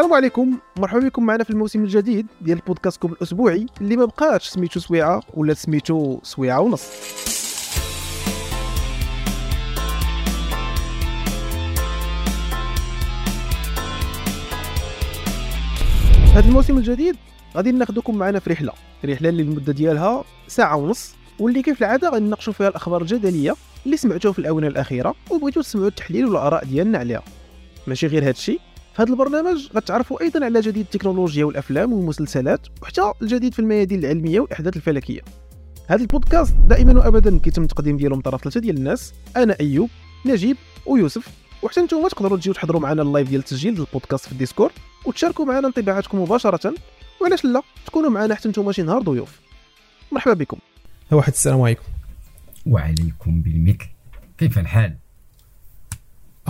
السلام عليكم. مرحبا بكم معنا في الموسم الجديد ديال البودكاستكم الأسبوعي اللي ما بقاش سميتو سويعة ولا سميتو سويعة ونص. هذا الموسم الجديد غادي ناخذكم معنا في رحلة. رحلة اللي المدة ديالها ساعة ونص واللي كيف العادة غنناقشوا فيها الأخبار الجدلية اللي سمعتوها في الآونة الأخيرة وبغيتوا تسمعوا التحليل والآراء ديالنا عليها. ماشي غير هذا الشيء في هذا البرنامج غتعرفوا أيضا على جديد التكنولوجيا والأفلام والمسلسلات وحتى الجديد في الميادين العلمية والأحداث الفلكية. هذا البودكاست دائما وابدا كيتم التقديم ديالو من طرف ثلاثة ديال الناس أنا أيوب نجيب ويوسف. وحتى نتوما تقدروا تجيو تحضروا معنا ال live ديال التسجيل ديال البودكاست في ال Discord وتشاركوا معنا انطباعاتكم مباشرة. وعلاش لا؟ تكونوا معنا حتى نتوما شي نهار ضيوف. مرحبا بكم. واحد السلام عليكم. وعليكم بالمثل كيف الحال؟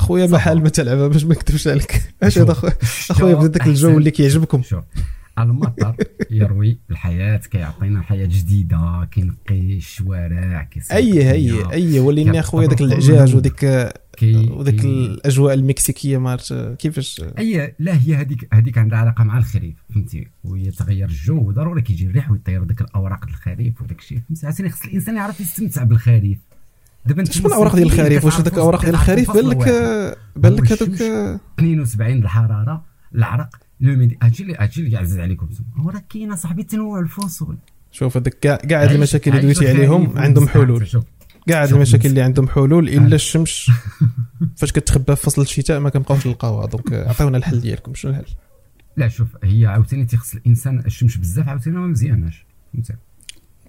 اخويا ما حال ما تلعبها باش ما نكذبش عليك. اش هذا اخويا أخويا بدا داك الجو اللي كيعجبكم. المطر يروي الحياة كيعطينا حياة جديدة كينقي الشوارع أي أي أي وليني أخويا داك العجاج وديك كي وديك الأجواء المكسيكية ما كيفاش؟ أي لا هي هذيك هذيك عندها علاقة مع الخريف فهمتي؟ ويتغير الجو وضروري كيجي الريح ويطير داك الأوراق الخريف وداك الشيء فهمتي؟ خص الإنسان يعرف يستمتع بالخريف. دابا انت شنو الأوراق ديال الخريف؟ واش هذاك الأوراق ديال الخريف؟ بان لك بان لك هذوك 72 الحرارة العرق l'humidité هادشي اللي هادشي اللي عزيز عليكم. هو راه كاين صاحبي تنوع الفصول شوف هذاك كاع كاع هاد المشاكل اللي دويتي عليهم عندهم حلول. كاع هاد المشاكل اللي عندهم حلول إلا الشمس. فاش كتخبى في فصل الشتاء ما كنبقاوش نلقاوها donc عطيونا الحل ديالكم. شنو الحل؟ لا شوف هي عاوتاني تيخص الإنسان الشمس بزاف عاوتاني ما مزياناش. فهمتي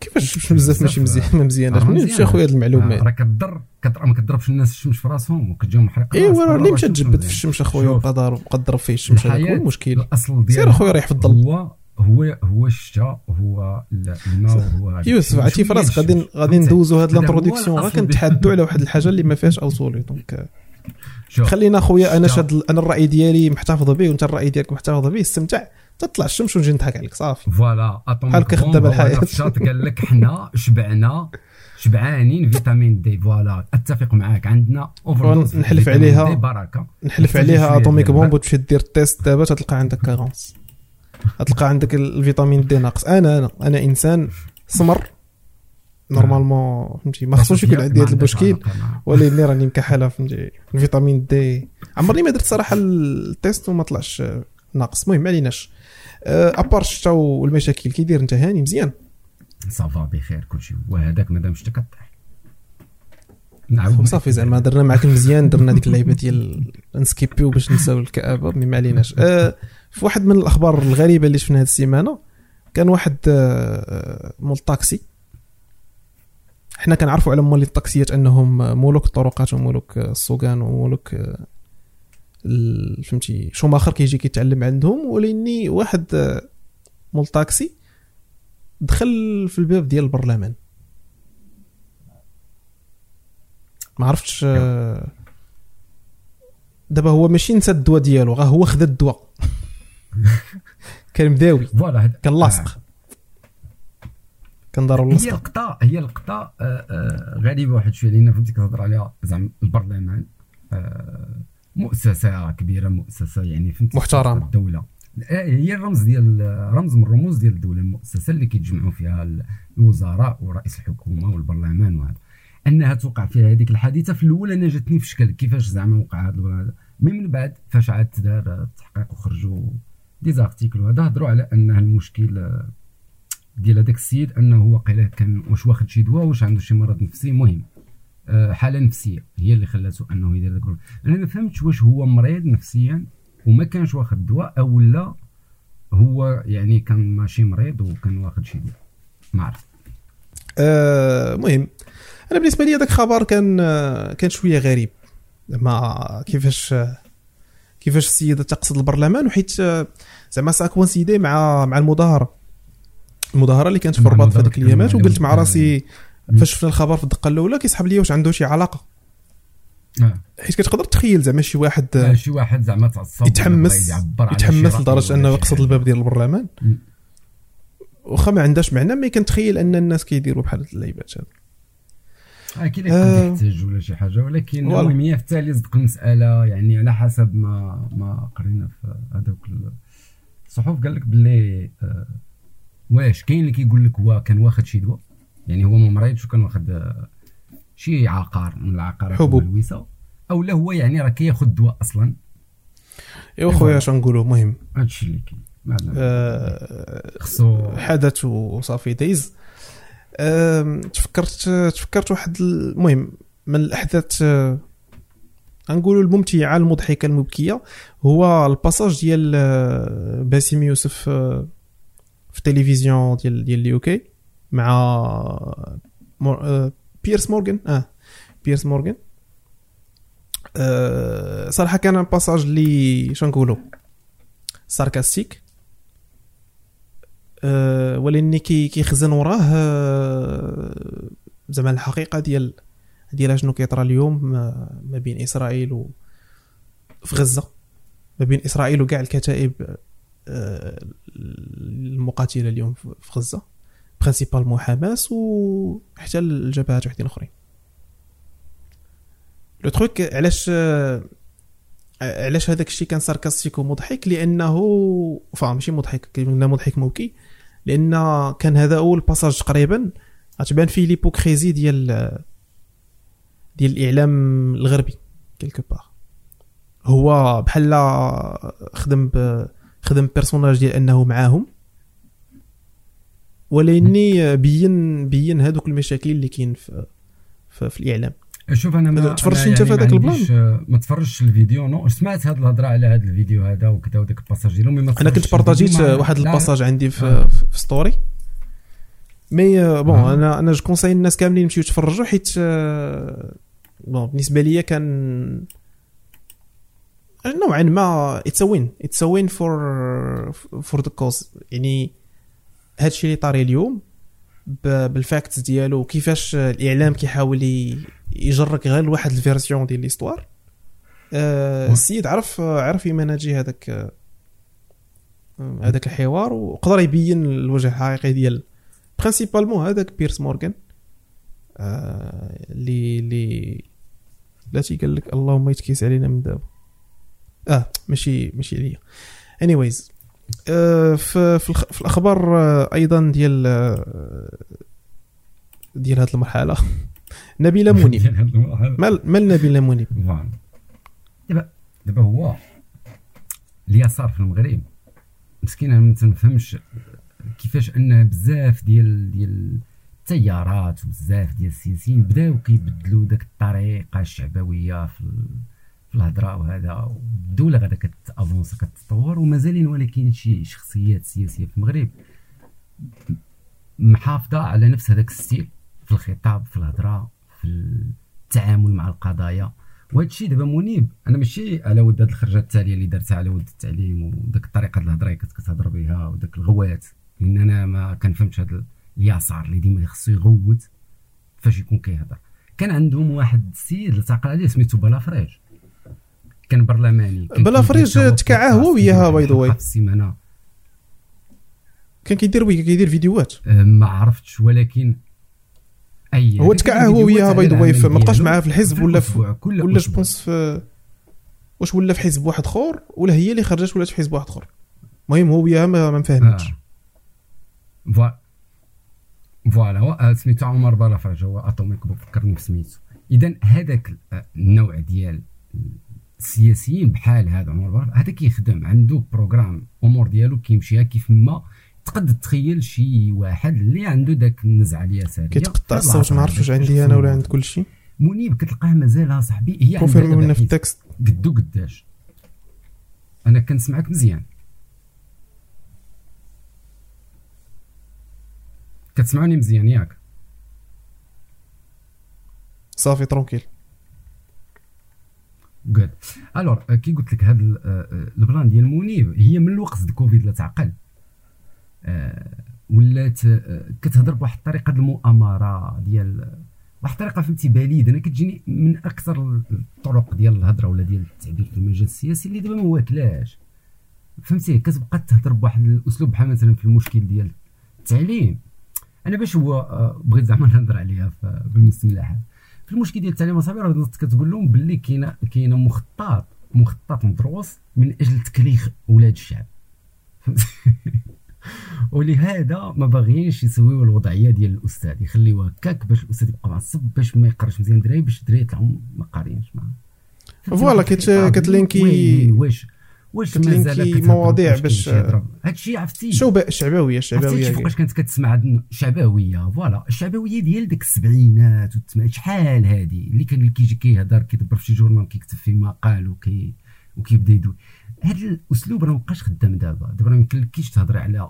كيفاش الشمس بزاف ماشي مزيان ما مزياناش منين مشى أخويا هاد المعلومات راه كضر ما كضربش الناس الشمس في راسهم وكتجيهم محرقه ايوا راه اللي مشى تجبد في الشمس أخويا وبقى ضارب بقى ضرب فيه الشمس هذاك هو المشكل الأصل ديال سير أخويا ريح في الظل. هو هو هو الشتاء هو الماء هو يوسف عرفتي في راسك غادي غادي ندوزو هاد l'introduction غير كنتحدوا على واحد الحاجة اللي ما فيهاش أوصولي. donc خلينا أخويا أنا شاد أنا الرأي ديالي محتفظ به وأنت الرأي ديالك محتفظ به استمتع. تطلع الشمس ونجي نضحك عليك صافي. voilà بحال كيخدم الحياة قال لك حنا شبعنا شبعانين vitamine D voilà. أتفق معاك. عندنا over نحلف عليها. بركة. نحلف عليها. atomic bomb وتمشي دير test دابا تلقى عندك carence تلقى عندك ال vitamine D ناقص. أنا أنا أنا إنسان سمر. normalement فهمتي ما خصوش يكون عندي هذا المشكل ولكن راني مكحلة فهمتي ال vitamine D. عمرني ما درت صراحة ال test وما طلعش ناقص. المهم ما عليناش ابار الشتا والمشاكل كي داير انت هاني مزيان ça va بخير كلشي وهذاك مادام شتا كطيح. نعم صافي زعما درنا معاك مزيان درنا ديك اللعيبة ديال ن skip يو باش نساو الكآبة mais ما عليناش. أه في واحد من الأخبار الغريبة اللي شفنا هذه السيمانة كان واحد أه مول الطاكسي حنا كنعرفوا على مول الطاكسيات أنهم ملوك الطرقات وملوك السوقان وملوك فهمتي شوماخر كيجي كيتعلم عندهم. ولاني واحد مول طاكسي دخل في الباب ديال البرلمان. ما عرفتش دابا هو ماشي نسى الدواء ديالو غا هو خدا الدواء. كان مداوي فوالا كان لاصق. كان ضرب هي اللقطه هي اللقطه آه، آه، غريبه واحد شوية لأن فهمتي كتهضر عليها زعما البرلمان آه، مؤسسة كبيرة مؤسسة يعني فهمتي محترمة. الدولة هي الرمز ديال رمز من الرموز ديال الدولة المؤسسة اللي كيتجمعوا فيها الوزراء ورئيس الحكومة والبرلمان وهذا. أنها توقع فيها هذيك الحادثة في الأول أنا جاتني في شكل كيفاش زعما وقع هذا. مي من بعد فاش عاد تدار التحقيق وخرجوا دي زارتيكل وهذا هضروا على ان المشكل ديال هذاك السيد انه واقيلا كان واش واخد شي دواء واش عنده شي مرض نفسي. مهم آه، حالة نفسية هي اللي خلاته انه يدير ذاك أنا ما فهمتش واش هو مريض نفسيا وما كانش واخد دواء أو لا هو يعني كان ماشي مريض وكان واخد شي دواء. ما عرفت. آه مهم أنا بالنسبة لي هذاك الخبر كان كان شوية غريب. ما كيفاش كيفاش السيدة تقصد البرلمان وحيت زعما ça coïncidait مع مع المظاهرة. المظاهرة اللي كانت في الرباط في هذيك الأيامات وقلت مع راسي فاش شفنا الخبر في الدقة الأولى كيسحب لي واش عنده شي علاقة. آه. حيت كتقدر تخيل زعما شي واحد آه شي واحد زعما تعصب يتحمس يتحمس لدرجة أنه يقصد الباب ديال البرلمان. واخا ما عندهاش معنى mais كنتخيل أن الناس كيديروا بحال هاد اللعيبات هادو. أكيد يحتاج ولا شي حاجة ولكن المهم هي في التالي صدق المساله يعني على حسب ما ما قرينا في هذوك الصحف قال لك باللي آه واش كاين اللي كيقول لك هو كان واخد شي دواء؟ يعني هو ما مريضش وكان واخد شي عقار من العقارات حبوب. أو لا هو يعني راه كياخذ دواء أصلا. ايوا خويا اش نقولوا مهم. هادشي اللي كاين. آه خصو حدث وصافي. دايز. آه تفكرت تفكرت واحد المهم من الأحداث آه غنقولوا الممتعة المضحكة المبكية هو ال passage ديال آه، باسم يوسف آه، في التلفزيون ديال ديال ال UK مع مور بيرس مورغان. آه بيرس مورغان. أه صراحة كان passage اللي شنقولوا sarcastique. أه ولكن كي كيخزن وراه أه زعما الحقيقة ديال ديال شنو كيطرى اليوم ما بين إسرائيل و في غزة. ما بين إسرائيل وكاع الكتائب المقاتلة اليوم في غزة. principalement حماس وحتى الجبهات وحدين أخرين. le truc علاش علاش هذاك الشيء كان sarcastique ومضحك لأنه فا ماشي مضحك قلنا مضحك موكي. لأن كان هذا أول passage تقريبا غتبان فيه l'hypocrisie ديال ديال الإعلام الغربي quelque part هو بحال خدم خدم personnage ديال أنه معاهم. ولأني بين بين هذوك المشاكل اللي كاين في, في, في الإعلام. شوف أنا ما تفرجت أنت في هذاك ال plan؟ ما تفرجتش الفيديو non. سمعت هذه الهضرة على هذا الفيديو هذا وكذا وداك ال passage ديالهم أنا كنت بارطاجيت واحد ال passage عندي في, آه. في story mais bon آه. أنا أنا je conseille الناس كاملين يمشيو يتفرجوا حيت bon بالنسبة ليا كان نوعا ما it's win it's win for for the cause يعني هادشي اللي طاري اليوم بال facts ديالو كيفاش الإعلام كيحاول يجرك غير لواحد ال version ديال l'histoire آه السيد عرف عرف ي manager هذاك هذاك الحوار وقدر يبين الوجه الحقيقي ديال principalement هذاك بيرس مورغان اللي آه اللي بلاتي قال لك اللهم يتكيس علينا من دابا. آه ماشي ماشي عليا. anyways آه في في الأخبار آه أيضا ديال آه ديال هذه المرحلة. نبيله منيب. مال مال نبيله منيب؟ دابا دابا هو اليسار في المغرب. مسكين أنا ما تنفهمش كيفاش أن بزاف ديال ديال التيارات وبزاف ديال السياسيين بداو كيبدلوا داك الطريقة الشعبوية في في الهضره وهذا. الدولة غادا كتأفونس كتطور ومازالين ولكن شي شخصيات سياسية في المغرب. محافظة على نفس هذاك ال style في الخطاب في الهضرة في التعامل مع القضايا. وهذا الشيء دابا منيب. أنا ماشي على ود هذه الخرجة التالية اللي درتها على ود التعليم وداك الطريقة ديال الهضرة اللي كنت كتهضر بها وداك الغوات. لأن أنا ما كنفهمش هذا اليسار اللي ديما خصو يغوت فاش يكون كيهضر. كان عندهم واحد السيد اللي تعقل عليه سميتو بلافريج. كان برلماني بلافريج تكعاه هو وياها by the way السيمانه كان كيدير كيدير فيديوهات. أه، ما عرفتش ولكن أي هو تكع هو وياها by the way ما بقاش معاها في الحزب ولا في ولا je pense في واش ولا في حزب واحد آخر ولا هي اللي خرجت ولا في حزب واحد آخر. المهم هو وياها ما مفاهمينش آه. voilà. هو آه، سميتو عمر بلافريج هو اتوميك فكرني بسميتو. اذا هذاك النوع ديال السياسيين بحال هذا عمر بلافريج هذا كيخدم عنده programme أمور ديالو كيمشيها كيف ما تقد تخيل شي واحد اللي عنده داك النزعة اليساريه كيتقطع الصوت ما عرفتش واش عندي أنا ولا عند كل شيء منيب كتلقاه مازال صاحبي هي confirmé في ال texte. قدو قداش. أنا كنسمعك مزيان. كتسمعوني مزيان ياك. صافي tranquille. جود alors كي قلت لك هذا البلان ديال منيب هي من الوقت كوفيد لا تعقل ولات كتهضر بواحد الطريقة المؤامره ديال واحد الطريقة فهمتي بليده أنا كتجيني من أكثر الطرق ديال الهضره ولا ديال التعبير في المجال السياسي اللي دابا ما واكلاش فهمتي كتبقى تهضر بواحد الاسلوب بحال مثلا في المشكل ديال التعليم أنا باش هو بغيت زعما نهضر عليها في المشكل ديال التعليم الصغير كتقول لهم باللي كاينة كاينة مخطط مخطط مدروس من أجل تكليخ أولاد الشعب. ولهذا ما باغيينش يسويو الوضعية ديال الأستاذ يخليوها هكاك باش الأستاذ يبقى معصب باش ما يقراش مزيان الدراري باش الدراري يطلعوا ما قاريينش معاه. voilà كت linki واش واش كت linki مواضيع باش هادشي عرفتي. شو الشعبويه الشعبويه عرفتي فوقاش كانت كتسمع الشعبويه voilà. الشعبوية ديال ديك السبعينات والثمانينات شحال هادي؟ اللي كان كيجي كيهضر كيدبر في شي journal كيكتب فيه مقال وكي وكيبدا يدوي. هذا الأسلوب راه مابقاش خدام دابا. دابا ما يمكنلكيش تهضر على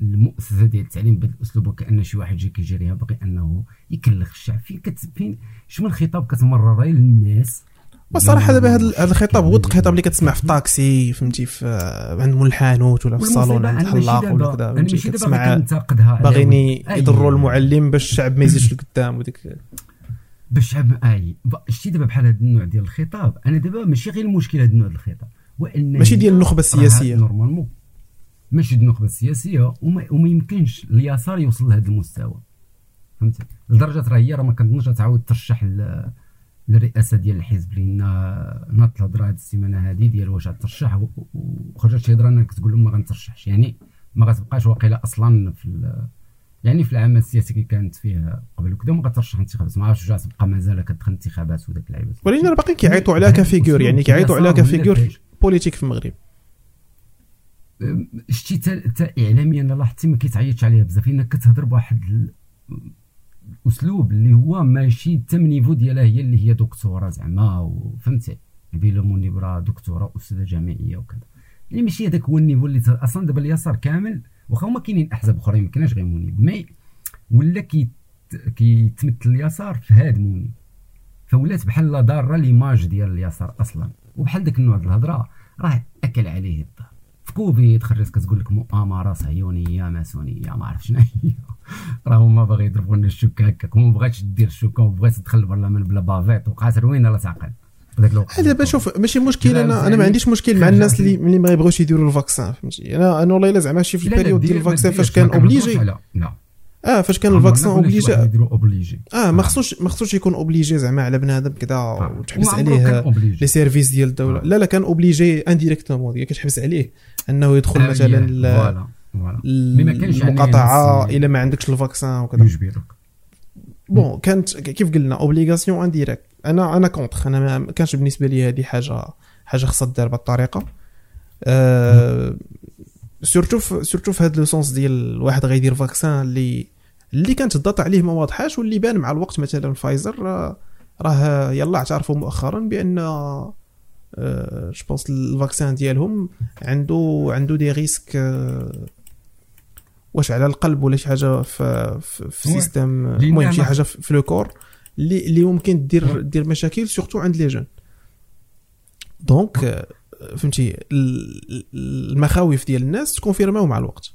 المؤسسة ديال التعليم بهذا الأسلوب وكأن شي واحد جاي كيجريها باغي أنه يكلخ الشعب. فين كت فين شنو الخطاب كتمرر للناس والصراحه دابا هذا الخطاب هو الخطاب اللي كتسمع في الطاكسي فهمتي في عند مول الحانوت ولا في الصالون عند الحلاق ولا كذا فهمتي كتسمع باغيين يضروا المعلم باش الشعب ما يزيدش لقدام وديك. باش الشعب اي شتي دابا بحال هذا النوع ديال الخطاب أنا دابا ماشي غير المشكل هذا النوع ديال الخطاب وان ماشي ديال النخبة السياسية. normalement. ماشي ديال النخبة السياسية وما, وما يمكنش اليسار يوصل لهذا المستوى فهمتي؟ لدرجة راه هي راه ما كنظنش تعاود ترشح للرئاسة ديال الحزب لأن ناط الهضره هذه السيمانة هذه ديال واش غترشح وخرجت شي هضرة أنك تقول لهم ما غنترشحش. يعني ما غتبقاش واقيلا أصلا في يعني في العمل السياسي اللي كانت فيه قبل وكذا ما غترشح انتخابات. ما عرفتش واش تبقى مازال كتدخل انتخابات وداك اللعيبات ولكن راه باقي كيعيطوا عليها ك figure يعني كيعيطوا عليها ك figure politique في المغرب. شتي تا اعلاميا لاحظتي ما كيتعيطش عليها بزاف. لأنك كتهضر بواحد الاسلوب اللي هو ماشي من niveau ديالها هي اللي هي دكتورة زعما فهمتي؟ بلا منيب راه دكتورة أستاذة جامعية وكذا. يعني ماشي هذاك هو ال niveau اللي أصلا دابا اليسار كامل واخا هما كاينين أحزاب أخرين ما غير منيب. mais ولا كي كيتمثل اليسار في هاد منيب. فولات بحال ضاره l'image ديال اليسار أصلا. وبحال داك النوع ديال الهضرة راه أكل عليه الدهر. في كوفيد خرجت كتقول لك مؤامرة صهيونية ماسونية ما عرف شنو هي. راه هما باغي يضربوا لنا الشوكة هكاك. وما بغاتش دير الشوكه وما بغاتش تدخل البرلمان بلا بافيت. وقعت روينة لا تعقل. دابا شوف ماشي مشكل. أنا أنا ما عنديش مشكل مع الناس اللي اللي ما يبغيوش يديروا ال vaccin فهمتي؟ أنا أنا والله إلا زعما شي في ال période ديال ال vaccin فاش كان obligé لا. آه فاش كان ال vaccin obligé آه ما خصوش ما خصوش يكون obligé زعما على بنادم كذا وتحبس عليه les services ديال الدولة. لا لا كان obligé indirectement كتحبس عليه أنه يدخل مثلا voilà. المقاطعة إلا ما عندكش ال vaccin وكذا. يجبرك bon كانت كيف قلنا obligation indirecte أنا أنا contre أنا ما كانش بالنسبة لي هذه حاجة حاجة خاصها دار بهذه الطريقة أه surtout surtout في هذا le sens ديال الواحد غيدير vaccin اللي اللي كانت ال data عليه ما واضحاش واللي بان مع الوقت مثلا فايزر راه يلا اعترفوا مؤخرا بأن je pense ال vaccin ديالهم عنده عنده des risques واش على القلب ولا شي حاجة في في, في système المهم شي حاجة في le cœur اللي اللي ممكن دير دير مشاكل surtout عند les jeunes donc فهمتي المخاوف ديال الناس ت confirmaو مع الوقت.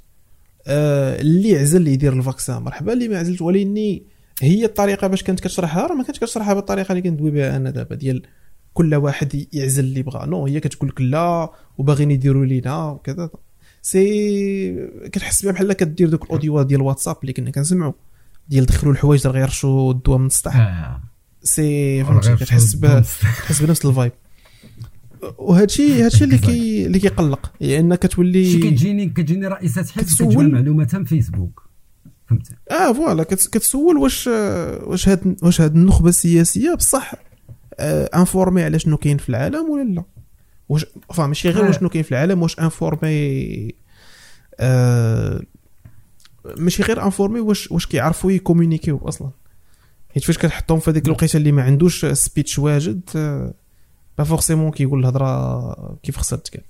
آه اللي عزل يدير ال vaccin مرحبا اللي ما عزلش ولكن هي الطريقة باش كانت كتشرحها راه ما كانتش كتشرحها بالطريقة اللي كندوي بها أنا دابا ديال كل واحد يعزل اللي بغا. non هي كتقول لك لا وباغيين يديروا لينا وكذا. si كتحس بها بحال كدير دوك ال audioات ديال الواتساب اللي كنا كنسمعوا ديال دخلوا الحوايج غيرشوا الدواء من السطح آه. si فهمتي كتحس كتحس بنفس ال vibe. هذا الشيء اللي كي اللي كيقلق. لأن كتولي شي كتجيني كتجيني رئيسات حزب كتجمع المعلومات في فيسبوك. فهمت آه voilà. كتسول واش واش هاد واش هاد النخبة السياسية بصح آه informé على شنو كاين في العالم ولا لا. واش فا ماشي غير واش شنو كاين في العالم واش informé آه ماشي غير informé واش واش كيعرفوا ي communiquiو أصلا. حيت فاش كتحطهم في هذيك الوقيتة اللي ما عندوش speech واجد آه pas forcément كيقول الهضرة كيف خصها تقال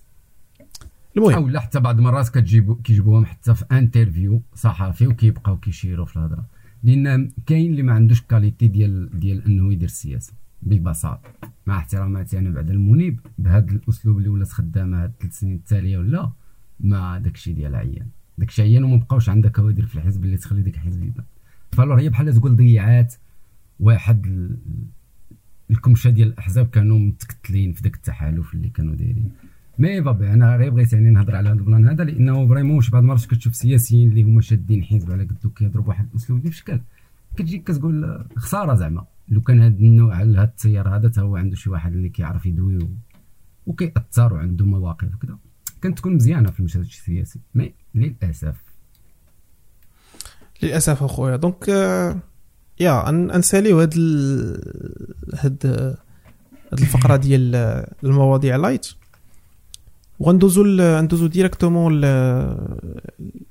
المهم. ولا حتى بعض المرات كتجيبو كيجيبوهم حتى في interview صحفي وكيبقاو كيشيروا في الهضرة. لأن كاين اللي ما عندوش qualité ديال ديال أنه يدير السياسة. ببساطة. مع احتراماتي أنا بعد المنيب بهذا الأسلوب اللي ولات خدامة هاد الثلاث سنين التالية ولا ما داكشي ديال عيان. داكشي عيان وما بقاوش عندها كوادر في الحزب اللي تخلي ديك الحزب يبان. فالور هي بحال تقول ضيعات واحد الكمشة ديال الأحزاب كانوا متكتلين في ذاك التحالف اللي كانوا دايرين. mais بابي أنا غير بغيت يعني نهضر على هذا ال plan هذا لأنه vraiment واش بعض المرات كتشوف سياسيين اللي هما شادين حزب على قدو كيهضروا بواحد الأسلوب ديال الشكل كتجي كتقول خسارة زعما. لو كان هذا النوع هذا التيار هذا هو عنده شي واحد اللي كيعرف يدوي وكيأثر وعنده مواقف وكذا كانت تكون مزيانة في المشهد السياسي mais للأسف. للأسف أخويا. donc آه، يا نساليو هاد هاد هاد الفقرة ديال المواضيع light وغندوزو ندوزو directement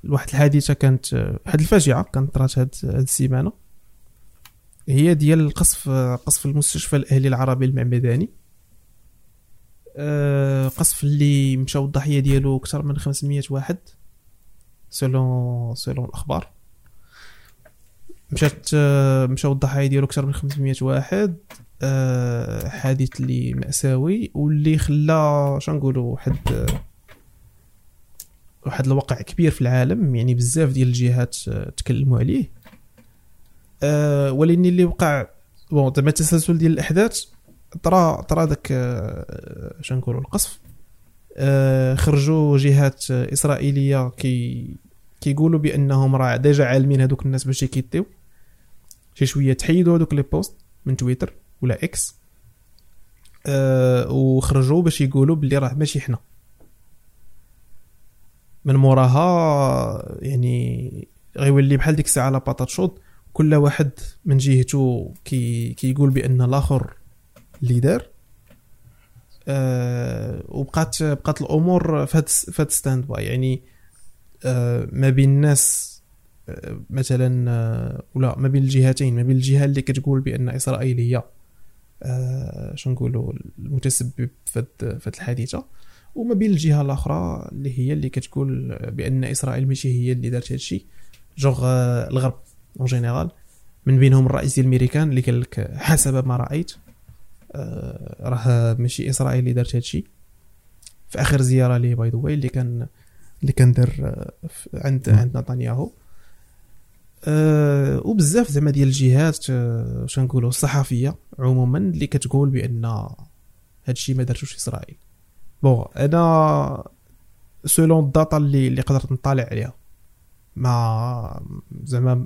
لواحد الحادثة كانت واحد الفاجعة كانت طرات هاد السيمانة. هي ديال القصف قصف المستشفى الأهلي العربي المعمداني. آه، قصف اللي مشاو الضحيه ديالو أكثر من 500 واحد سولون سولون الأخبار. مشات آه، مشاو الضحايا ديالو أكثر من 500 واحد. أه حادث اللي مأساوي واللي خلى شنقولوا واحد واحد الوقع كبير في العالم. يعني بزاف ديال الجهات تكلموا عليه. أه ولكن اللي وقع bon زعما التسلسل ديال الأحداث طرا طرا داك أه شنقولوا القصف. أه خرجوا جهات إسرائيلية كي كيقولوا بأنهم راه déjà عالمين هذوك الناس باش يكيتيو شي شوية تحيدوا هذوك les posts من تويتر ولا إكس. أه وخرجوا باش يقولوا بلي راه ماشي حنا. من موراها يعني غيولي بحال ديك الساعة la patate chaude كل واحد من جهته كي كيقول بأن الآخر اللي دار أه وبقات بقات الأمور في هاد stand by يعني أه ما بين الناس مثلا آه، ولا ما بين الجهتين ما بين الجهة اللي كتقول بأن اسرائيل هي آه، شنو نقولوا المتسبب في هذه الحادثة وما بين الجهة الأخرى اللي هي اللي كتقول بأن إسرائيل ماشي هي اللي دارت هذا الشيء جوغ آه، الغرب. en général من بينهم الرئيس ديال الميريكان اللي قال لك حسب ما رأيت راه ماشي اسرائيل اللي دارت هذا الشيء في آخر زيارة ليه باي ذا اللي كان اللي كان دار عند عند نتنياهو. أه وبزاف زعما ديال الجهات أه نقولوا الصحفية عموما اللي كتقول بأن هادشي ما دارتوش إسرائيل. bon أنا selon ال data اللي اللي قدرت نطالع عليها ما زعما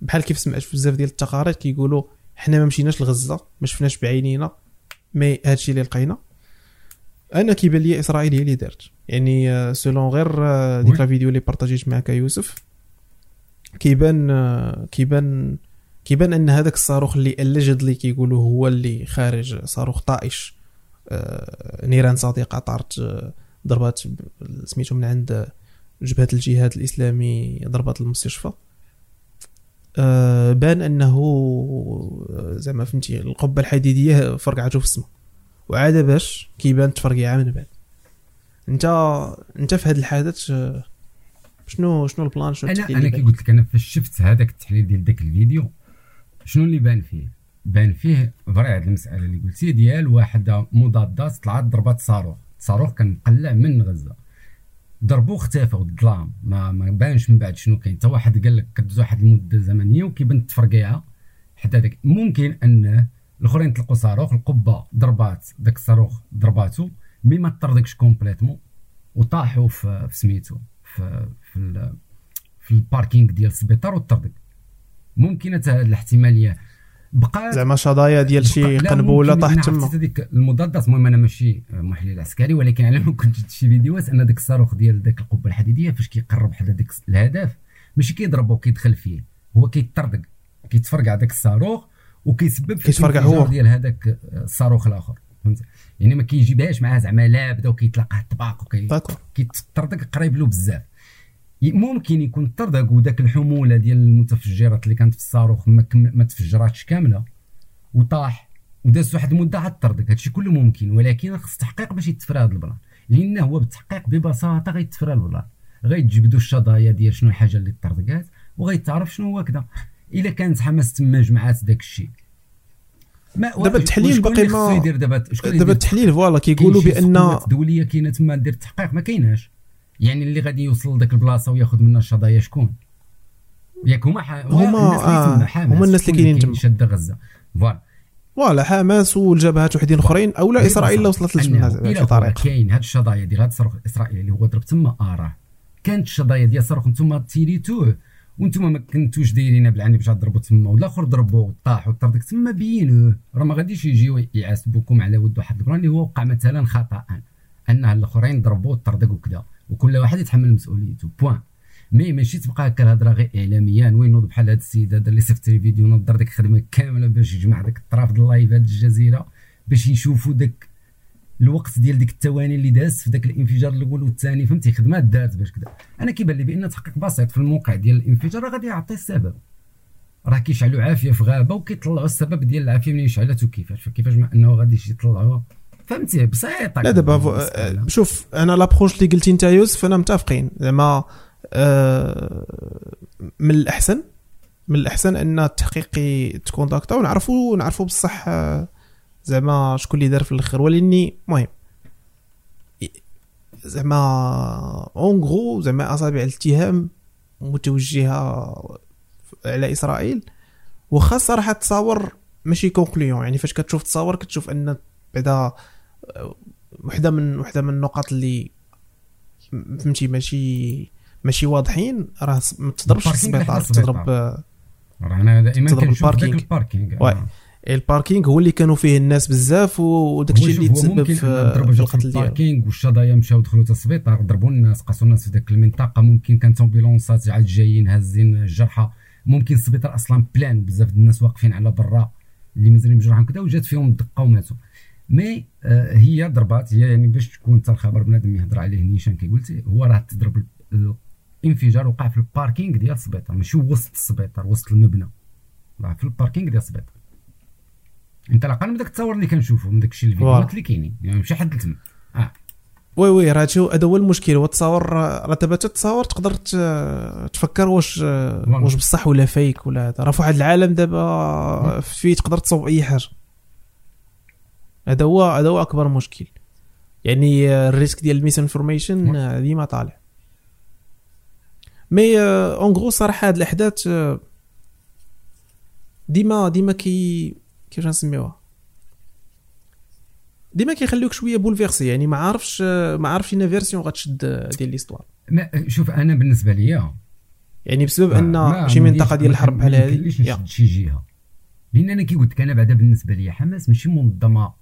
بحال كيف سمعت في بزاف ديال التقارير كيقولوا حنا ما مشيناش لغزة ما شفناش بعينينا mais هادشي اللي لقينا. أنا كيبان لي إسرائيل هي اللي دارت. يعني selon غير ديك la vidéo اللي بارطاجيت معك يوسف كيبان كيبان كيبان أن هذاك الصاروخ اللي اليجدلي كيقولوا هو اللي خارج صاروخ طائش آه، نيران صديقة طارت آه، ضربات سميتو من عند جبهة الجهاد الإسلامي ضربات المستشفى. آه، بان انه زعما فهمتي القبة الحديدية فرقعته في السماء وعاد باش كيبان تفرقيعه من بعد. انت انت في هذا الحدث شنو شنو ال plan شنو أنا أنا كي قلت لك أنا فاش شفت هذاك التحليل ديال ذاك الفيديو شنو اللي بان فيه؟ بان فيه vrai هذه المسألة اللي قلتي ديال واحد مضادات طلعت ضربات صاروخ. الصاروخ كان مقلع من غزة. ضربو اختفى والظلام ما ما بانش من بعد شنو كاين. حتى واحد قال لك كدوز واحد المدة زمنية وكيبان تفرقيعه حتى هذاك ممكن انه الأخرين طلقوا صاروخ القبة ضربات داك الصاروخ ضرباتو mais ما طردقش complètement. وطاحوا في سميتو في في في ال parking ديال السبيطار وطردق. ممكن هذه الاحتمالية بقى زعما شظايا ديال شي قنبلة طاحت تما. هذيك المضادات. المهم أنا ماشي محلل عسكري ولكن على ما كنت شفت شي فيديوهات أن داك الصاروخ ديال داك القبة الحديدية فاش كيقرب حدا داك الهدف ماشي كيضربو كيدخل فيه. هو كيطردق كيتفرقع داك الصاروخ وكيسبب في كيتفرقع هو. ديال هذاك الصاروخ الآخر. فهمت؟ يعني ما كيجيبهاش معاه زعما لابدة وكيتلقى الطباق وكيتطردق قريب له بزاف. ممكن يكون طردق وداك الحمولة ديال المتفجرات اللي كانت في الصاروخ ما, ما تفجراتش كاملة وطاح وداز واحد المدة عاد طردق هادشي كله ممكن ولكن خص تحقيق باش يتفرى هذا ال plan. لأن هو بالتحقيق ببساطة غيتفرى ال plan. غيتجبدوا الشظايا ديال شنو الحاجة اللي طردقات وغيتعرف شنو هو كذا إلا كانت حماس تما جمعات داك الشيء. دابا التحليل باقي ما دابا التحليل voilà كيقولوا بأن دولية كاينة تما دير التحقيق ما كايناش. يعني اللي غادي يوصل لذاك البلاصة وياخذ منها الشظايا شكون؟ ياك هما هما آه هما الناس اللي كاينين تما. شاده غزة. voilà. voilà حماس والجبهات وحدين أخرين أو لا إسرائيل وصلت في طريق. كاين هاد الشظايا ديال هاد الصاروخ الاسرائيلي اللي هو ضرب تما اراه كانت الشظايا ديال الصاروخ نتوما تيريتوه. وأنتم ما كنتوش دايرين بالعني باش تضربوا تما. والآخر ضربوا وطاح وطردق تما بينوه راه ما غاديش يجيو يحاسبوكم على ود واحد ال plan اللي هو وقع مثلا خطا ان الأخرين ضربوا وطردق وكذا وكل واحد يتحمل مسؤوليته. point mais ماشي تبقى هكا الهضرة غير اعلاميا وين نوض بحال هذا السيد هذا اللي صيفط لي فيديو نوض ديك الخدمة كاملة باش يجمع داك الطراف ديال ال live هاد الجزيرة باش يشوفوا داك الوقت ديال ديك الثواني اللي داز في ذاك الانفجار الأول والثاني. فهمتي؟ خدمات دارت باش كذا أنا كيبان لي بأن تحقيق بسيط في الموقع ديال الانفجار غادي يعطي السبب. راه كيشعلوا عافية في غابة وكيطلعوا السبب ديال العافية منين؟ شعلت وكيفاش فكيفاش ما أنه غادي يطلعوا فهمتي بسيطه لا دابا شوف أنا لابروش اللي قلتي انت يوسف أنا متفقين. زعما آه من الأحسن من الأحسن أن التحقيق تكونتاكتا ونعرفوا نعرفوا بصح آه زعما شكون اللي دار في الآخر ولأني المهم زعما en gros زعما أصابع الاتهام متوجهة على إسرائيل. وخا صراحة التصاور ماشي concluants يعني فاش كتشوف تصاور كتشوف أن بعدا وحدة من وحدة من النقط اللي فهمتي ماشي ماشي واضحين راه ما تضربش في السبيطار تضرب رانا دائما كنشوف داك ال parking. ال parking. هو اللي كانوا فيه الناس بزاف وداك الشيء اللي تسبب في, القتل ديالو. ال parking والشظايا مشاو دخلوا حتى السبيطار ضربوا الناس قاسوا الناس في ذاك المنطقة. ممكن كانت أمبيلونسات عاد جايين هازين الجرحى ممكن السبيطار أصلا plein بزاف الناس واقفين على برا اللي مازال مجروحين كذا وجات فيهم الدقه وماتوا. mais آه هي ضربات هي يعني باش تكون انت الخبر بنادم يهضر عليه نيشان كي قلتي هو راه تضرب الانفجار وقع في ال parking ديال السبيطار ماشي وسط السبيطار وسط المبنى. راه في ال parking ديال السبيطار. الاقل من داك التصاور اللي كنشوفه من داك الشيء الفيديوهات اللي كاينين يعني ماشي حد لتم آه. oui oui راه شو هذا هو المشكل هو التصاور راه دابا التصاور تقدر تفكر واش واش بصح ولا fake ولا هذا. راه في واحد العالم دابا فيه تقدر تصوب أي حاجة. هذا هو هذا هو أكبر مشكل. يعني ال risque ديال ال misinformation ديما طالع. mais en gros صراحة هاد الأحداث ديما ديما كي كيفاش نسميوها؟ ديما كيخليوك شوية bouleversé يعني ما عارفش ما عارفش quelle version غتشد ديال l'histoire شوف أنا بالنسبة ليا يعني بسبب أن شي منطقة ديال الحرب بحال هذه نشد شي جهة. لأن أنا كي قلت لك أنا بعدا بالنسبة ليا حماس ماشي منظمة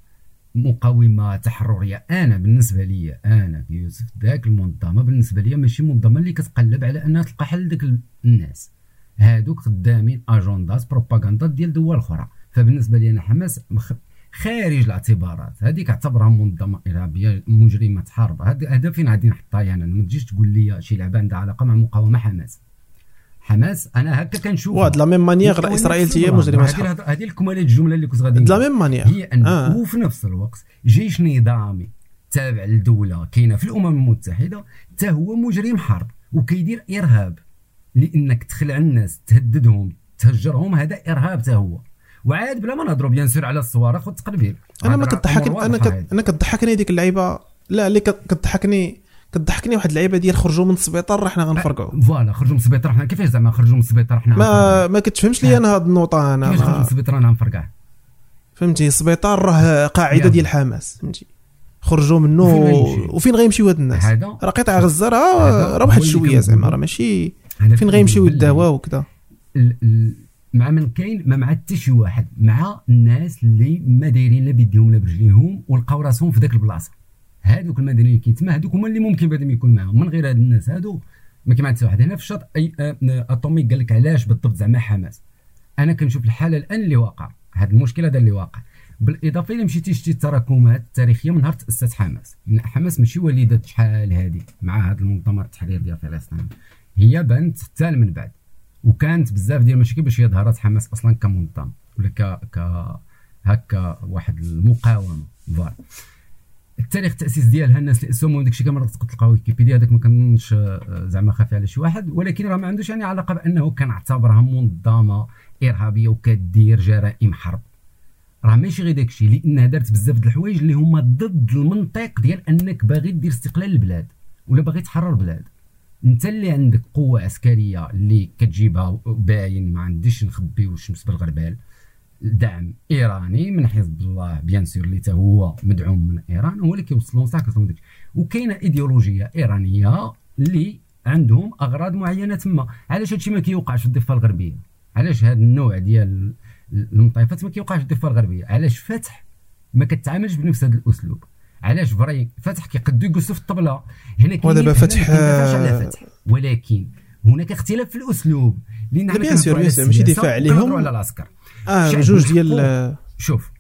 مقاومة تحررية. أنا بالنسبة ليا أنا يوسف ذاك المنظمة بالنسبة ليا ماشي منظمة اللي كتقلب على أنها تلقى حل لذاك الناس. هادوك خدامين اجندات propagande ديال دول أخرى. فبالنسبة لي أنا حماس خارج الاعتبارات. هذيك اعتبرها منظمة إرهابية مجرمة حرب هذا فين غادي نحطها يعني ما تجيش تقول لي شي لعبة عندها علاقة مع مقاومة حماس. حماس أنا هكا كنشوف واه la même manière إسرائيل هي مجرمه حرب هذه الكماله الجملة اللي كنت غادي la même manière. هي انه آه. وفي نفس الوقت جيش نظامي تابع لدولة كاينة في الأمم المتحدة حتى هو مجرم حرب وكيدير إرهاب لأنك تخلع الناس تهددهم تهجرهم هذا إرهاب حتى هو. وعاد بلا ما نهضروا bien sûr على الصواريخ والتفركيع أنا ما كضحكني أنا كضحكني هذيك اللعيبة. لا اللي كضحكني كضحكني واحد اللعيبة ديال خرجوا من السبيطار راه حنا غنفرقعوا voilà خرجوا من السبيطار حنا كيفاش زعما خرجوا من السبيطار حنا ما ما كتفهمش لي أنا هذه النقطة أنا كيفاش خرجوا من السبيطار أنا غنفرقع. فهمتي؟ السبيطار راه قاعدة ديال حماس فهمتي؟ خرجوا منه وفين غيمشيو؟ هاد الناس؟ راه قطاع غزة راه راه واحد شوية زعما راه ماشي فين غيمشيو يداواو وكذا مع من كاين ما مع حتى شي واحد مع الناس اللي ما دايرين لا بيديهم لا برجليهم ولقاو راسهم في ذاك البلاصة. هادوك المدنيين اللي كيتما هادوك هما اللي ممكن بعدا يكون معاهم. من غير هاد الناس هادو ما كاين حتى واحد هنا في الشاطئ أي أتوميك قال لك علاش بالضبط زعما حماس. أنا كنشوف الحالة الآن اللي واقع. هذا المشكل هذا اللي واقع. بالإضافة إلى مشيتي شتي التراكمات التاريخية من نهار تأسست حماس. حماس ماشي وليدة شحال هذه مع هذه المنظمه التحرير ديال فلسطين. هي بنت حتى من بعد. وكانت بزاف ديال المشاكل باش هي ظهرت حماس أصلا كمنظمه ولا ك ك هكا واحد المقاومة. voilà. التاريخ التاسيس ديالها الناس اللي اسمهم داكشي كامل تقدر تلقاو ويكيبيديا هذاك ما كنظنش آه، زعما خافي على شي واحد. ولكن راه ما عندوش يعني علاقة بأنه كان اعتبرها منظمة إرهابية وكدير جرائم حرب. راه ماشي غير داكشي لأنها دارت بزاف د الحوايج اللي هما ضد المنطق ديال أنك باغي دير استقلال البلاد ولا باغي تحرر البلاد. أنت اللي عندك قوة عسكرية اللي كتجيبها باين ما عنديش نخبي الشمس بالغربال دعم إيراني من حزب الله bien sûr اللي هو مدعوم من إيران هو اللي كيوصلون ساكتهم وكاينة إيديولوجية إيرانية اللي عندهم أغراض معينة تما. علاش هادشي ما كيوقعش في الضفة الغربية؟ علاش هذا النوع ديال المطيفات ما كيوقعش في الضفة الغربية؟ علاش فتح ما كتعاملش بنفس هذا الأسلوب؟ علاش فري فتح كيقدو يجلسوا في الطبلة؟ هنا ودابا فتح على فتح. ولكن هناك اختلاف في الأسلوب. لأن bien sûr ماشي دفاع عليهم. على العسكر. آه جوج ديال شوف.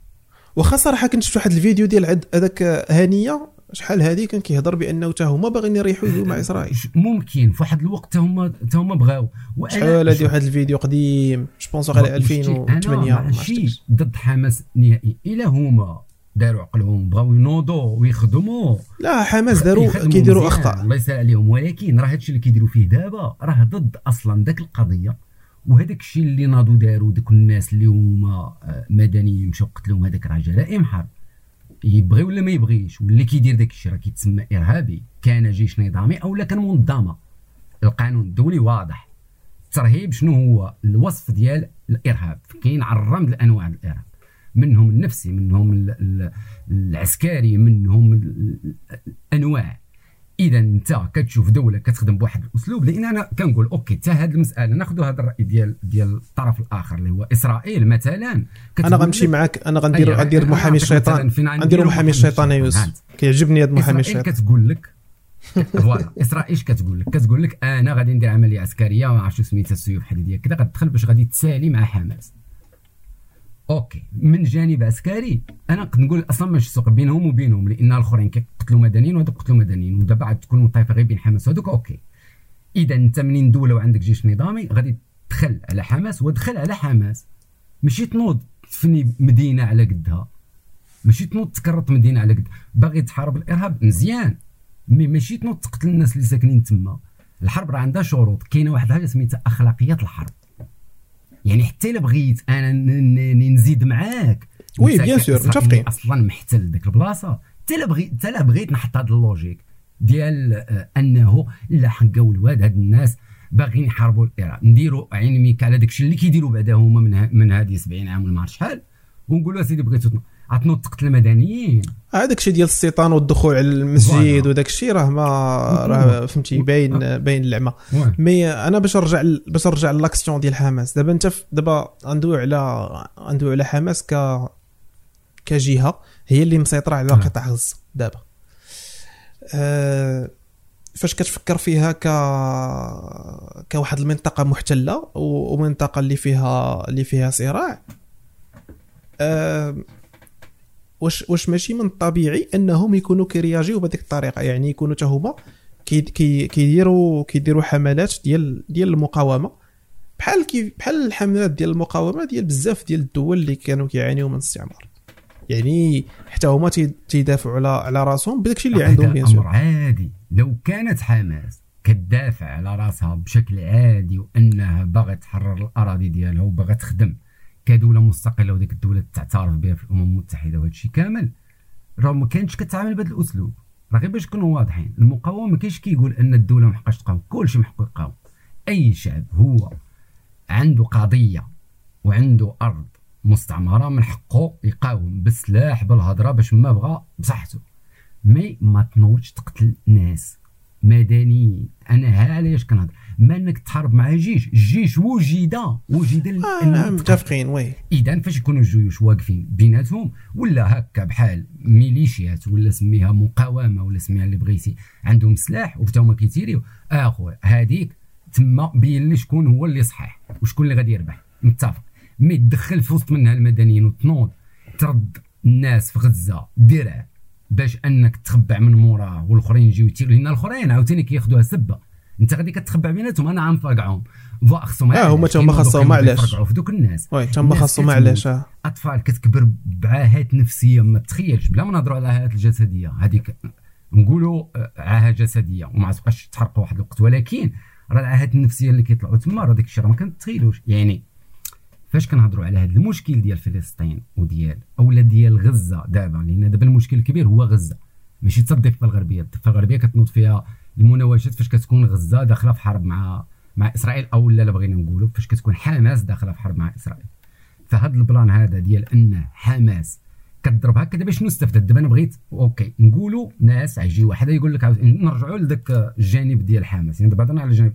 واخا صراحة كنت شفت واحد الفيديو ديال هذاك هانية شحال هذه؟ كان كيهضر بأنه حتى هما باغيين يريحوا مع إسرائيل. ممكن في واحد الوقت حتى هما حتى هما بغاو. شحال هذه؟ واحد الفيديو قديم je pense على 2008 ماشي ضد حماس نهائي. إلا هما داروا عقلهم بغاو ينوضوا ويخدموا. لا حماس داروا كيديروا أخطاء. الله يسهل عليهم. ولكن راه هادشي اللي كيديروا فيه دابا راه ضد أصلا ذاك القضية. وهذاك الشيء اللي ناضوا داروا دوك الناس اللي هما آه، مدنيين مشاو قتلوهم هذاك راه جرائم حرب. يبغي ولا ما يبغيش؟ واللي كيدير داك الشيء راه كيتسمى إرهابي. كان جيش نظامي أو لا كان منظمة. القانون الدولي واضح. الترهيب شنو هو؟ الوصف ديال الإرهاب. كاين عرم الأنواع الإرهاب. منهم النفسي منهم العسكري منهم الأنواع. إذا أنت كتشوف دولة كتخدم بواحد الأسلوب لأن أنا كنقول أوكي حتى هذه المسألة ناخذ هذا الرأي ديال ديال الطرف الآخر اللي هو إسرائيل مثلا. أنا غنمشي معك أنا غندير غندير محامي الشيطان. غندير محامي الشيطان يوسف. كيعجبني هذا محامي الشيطان. كتقول لك voilà إسرائيل اش كتقول لك؟ كتقول لك أنا غادي ندير عملية عسكرية ما عرفتش سميتها السيوف حديديه كذا غتدخل باش غادي تسالي مع حماس. أوكي. من جانب عسكري أنا نقدر نقول أصلا ماشي سوق بينهم وبينهم لأن الأخرين كيقتلوا مدنيين وهذوك قتلوا مدنيين ودابا عاد تكون مطيفه غير بين حماس وهذوك أوكي. إذا أنت منين دولة وعندك جيش نظامي غادي تدخل على حماس ودخل على حماس. ماشي تنوض تفني مدينة على قدها. ماشي تنوض تكرط مدينة على قد. باغي تحارب الإرهاب؟ مزيان. mais ماشي تنوض تقتل الناس اللي ساكنين تما. الحرب راه عندها شروط. كاينة واحد الحاجة سميتها اخلاقيات الحرب. يعني حتى إلا بغيت أنا نزيد معاك. oui bien sûr متفقين. أصلا محتل ديك البلاصة. حتى إلا بغيت حتى إلا بغيت نحط هذا ال logique ديال آه، أنه لا حقاو الواد هاد الناس باغيين يحاربوا الإرهاب. نديروا عين ميك على داك الشيء اللي كيديروا بعدا هما من من هذه 70 عام ولا ما شحال. ونقولوا أسيدي بغيتوا عطنوا تقتل المدنيين هذاك الشيء ديال السيطان والدخول على المسجد وداك الشيء راه ما راه فهمتي باين باين اللعمة. mais أنا باش نرجع باش نرجع l'action ديال حماس. دابا أنت دابا غندوي على غندوي على حماس ك كجهة هي اللي مسيطرة على قطاع غزة دابا. أه فاش كتفكر فيها ك كواحد المنطقة محتلة ومنطقة اللي فيها اللي فيها صراع أه واش واش ماشي من الطبيعي أنهم يكونوا كيرياجيو بهذيك الطريقة. يعني يكونوا حتى هما كيديروا كيديروا حملات ديال ديال المقاومة. بحال كي بحال الحملات ديال المقاومة ديال بزاف ديال الدول اللي كانوا كيعانيو من الاستعمار. يعني حتى هما تيدافعوا على على راسهم بداك اللي عندهم بيان سور. عادي. لو كانت حماس كتدافع على راسها بشكل عادي وأنها باغا تحرر الأراضي ديالها وباغا تخدم كدولة مستقلة وديك الدولة تعترف بها في الأمم المتحدة وهذا الشيء كامل. راه ما كانتش كتعامل بهذا الأسلوب راه غير باش نكونوا واضحين. المقاومة ما كاينش كيقول أن الدولة ما حقاش تقاوم. كلشي محق يقاوم أي شعب هو عنده قضية وعنده أرض مستعمرة من حقه يقاوم بالسلاح بالهضرة باش ما بغى بصحته. mais ما تنوضش تقتل ناس مدنيين. أنا ها علاش كنهضر؟ ما انك تحارب مع جيش الجيش وجد وجد آه متفقين oui. اذا فاش يكونوا الجيوش واقفين بيناتهم ولا هكا بحال ميليشيات ولا سميها مقاومة ولا سميها اللي بغيتي عندهم سلاح وحتى هما كي tirer يو. اخويا هذيك تما بين لي شكون هو اللي صحيح وشكون اللي غادي يربح. متفق. مي تدخل في وسط منها المدنيين وتنوض ترد الناس في غزة درع باش أنك تخبع من موراه والأخرين يجيو يتيروا. لأن الأخرين عاوتاني كياخذوها سبة. انت غادي كتخبع بيناتهم أنا عم فاقعهم. فوا خصهم آه هما تما خاصهم علاش في دوك الناس. وي تما خاصهم علاش أطفال كتكبر بعاهات نفسية ما تخيلش. بلا ما نهضروا على العاهات الجسدية هذيك نقولوا آه، عاهة جسدية وما تبقاش تحرق واحد الوقت. ولكن راه العاهات النفسية اللي كيطلعوا تما راه داك الشيء راه ما كنتخيلوش. يعني فاش كنهضروا على هذا المشكل ديال فلسطين وديال اولا ديال غزة دابا؟ لأن دابا المشكل الكبير هو غزة. ماشي حتى الضفه الغربية. الضفه الغربية كتنوض فيها المناوشات فاش كتكون غزة داخلة في حرب مع مع إسرائيل أو لا بغينا نقولوا فاش كتكون حماس داخلة في حرب مع إسرائيل. فهاد البلان هذا ديال أن حماس كضرب هكا دابا شنو استفدت دابا أنا بغيت أوكي نقولوا ناس غيجي واحد يقول لك نرجعوا لذاك الجانب ديال حماس. يعني دابا هضرنا على الجانب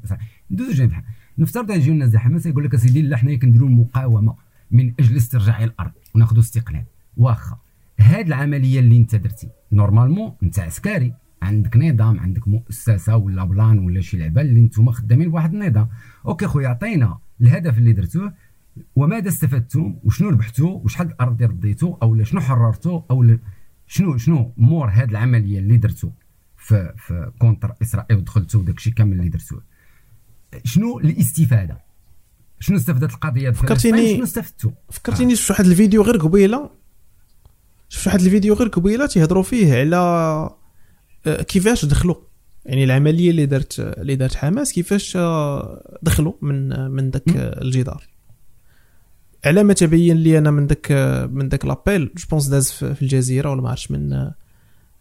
ندوزو الجانب نفترض يجيو الناس ديال حماس يقول لك أسيدي لا حنايا كنديروا المقاومة من أجل استرجاع الأرض وناخذوا استقلال. واخا هاد العملية اللي انت درتي normalement انت عسكري. عندك نظام عندك مؤسسة ولا plan ولا شي لعبة اللي أنتم خدامين بواحد النظام. أوكي خويا عطينا الهدف اللي درتوه وماذا استفدتم وشنو ربحتوا؟ وشحال الأرض رديتوا؟ أو شنو حررتوا؟ أو شنو شنو مور هاد العملية اللي درتوا في في contre إسرائيل ودخلتوا داك الشيء كامل اللي درتوه؟ شنو الاستفادة؟ شنو استفادت القضية فكرتيني شنو استفدتوا؟ فكرتيني شفت واحد الفيديو غير قبيلة. شفت واحد الفيديو غير قبيلة تيهضروا فيه على كيفاش دخلوا؟ يعني العملية اللي دارت اللي دارت حماس كيفاش آه، دخلوا من من ذاك الجدار؟ على ما تبين لي أنا من ذاك من ذاك لابيل جو بونس داز في الجزيرة ولا ما عرفتش من آه،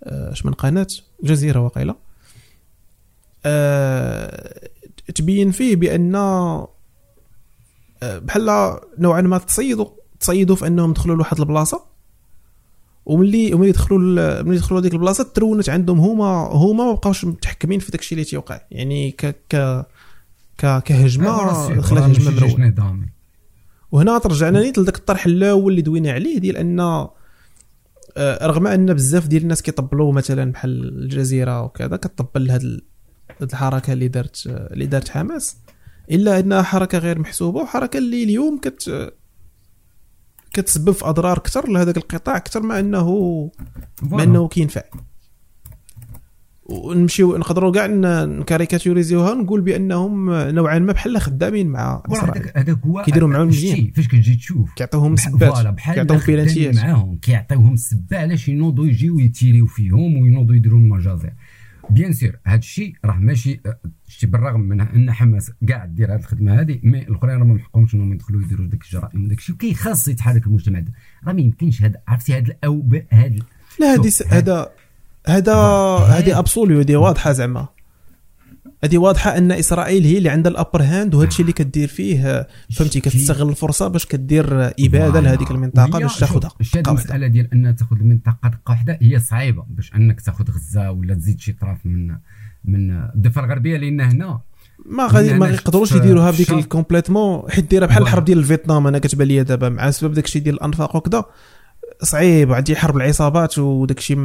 اش من قناة. الجزيره واقيلا. أه تبين فيه بأن بحال نوعا ما تصيدوا تصيدوا في أنهم دخلوا لواحد البلاصة. وملي وملي دخلوا ملي دخلوا هذيك البلاصة ترونت عندهم هما هما ما بقاوش متحكمين في داكشي اللي تيوقع. يعني ك ك ك كهجمة دخلت هجمة مروله وهنا ترجعنا نيت لذاك الطرح الأول اللي دوينا عليه ديال أن آه، رغم أن بزاف ديال الناس كيطبلوا مثلا بحال الجزيرة وكذا كتطبل هاد الحركة اللي دارت اللي دارت حماس إلا أنها حركة غير محسوبة وحركة اللي اليوم كت كتسبب في أضرار أكثر لهذاك القطاع أكثر ما انه ما إنه كينفع. ونمشيو نقدروا كاع ن caricaturiser يوها نقول بأنهم نوعا ما بحال خدامين مع إسرائيل. هذاك هو كيديروا معاهم مزيان. فاش كتجي تشوف. كيعطيوهم السبات كيعطيوهم بيلانتيات معاهم كيعطيوهم السبه علاش ينوضوا يجيو يتيريو فيهم وينوضوا يديروا المجازر. bien sûr هذا الشيء راه ماشي شتي بالرغم من إن حماس كاع دير هذه الخدمة هذه mais الأخرين راه ما محقهمش إنهم يدخلوا يديروا ديك الجرائم وداك الشيء كي خاص يتحرك المجتمع راه ما يمكنش هذا عرفتي هذا الاوبئه هذا لا هذه هذا هذا هذه absolu هذه واضحة زعما. هذه واضحة أن إسرائيل هي اللي عندها ال upper hand وهذا الشيء اللي كدير فيه فهمتي؟ كتستغل الفرصة باش كدير إبادة لهذيك المنطقة باش تاخذها المسألة ديال أن تاخذ المنطقة دقه واحدة هي صعيبة باش أنك تاخذ غزة ولا تزيد شي طرف من من الضفة الغربية لأن هنا ما غادي ما يقدروش يديروها بديك complètement حيت ديرها بحال الحرب ديال الفيتنام أنا كتبان لي دابا مع سبب داك الشيء ديال الأنفاق وكذا صعيب عندي حرب العصابات وداك الشيء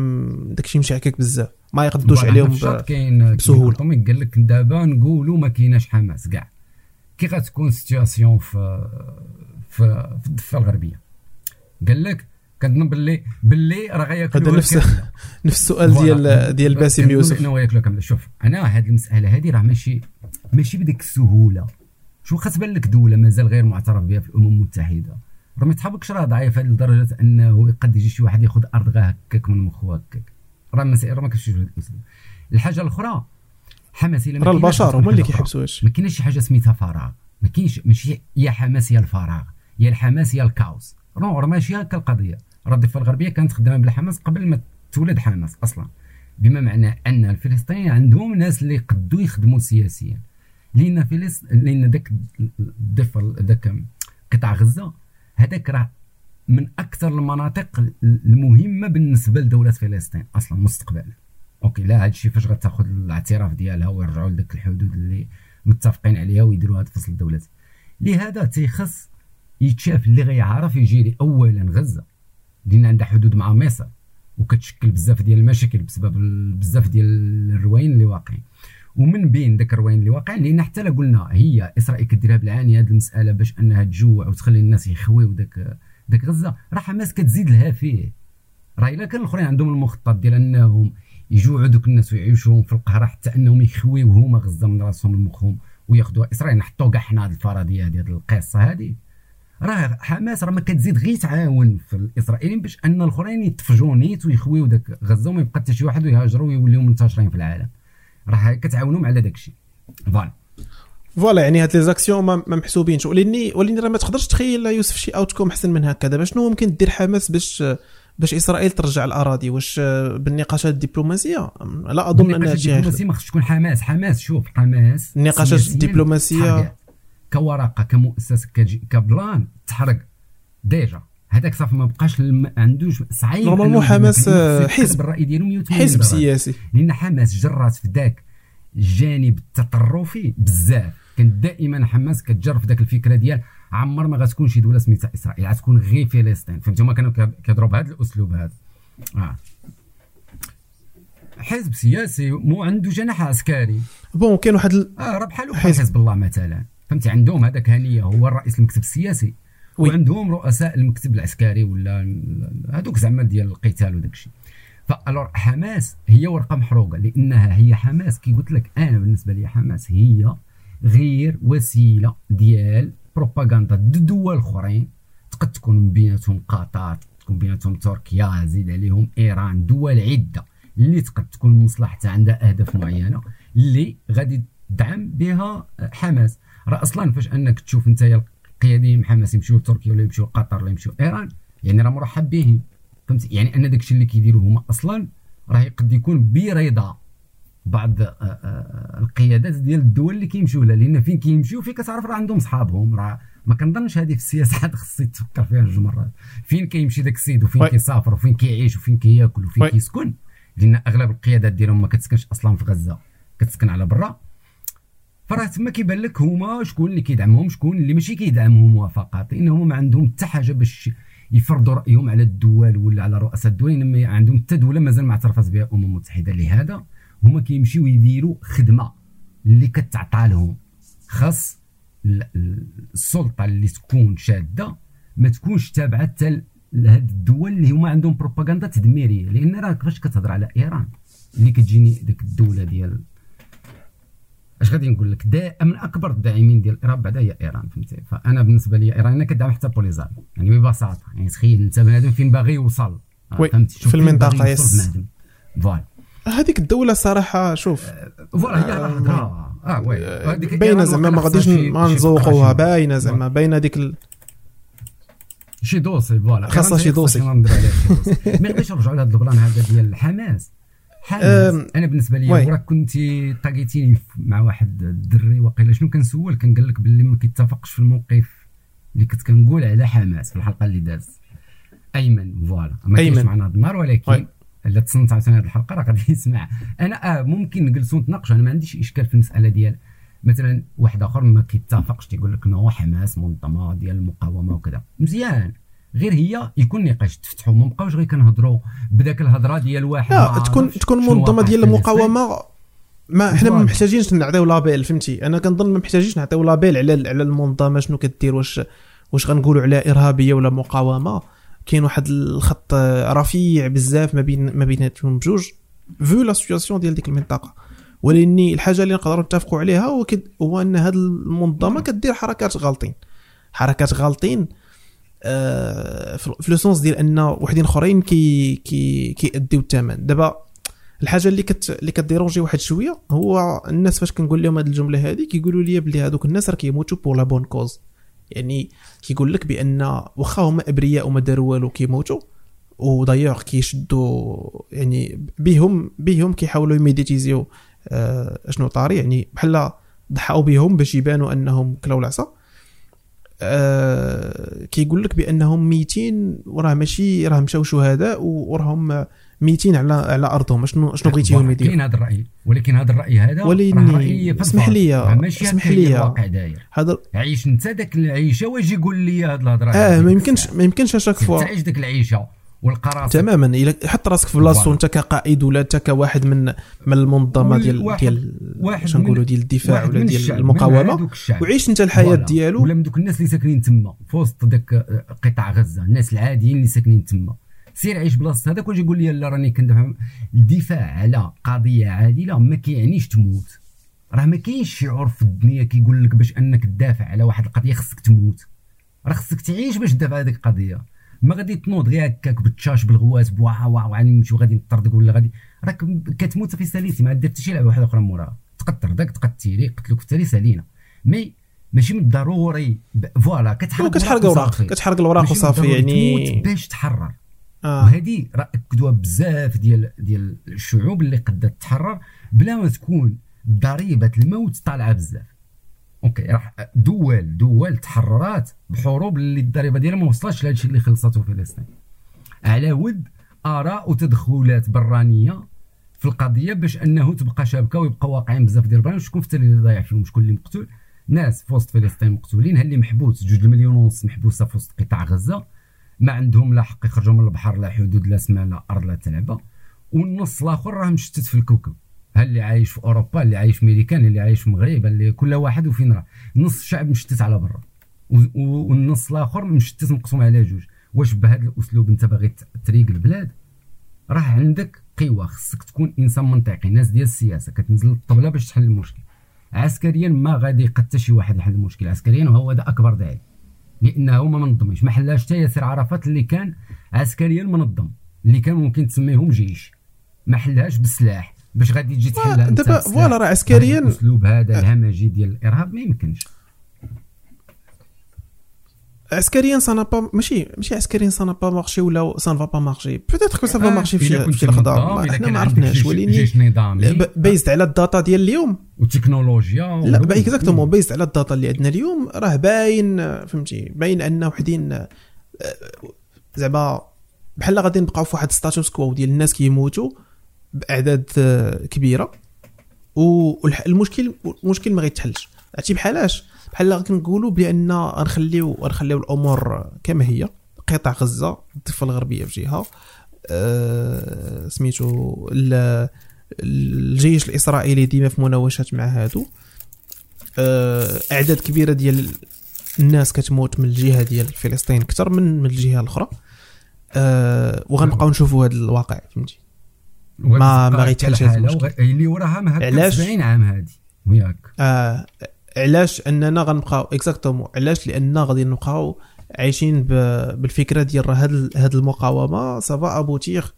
داك الشيء مشعكك بزاف. ما يقدوش عليهم كاين بسهولة. قال لك دابا نقولوا ما كايناش حماس كاع. كي غتكون situation في في, في الضفة الغربية. قال لك كنظن باللي باللي راه غياكلوا هذا نفس نفس السؤال ديال ديال باسم يوسف. أنا وياكلوا كامل. شوف أنا هذه المسألة هذه راه ماشي ماشي بديك السهولة. شو خاص لك دولة مازال غير معترف بها في الأمم المتحدة؟ راه ما تحبكش راه ضعيفة لدرجة أنه قد يجي شي واحد ياخذ أرض غا هكاك من مخو هكاك. راه راه ما كاينش الحاجة الأخرى حماس راه البشر هما اللي كيحبسوا ما كاينش شي حاجة سميتها فراغ. ما كاينش ماشي يا حماس يا الفراغ يا الحماس يا الكاوس. راه ماشي هكا القضية. راه الضفة الغربية كانت خدامة بالحماس قبل ما تولد حماس أصلا. بما معنى أن الفلسطينيين عندهم ناس اللي قدوا يخدموا سياسيا. لأن فلسطين لأن ذاك الضفه ذاك قطاع غزة هذاك راه من أكثر المناطق المهمة بالنسبة لدولة فلسطين أصلا مستقبلا. أوكي لا هذا الشيء فاش غتأخذ الاعتراف ديالها ويرجعوا لذاك الحدود اللي متفقين عليها ويديروا هذا فصل الدولات لهذا تيخص يتشاف اللي غيعرف يجي لي اولا غزة. لأن عندها حدود مع مصر وكتشكل بزاف ديال المشاكل بسبب بزاف ديال الرواين اللي واقعين. ومن بين ذاك الرواين اللي واقعين لأن حتى لا قلنا هي إسرائيل كديرها بالعاني هذه المسألة باش أنها تجوع وتخلي الناس يخويو داك داك غزة راه حماس كتزيد لها فيه. راه إلا كان الأخرين عندهم المخطط ديال أنهم يجوعوا دوك الناس ويعيشوهم في القهره حتى أنهم يخويو هما غزة من راسهم لمخهم وياخذوها. إسرائيل نحطوا كاع حنا هذه الفرضيه ديال القصة هذه راه حماس راه ما كتزيد غير تعاون في الإسرائيليين باش أن الأخرين يتفجوا نيت ويخويو داك غزة وما يبقى حتى شي واحد ويهاجروا ويوليو منتشرين في العالم. راه كتعاونهم على داك الشيء voilà. voilà يعني هاد les actions ما محسوبينش. ولاني ولاني راه ما تقدرش تخيل يوسف شي outcome احسن من هكا. دابا شنو ممكن دير حماس باش باش إسرائيل ترجع الأراضي؟ واش بالنقاشات الدبلوماسية؟ لا أظن ان هادشي الدبلوماسية ما خصش تكون حماس. حماس شوف حماس. النقاشات الدبلوماسية. كورقه كمؤسسه ك plan تحرق. déjà. هذاك صافي ما بقاش ما عندوش صعيب normalement حماس حزب. الراي ديالهم حزب سياسي. لأن حماس جرات في ذاك الجانب التطرفي بزاف. كانت دائما حماس كتجر في ذاك الفكرة ديال عمر ما غتكون شي دولة سميتها إسرائيل غتكون غير فلسطين. فهمتي؟ هما كانوا كيضربوا بهذا الأسلوب هذا آه. حزب سياسي مو عنده جناح عسكري. بون كاين واحد ال... آه راه بحال حزب. الله مثلا. فهمتي؟ عندهم هذاك هنيه هو الرئيس المكتب السياسي. وعندهم رؤساء المكتب العسكري ولا هذوك زعما ديال القتال وداك الشيء فالور حماس هي ورقة محروقة لأنها هي حماس. كي قلت لك أنا بالنسبة لي حماس هي غير وسيلة ديال بروباغندا دول أخرين. تقد تكون من بيناتهم قطر تكون بيناتهم تركيا زيد عليهم إيران دول عدة. اللي تقد تكون مصلحتها عندها أهداف معينة اللي غادي تدعم بها حماس. راه أصلا فاش أنك تشوف أنت القياديين حماس يمشيو لتركيا ولا يمشيو لقطر ولا يمشيو إيران. يعني راه مرحب بهم. فهمتي؟ يعني أن داكشي اللي كيديروه هما أصلا راه قد يكون برضا بعض آه، آه، القيادات ديال الدول اللي كيمشيو لها. لأن فين كيمشيو؟ فين كتعرف راه عندهم صحابهم. راه ما كنظنش هذه في السياسة حد خصك تفكر فيها جوج مرات. فين كيمشي داك السيد؟ وفين كيسافر؟ وفين كيعيش؟ وفين كياكل؟ وفين كيسكن؟ لأن أغلب القيادات ديالهم ما كتسكنش أصلا في غزة. كتسكن على برا. فراه تما كيبان لك هما شكون اللي كيدعمهم شكون اللي ماشي كيدعمهم فقط لانهم ما عندهم حتى حاجة باش يفرضوا رأيهم على الدول ولا على رؤساء الدول ما عندهم حتى دولة مازال ما اعترفت بها الامم المتحده لهذا هما كيمشيو يديروا خدمة اللي كتعطى لهم. خاص السلطة اللي تكون شادة ما تكونش تابعة حتى لهاد الدول اللي هما عندهم بروباغندا تدميرية. لأن راه كيفاش كتهضر على إيران اللي كتجيني ديك الدولة ديال اش غادي نقول لك؟ دا من أكبر الداعمين ديال إيران بعدا هي إيران فهمتي؟ فأنا بالنسبة لي إيران كدعم حتى بوليزار يعني ببساطه يعني تخيل أنت بنادم فين باغي يوصل. فهمتي؟ في المنطقة yes. voilà هذيك الدولة صراحة شوف. voilà هي راه آه oui. آه، باينة زعما ما غاديش ما نزوقوها باينة زعما باينة ديك ال... شي dossier voilà. خاصها شي dossier. ما غاديش نرجعوا لهذا ال plan هذا ديال حماس أنا بالنسبة لي وراك كنت طاقيتيني مع واحد الدري وقيلا شنو كنسول؟ كان قال لك باللي ما كيتفقش في الموقف اللي كنت كنقول على حماس في الحلقة اللي دازت أيمن voilà. ما كاينش معنا هذا النهار ولكن إلا تصنت عاوتاني هذه الحلقة راه غادي يسمع أنا آه ممكن نجلسوا نتناقشوا أنا ما عنديش إشكال في المسألة ديال مثلا واحد آخر ما كيتفقش تيقول لك non حماس منظمة ديال المقاومة وكذا. مزيان. غير هي يكون نقاش تفتحوا ما بقاوش غير كنهضروا بداك الهضرة ديال واحد لا تكون تكون منظمة ديال المقاومة. ما حنا ما محتاجينش نعطيو label فهمتي؟ أنا كنظن ما محتاجينش نعطيو label على على المنظمة شنو كدير واش واش غنقولوا عليها إرهابية ولا مقاومة. كاين واحد الخط رفيع بزاف ما بين ما بيناتهم بجوج. vu la situation ديال ديك المنطقة. ولأني الحاجة اللي نقدروا نتفقوا عليها هو, هو أن هذه المنظمة كدير حركات غالطين. حركات غالطين في le sens ديال أن وحدين أخرين كي كي كيأديو الثمن. دابا الحاجة اللي كت اللي ك déranger واحد شوية هو الناس فاش كنقول لهم هذه الجملة هذه كيقولوا لي بلي هذوك الناس راه كيموتوا pour la bonne cause يعني كيقول لك بأن واخا هما أبرياء وما داروا والو كيموتوا ودايوغ كيشدوا يعني بهم بهم كيحاولوا ي médiatiser يو آه شنو طاري؟ يعني بحال ضحاو بهم باش يبانوا أنهم كلاو العصا. آه كيقول لك بأنهم ميتين وراه ماشي راه مشاو شهداء وراهم ميتين على على أرضهم. شنو شنو بغيتيهم يديروا كاين هذا الراي ولكن هذا الرأي هذا ولكن اسمح لي اسمح لي هذا عيش انت ذاك العيشة واجي يقول لي هذه الهضرة؟ آه ما يمكنش ما يمكنش à chaque fois. تعيش ذاك العيشة. والقرار تماما. إلا حط راسك في بلاصتو أنت كقائد ولا أنت كواحد من من المنظمة ديال ديال واش نقولوا ديال الدفاع ولا ديال المقاومة؟ وعيش أنت الحياة ديالو. ولا من دوك الناس اللي ساكنين تما. في وسط ذاك قطاع غزة. الناس العاديين اللي ساكنين تما. سير عيش بلاصه هذاك واش يقول لي لا راني كندافع الدفاع على قضية عادلة ما كيعنيش تموت. راه ما كاينش شعور في الدنيا كيقول لك باش أنك تدافع على واحد القضية خصك تموت. راه خصك تعيش باش تدافع على هذيك القضية. ما غادي تنوض غير هكاك بالتشاش بالغواز بوا وا غادي نمشيو غادي نطردك ولا غادي. راك كتموت في ساليتي ما دير حتى شي لعبة واحدة أخرى موراها. تقدر داك تقتلي قتلوك في التالي سالينا mais ماشي من الضروري voilà كتحرق كتحرق الاوراق كتحرق الاوراق وصافي يعني باش تحرر. آه. وهذه راه اكدوها بزاف ديال ديال الشعوب اللي قد تحرر بلا ما تكون ضريبة الموت طالعة بزاف. OK راح دول دول تحررات بحروب اللي الضريبة ديالها ما وصلتش لهذا الشيء اللي خلصته فلسطين. على ود آراء وتدخلات برانية في القضية باش أنه تبقى شابكة ويبقى واقعين بزاف ديال البرامج شكون في اللي ضايع فيهم؟ شكون اللي مقتول؟ ناس في وسط فلسطين مقتولين اللي محبوس جوج المليون ونص محبوسة في وسط قطاع غزة؟ ما عندهم لا حق يخرجوا من البحر لا حدود لا سماء لا أرض لا تلعبه والنص الآخر راه مشتت في الكوكب. اللي عايش في أوروبا اللي عايش في ميريكان اللي عايش في المغرب اللي كل واحد وفين راه. نص الشعب مشتت على برا. والنص الآخر مشتت مقسوم على جوج. واش بهذا الأسلوب أنت باغي تريق البلاد؟ راه عندك قوة خصك تكون إنسان منطقي ناس ديال السياسة. كتنزل الطبلة باش تحل المشكل. عسكريا ما غادي حتى شي واحد يحل المشكل. عسكريا وهو هذا أكبر داعي. لأنه ما منظمش. ما حلاش حتى ياسر عرفات اللي كان عسكريا منظم اللي كان ممكن تسميهم جيش. ما حلهاش بالسلاح. باش غادي تجي تحلها دابا فوالا راه عسكريا. الاسلوب هذا الهمجي ديال الإرهاب ما يمكنش. عسكريا ça pas ماشي ماشي عسكريا ça pas marché ولا ça pas pas marché peut-être que ça pas marché في الخضار حنا ما عرفناش ولكن based على la data ديال اليوم. والتكنولوجيا لا exactement based على la data اللي عندنا اليوم. راه باين فهمتي باين أن وحدين آه، زعما بحال غادي نبقاو في واحد statu quo ديال الناس كيموتوا. بأعداد آه، كبيرة. والمشكل المشكل ما غيتحلش. عرفتي بحالاش بحال كنقولوا بأن غنخليو غنخليو الأمور كما هي. قطاع غزة الضفة الغربية في جهة أه سميتو الجيش الإسرائيلي ديما في مناوشات مع هادو. أه أعداد كبيرة ديال الناس كتموت من الجهة ديال فلسطين أكثر من من الجهة الأخرى. أه وغنبقاو نشوفوا هذا الواقع فهمتي؟ ما ما غيتحلش هذا المشكل اللي وراها ما 70 عام هذه وياك. آه علاش أننا غنبقاو؟ exactement علاش؟ لأن غادي نبقاو عايشين بالفكرة ديال راه هاد هاد المقاومة ça va aboutir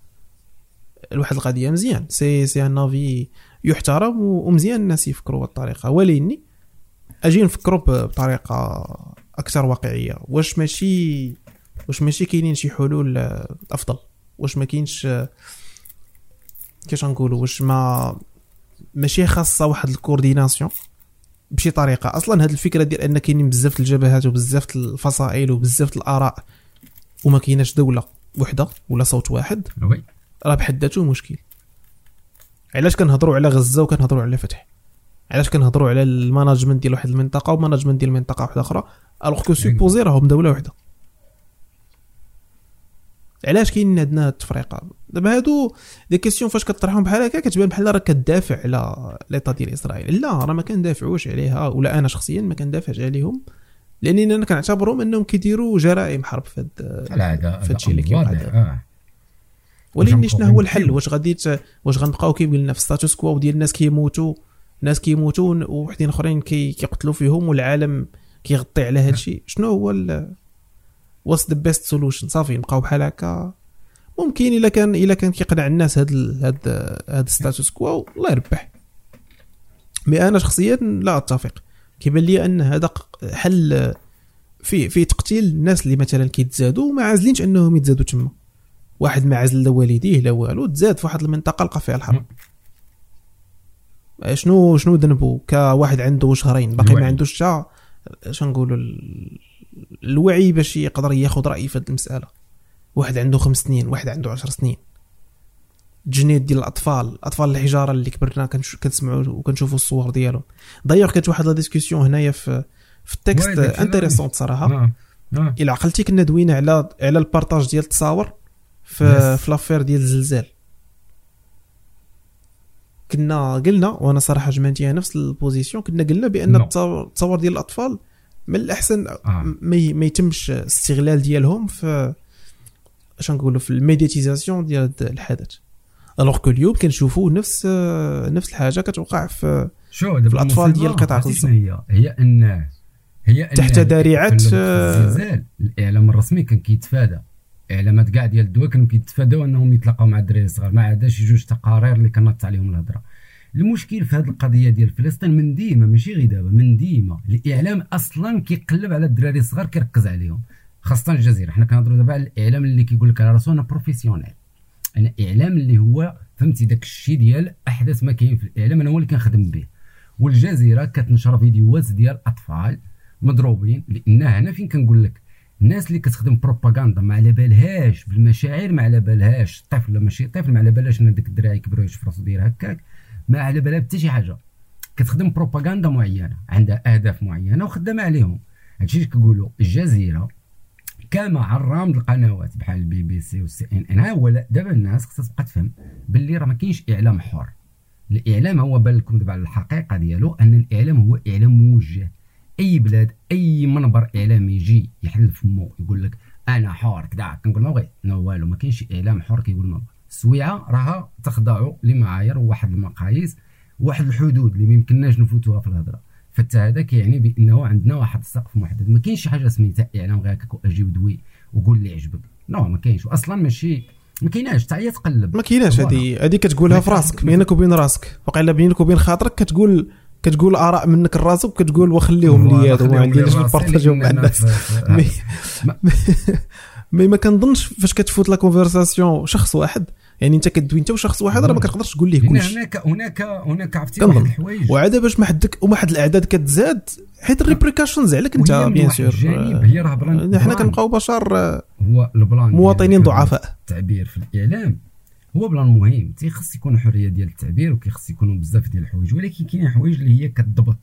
لواحد القضية مزيان. c'est c'est un avis يحترم ومزيان الناس يفكروا بالطريقة ولكن أجي نفكروا بطريقة أكثر واقعية. واش ماشي واش ماشي كاينين شي حلول أفضل؟ واش ما كاينش كيفاش نقولوا واش ما ماشي خاصة واحد الكورديناسيون بشي طريقة. أصلا هذه الفكرة ديال أن كاينين بزاف الجبهات وبزاف الفصائل وبزاف الآراء وما كايناش دولة وحدة ولا صوت واحد راه بحد ذاته مشكل. علاش كنهضروا على غزة وكنهضروا على فتح؟ علاش كنهضروا على ال management ديال واحد المنطقة و management ديال منطقة واحدة أخرى alors que supposé راهم دولة وحدة؟ علاش كاين عندنا التفريقة؟ دابا هادو des questions فاش كطرحهم بحال هكا كتبان بحال راك كدافع على l'État ديال إسرائيل. لا راه ما كندافعوش عليها ولا أنا شخصيا ما كندافعش عليهم لاني أنا كنعتبرهم أنهم كيديروا جرائم حرب في هذا في هادشي اللي كيوقع آه. ولكن شنو هو الحل؟ واش غادي واش غنبقاو كيف؟ قلنا في statu quo ديال الناس كيموتوا ناس كيموتوا وحدين أخرين كيقتلوا فيهم والعالم كيغطي على هذا الشيء. شنو هو واش the best solution صافي نبقاو بحال هكا. ممكن إلا كان إلا كان كيقنع الناس هاد هاد هاد ال statu quo الله يربح. mais أنا شخصيا لا أتفق. كيبان لي أن هذا حل في في تقتيل الناس اللي مثلا كيتزادوا وما عازلينش أنهم يتزادوا تما. واحد ما عزل لا والديه لا والو تزاد في واحد المنطقة لقى فيها الحرب. شنو شنو ذنبو كواحد عنده شهرين باقي ما عندوش حتى شنقولوا الوعي باش يقدر ياخذ رأي في هذه المسألة. واحد عنده خمس سنين واحد عنده عشر سنين جنيد ديال الأطفال أطفال الحجارة اللي كبرنا كنسمعوا وكنشوفوا الصور ديالهم دايوغ كانت واحد la discussion هنايا في في ال texte intéressant صراحة آه. آه. إلى عقلتي كنا دوينا على على ال partage ديال التصاور في في l'affaire ديال الزلزال كنا قلنا وأنا صراحة جمعتيها نفس ال position كنا قلنا بأن التصاور ديال الأطفال من الأحسن آه. ما يتمش استغلال ديالهم في اش نقولوا في ال médiatisation ديال الحدث. alors que اليوم كنشوفوا نفس نفس الحاجة كتوقع في شو في الأطفال ديال قطاع غزه هي هي أن هي أن تحت ذريعه الزلزال الإعلام الرسمي كان كيتفادى. إعلامات كاع ديال الدول كانوا كيتفاداو أنهم يتلاقاو مع الدراري الصغار. ما عدا شي جوج تقارير اللي كانت عليهم الهضرة. المشكل في هذه القضية ديال فلسطين من ديما ماشي غير دابا من ديما. الإعلام أصلا كيقلب على الدراري الصغار كيركز عليهم. خاصة الجزيرة. حنا كنهضروا دابا على الإعلام اللي كيقول لك على راسو أنا professionnel. أنا إعلام اللي هو فهمتي داك الشيء ديال احدث ما كاين في الإعلام أنا هو اللي كنخدم به. والجزيرة كتنشر فيديوهات ديال أطفال مضروبين لأن هنا فين كنقول لك؟ الناس اللي كتخدم بروباغندا ما على بالهاش بالمشاعر ما على بالهاش طفل ماشي طفل ما على بالهاش إن ديك الدراري يكبروا يشوف راسو داير هكاك ما على بالها حتى شي حاجة. كتخدم بروباغندا معينة عندها أهداف معينة وخدامة عليهم. هادشي اللي كيقولوا الجزيرة كما عرام القنوات بحال البي بي سي والسي إن إن. ها هو دابا الناس خصها تبقى تفهم باللي راه ما كاينش إعلام حر. الإعلام هو بان لكم دابا الحقيقة ديالو أن الإعلام هو إعلام موجه. أي بلاد أي منبر إعلامي يجي يحل فمو يقول لك أنا حر كذا كنقول ما بغيت. نو والو ما كاينش إعلام حر كيقول ما السويعه راها تخضع لمعايير وواحد المقاييس واحد الحدود اللي ما يمكنناش نفوتوها في الهضرة. فحتى هذا كيعني بأنه عندنا واحد السقف محدد. ما كاينش شي حاجة سميتها إعلام غير هكاك وأجي ودوي وقول اللي عجبك. non ما كاينش. واصلا ماشي ما كايناش حتى هي تقلب. ما كايناش هذه هذه كتقولها في راسك بينك وبين راسك. وقيلا بينك وبين خاطرك كتقول كتقول آراء منك لراسك وكتقول وخليهم لي هذا ما عنديش نبارطاجيهم مع الناس mais ما كنظنش فاش كتفوت la conversation شخص واحد. يعني انت كدوي انت وشخص واحد راه ما كتقدرش تقول ليه كلشي. هناك هناك هناك عرفتي واحد الحوايج. وعاد باش ما حدك وما حد الإعداد كتزاد حيت les répercussions عليك انت bien sûr. هي راه بلان حنا كنبقاو بشر هو البلان مواطنين ضعفاء. التعبير في الإعلام. هو بلان مهم. تيخص يكون حرية ديال التعبير وكيخص يكونوا بزاف ديال الحوايج. ولكن كاين حوايج اللي هي كتضبط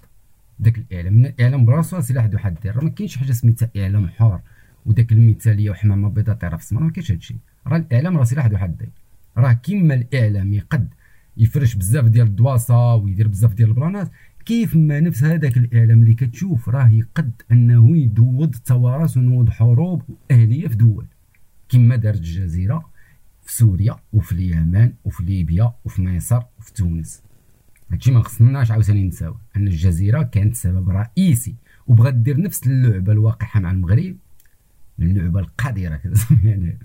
داك الإعلام. الإعلام براسو سلاح ذو حدين راه ما كاينش حاجة سميتها إعلام حر وداك المثالية وحمامة بيضاء طيره في السماء. ما كاينش هادشي. راه الإعلام راه سلاح ذو حدين راه كيما الاعلام يقد يفرش بزاف ديال الدواسة ويدير بزاف ديال البلانات. كيف ما نفس هذاك الاعلام اللي كتشوف راه يقد أنه ينوض ثورات وينوض حروب أهلية في دول. كما دارت الجزيرة في سوريا وفي اليمن وفي ليبيا وفي مصر وفي تونس. هادشي ما خصناش عاوتاني نساو أن الجزيرة كانت سبب رئيسي وبغات دير نفس اللعبة الواقعة مع المغرب اللعبة القذره يعني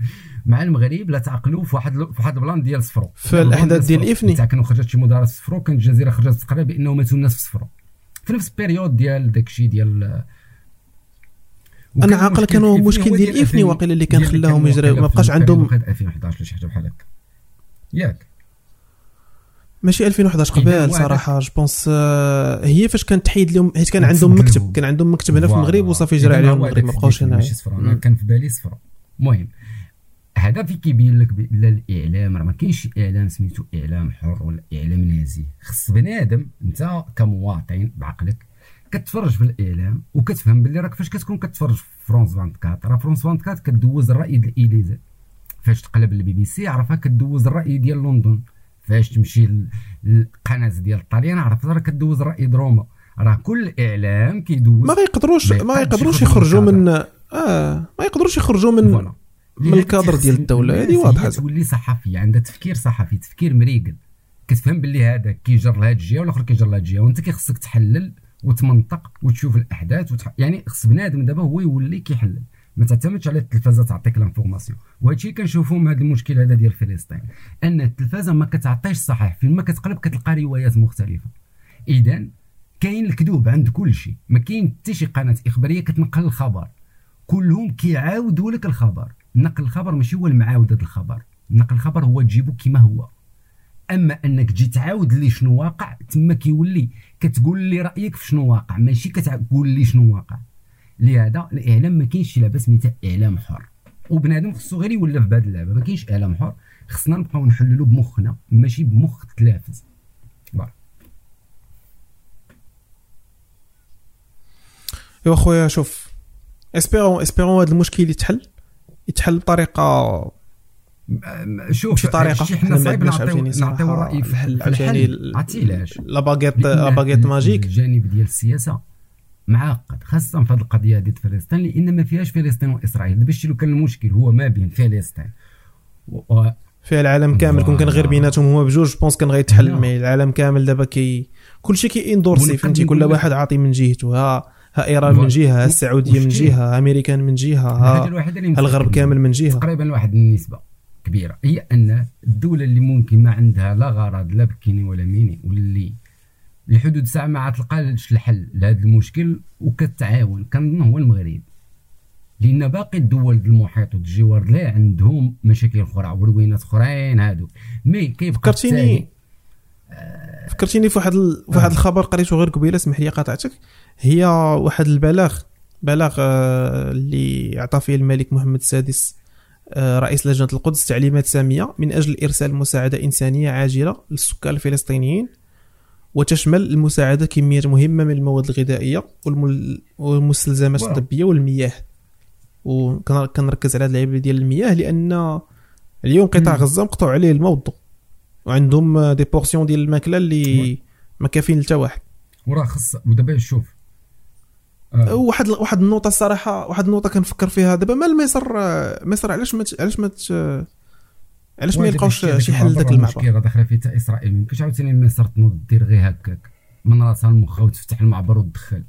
مع المغرب لا تعقلوا في واحد في واحد البلان ديال صفرو. في الأحداث ديال الافني تاع كانوا خرجت شي مدارس في صفرو كانت الجزيرة خرجت تقرا بانه ماتوا الناس في صفرو. في نفس période ديال داكشي ديال أنا عاقل كانوا مشكل ديال الافني واقيلا اللي كان خلاهم يجريو ما بقاش عندهم 2011 ولا شي حاجة بحال هكا. ياك. ماشي 2011 قبل صراحة je pense آه، هي فاش كانت تحيد لهم حيت كان عندهم مكتب كان عندهم مكتب هنا في المغرب وصافي جرى عليهم المغرب ما بقاوش هنا كان في بالي صفر المهم هذا في كيبين لك بان الإعلام راه ما كاينش إعلام سميتو إعلام حر ولا إعلام نازي. خص بنادم أنت كمواطن بعقلك كتفرج في الإعلام وكتفهم باللي راك فاش كتكون كتفرج في فرونس 24 راه فرونس 24 كدوز الرأي ديال الاليزي فاش تقلب البي بي سي عرفها كدوز الرأي ديال لندن. فاش تمشي للقناه ديال الطليان عرفت راه كدوز الراي د روما. راه كل إعلام كيدوز ما يقدروش ما يقدروش يخرجوا من آه ما يقدروش يخرجوا من من الكادر ديال الدولة هذه واضحة تولي صحفية عندها تفكير صحفي تفكير مريقل. كتفهم باللي هذا كيجر لهاد الجهة والآخر كيجر لهاد الجهة وأنت كيخصك تحلل وتمنطق وتشوف الأحداث وتح... يعني خص بنادم دابا هو يولي كيحلل. ما تعتمدش على التلفازة تعطيك l'information وهذا الشيء كنشوفوا من هذا المشكل هذا ديال فلسطين. أن التلفازة ما كتعطيش صحيح. فين ما كتقلب كتلقى روايات مختلفة. إذا كاين الكذوب عند كل شيء. ما كاين حتى شي قناة إخبارية كتنقل الخبر. كلهم كيعاودوا لك الخبر. نقل الخبر ماشي هو المعاوده الخبر. نقل الخبر هو تجيبو كما هو. أما أنك تجي تعاود لي شنو واقع تما كيولي كتقول لي رأيك في شنو واقع. ماشي كتقول لي شنو واقع. لهذا الإعلام ما كاينش شي لعبه سميتها إعلام حر. وبنادم خصو غير يولف بهذه اللعبة ما كاينش إعلام حر. خصنا نبقاو نحللو بمخنا ماشي بمخ تلافز. إيوا خويا شوف espérons espérons هذا المشكل يتحل؟ يتحل بطريقة شوف شي طريقة. حنا صعيب نعطيو نعطيو رأي في الحل. عرفتي علاش لا باغيت لا باغيت ماجيك الجانب ديال السياسة معقد خاصة في هذه القضية ديال فلسطين لأن ما فيهاش فلسطين وإسرائيل. باش لو كان المشكل هو ما بين فلسطين و... فيها العالم كامل كون كان غير بيناتهم هما بجوج je pense كان غيتحل mais العالم كامل دابا كي كلشي كي endorsé فهمتي كل واحد عاطي من جهته ها ها إيران من جهة ها السعودية من جهة ها أمريكان من جهة ها الغرب كامل من جهة. تقريبا واحد النسبة كبيرة هي أن الدولة اللي ممكن ما عندها لا غرض لا بكيني ولا ميني واللي لحدود ساعة ما تلقاش الحل لهذا المشكل وكتعاون. كنظن هو المغرب. لأن باقي الدول المحيط والجوار لا عندهم مشاكل أخرى وروينات أخرين هادو. مي كيف فكرتيني فكرتيني في واحد ال... في واحد الخبر قريته غير قبيلة اسمح لي قاطعتك. هي واحد البلاغ بلاغ آه، اللي أعطى فيه الملك محمد السادس آه، رئيس لجنة القدس تعليمات سامية من أجل إرسال مساعدة إنسانية عاجلة للسكان الفلسطينيين. وتشمل المساعدة كميات مهمة من المواد الغذائية والمستلزمات الطبية والمياه. وكنركز على هذه اللعيبة ديال المياه لأن اليوم قطاع غزة مقطوع عليه الموضوع وعندهم des portions ديال الماكلة اللي ما كافيين لتا واحد. وراه خص ودابا شوف. آه. واحد واحد النقطة الصراحة واحد النقطة كنفكر فيها. دابا مال مصر مصر علاش ما علاش ما علاش ما يلقاوش شي حل لذاك المعبر المشكلة داخله حتى إسرائيل. ما يمكنش عاوتاني مصر تنوض دير غير هكاك. من راسها المخ وتفتح المعبر وتدخل.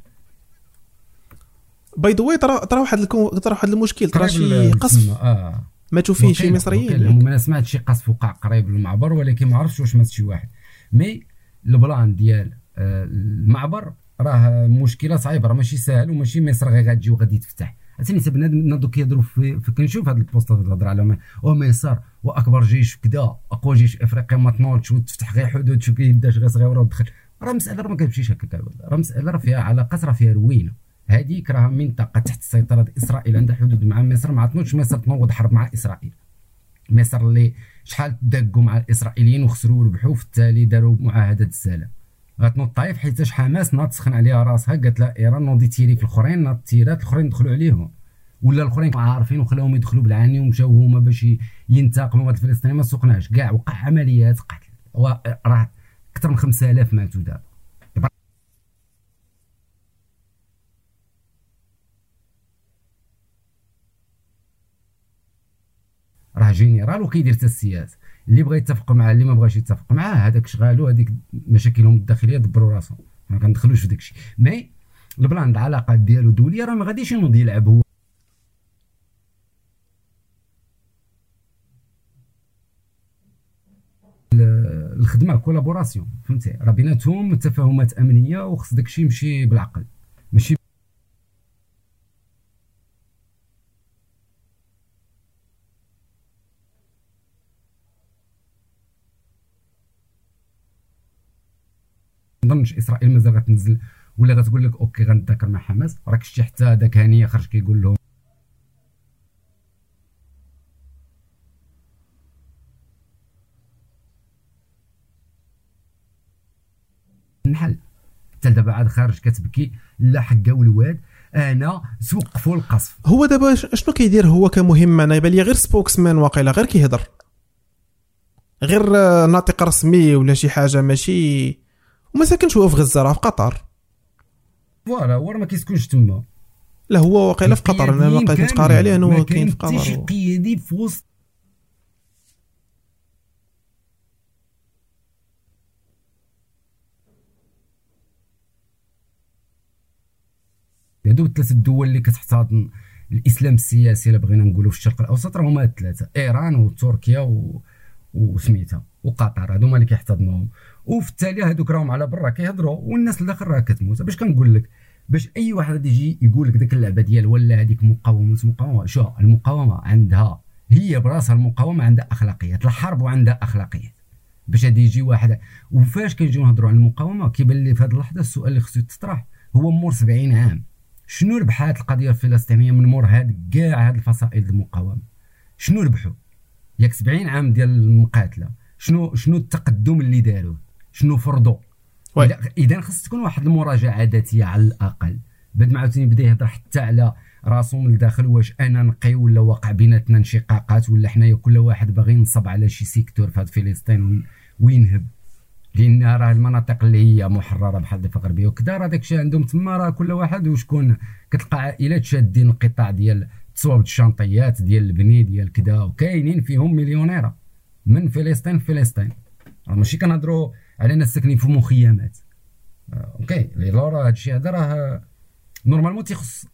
by the way ترى ترى واحد ترى واحد المشكل. ترى شي قصف؟ آه. ماتوا فيه شي مصريين؟ أنا سمعت شي قصف وقع قريب للمعبر ولكن ما عرفتش واش مات شي واحد. mais البلان ديال آه، المعبر راه مشكلة صعيبة راه ماشي ساهل وماشي مصر غير غتجي وغادي تفتح. حتى بنادم دوك كيهضروا في, في كنشوف هاد ال posts تهضر على أو مصر وأكبر جيش كذا أقوى جيش افريقيا ما تنوضش وتفتح غير حدود شوف كيداش غير صغيره ودخل راه مسألة ما كتمشيش هكاك راه مسألة راه فيها علاقات راه فيها روينة. هذيك راه منطقة تحت سيطرة إسرائيل عندها حدود مع مصر ما عطنوش مصر تنوض حرب مع إسرائيل. مصر اللي شحال تدقوا مع الإسرائيليين وخسروا وربحوا في التالي داروا معاهدة السلام. غتنوض طايف حيت حماس ناض تسخن عليها راسها؟ قالت لا ايران نوضي تيري في الأخرين ناض تيرات الأخرين دخلوا عليهم. ولا الأخرين عارفين وخلاهم يدخلوا بالعاني ومشاو هما باش ينتقموا من الفلسطينيين ما سوقناش كاع وقع عمليات قتل. راه أكثر من 5000 ماتوا دابا راه général وكيدير السياسة اللي بغى يتفق معاه اللي ما بغاش يتفق معاه هذاك شغالو هذيك مشاكلهم الداخلية دبروا راسهم. ما كندخلوش في داك الشيء. mais البلان العلاقات ديالو دوليه راه ما غاديش ينوض يلعب هو. الخدمة collaboration فهمتي؟ راه بيناتهم تفاهمات أمنية وخص داكشي يمشي بالعقل. ماشي نظنش إسرائيل مازال غتنزل. ولا غتقول لك ok غنتذاكر مع حماس؟ راك شتي حتى هذاك هانيه خرج كيقول لهم. النحل حتى دابا عاد خارج كتبكي لا حقا والواد أنا سوقفوا القصف. هو دابا شنو كيدير هو كمهم؟ أنا يبان لي غير سبوكس مان واقيلا غير كيهضر. غير ناطق رسمي ولا شي حاجة ماشي وما ساكنش هو في غزة راه في قطر. فوالا هو ما كيسكنش تما. لا هو واقيلا في قطر أنا ما كنت قاري عليه انه كاين في قطر. شي قيادي في وسط. هادو الثلاث الدول اللي كتحتضن الإسلام السياسي إلا بغينا نقولوا في الشرق الأوسط راه هما الثلاثة إيران وتركيا و... وسميتها وقطر. هادو هما اللي كيحتضنوهم وفي التالي هذوك راهم على برا كيهضروا والناس الداخل راه كتموت. باش كنقول لك باش أي واحد غادي يجي يقول لك ديك اللعبة ديال ولا هذيك مقاومة مقاومة شو؟ المقاومة عندها هي براسها المقاومة عندها أخلاقيات الحرب وعندها أخلاقيات. باش غادي يجي واحد وفاش كنجيو نهضروا على المقاومة كيبان لي في هذه اللحظة السؤال اللي خصو يتطرح هو مور 70 عام. شنو ربحات القضية الفلسطينية من مور هاد كاع هاد الفصائل المقاومة؟ شنو ربحوا؟ ياك 70 عام ديال المقاتلة. شنو شنو التقدم اللي داروه؟ شنو فرضوا اذا خص تكون واحد المراجعة ذاتية على الأقل. بعد ما عاوتاني بدا يهضر حتى على راسو من الداخل واش أنا نقي ولا واقع بيناتنا انشقاقات ولا حنايا كل واحد باغي ينصب على شي secteur في هاد فلسطين وينهب لأن راه المناطق اللي هي محررة بحال الضفه الغربيه وكذا راه داكشي عندهم تما راه كل واحد وشكون كتلقى عائلات شادين القطاع ديال تصواب الشانطيات ديال البني ديال كذا وكاينين فيهم مليونيرة من فلسطين فلسطين. راه ماشي كنهضروا على ناس ساكنين في مخيمات. آه، ok لي لورا هادشي هذا راه normalement تيخص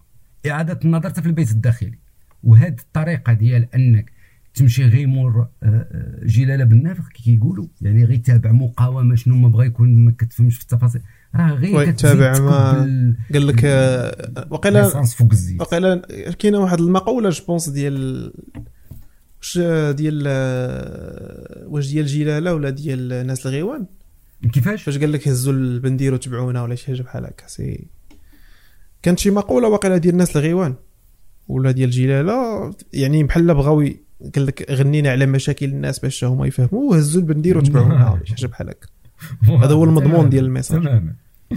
إعادة النظر في البيت الداخلي. وهاد الطريقة ديال أنك تمشي غير مور آه، آه، جلاله بالنافخ كي كيقولوا يعني غير تابع مقاومة شنو ما بغى يكون ما كتفهمش في التفاصيل. راه غير كتابع ما قال لك وقيلا فوق الزيت. وقيلا كاينة واحد المقوله je pense ديال واش ديال واش ديال جلالة ولا ديال ناس الغيوان؟ كيفاش؟ فاش قال لك هزوا البندير وتبعونا ولا شي حاجة بحال هكا c'est. كانت شي مقولة واقيلا ديال الناس الغيوان ولا ديال جلاله يعني بحال بغاو قال لك غنينا على مشاكل الناس باش هما يفهموا وهزوا البندير وتبعونا ولا شي حاجة بحال هكا. هذا هو المضمون ديال ال message. تماما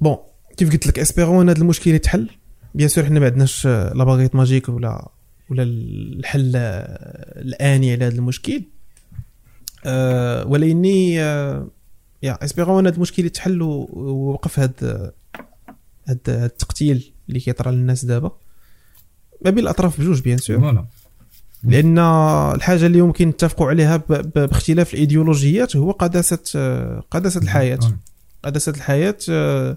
bon كيف قلت لك espérons هذا المشكل يتحل bien sûr حنا ما عندناش la baguette magique ولا ولا الحل الآني على هذا المشكل. أه ولكني أه يا espérons هذا المشكل يتحل ووقف هذا هذا التقتيل اللي كيطرى للناس دابا. ما بين الأطراف بجوج bien sûr. لأن الحاجة اللي يمكن نتفقوا عليها باختلاف الإيديولوجيات هو قداسة قداسة الحياة. قداسة الحياة أه،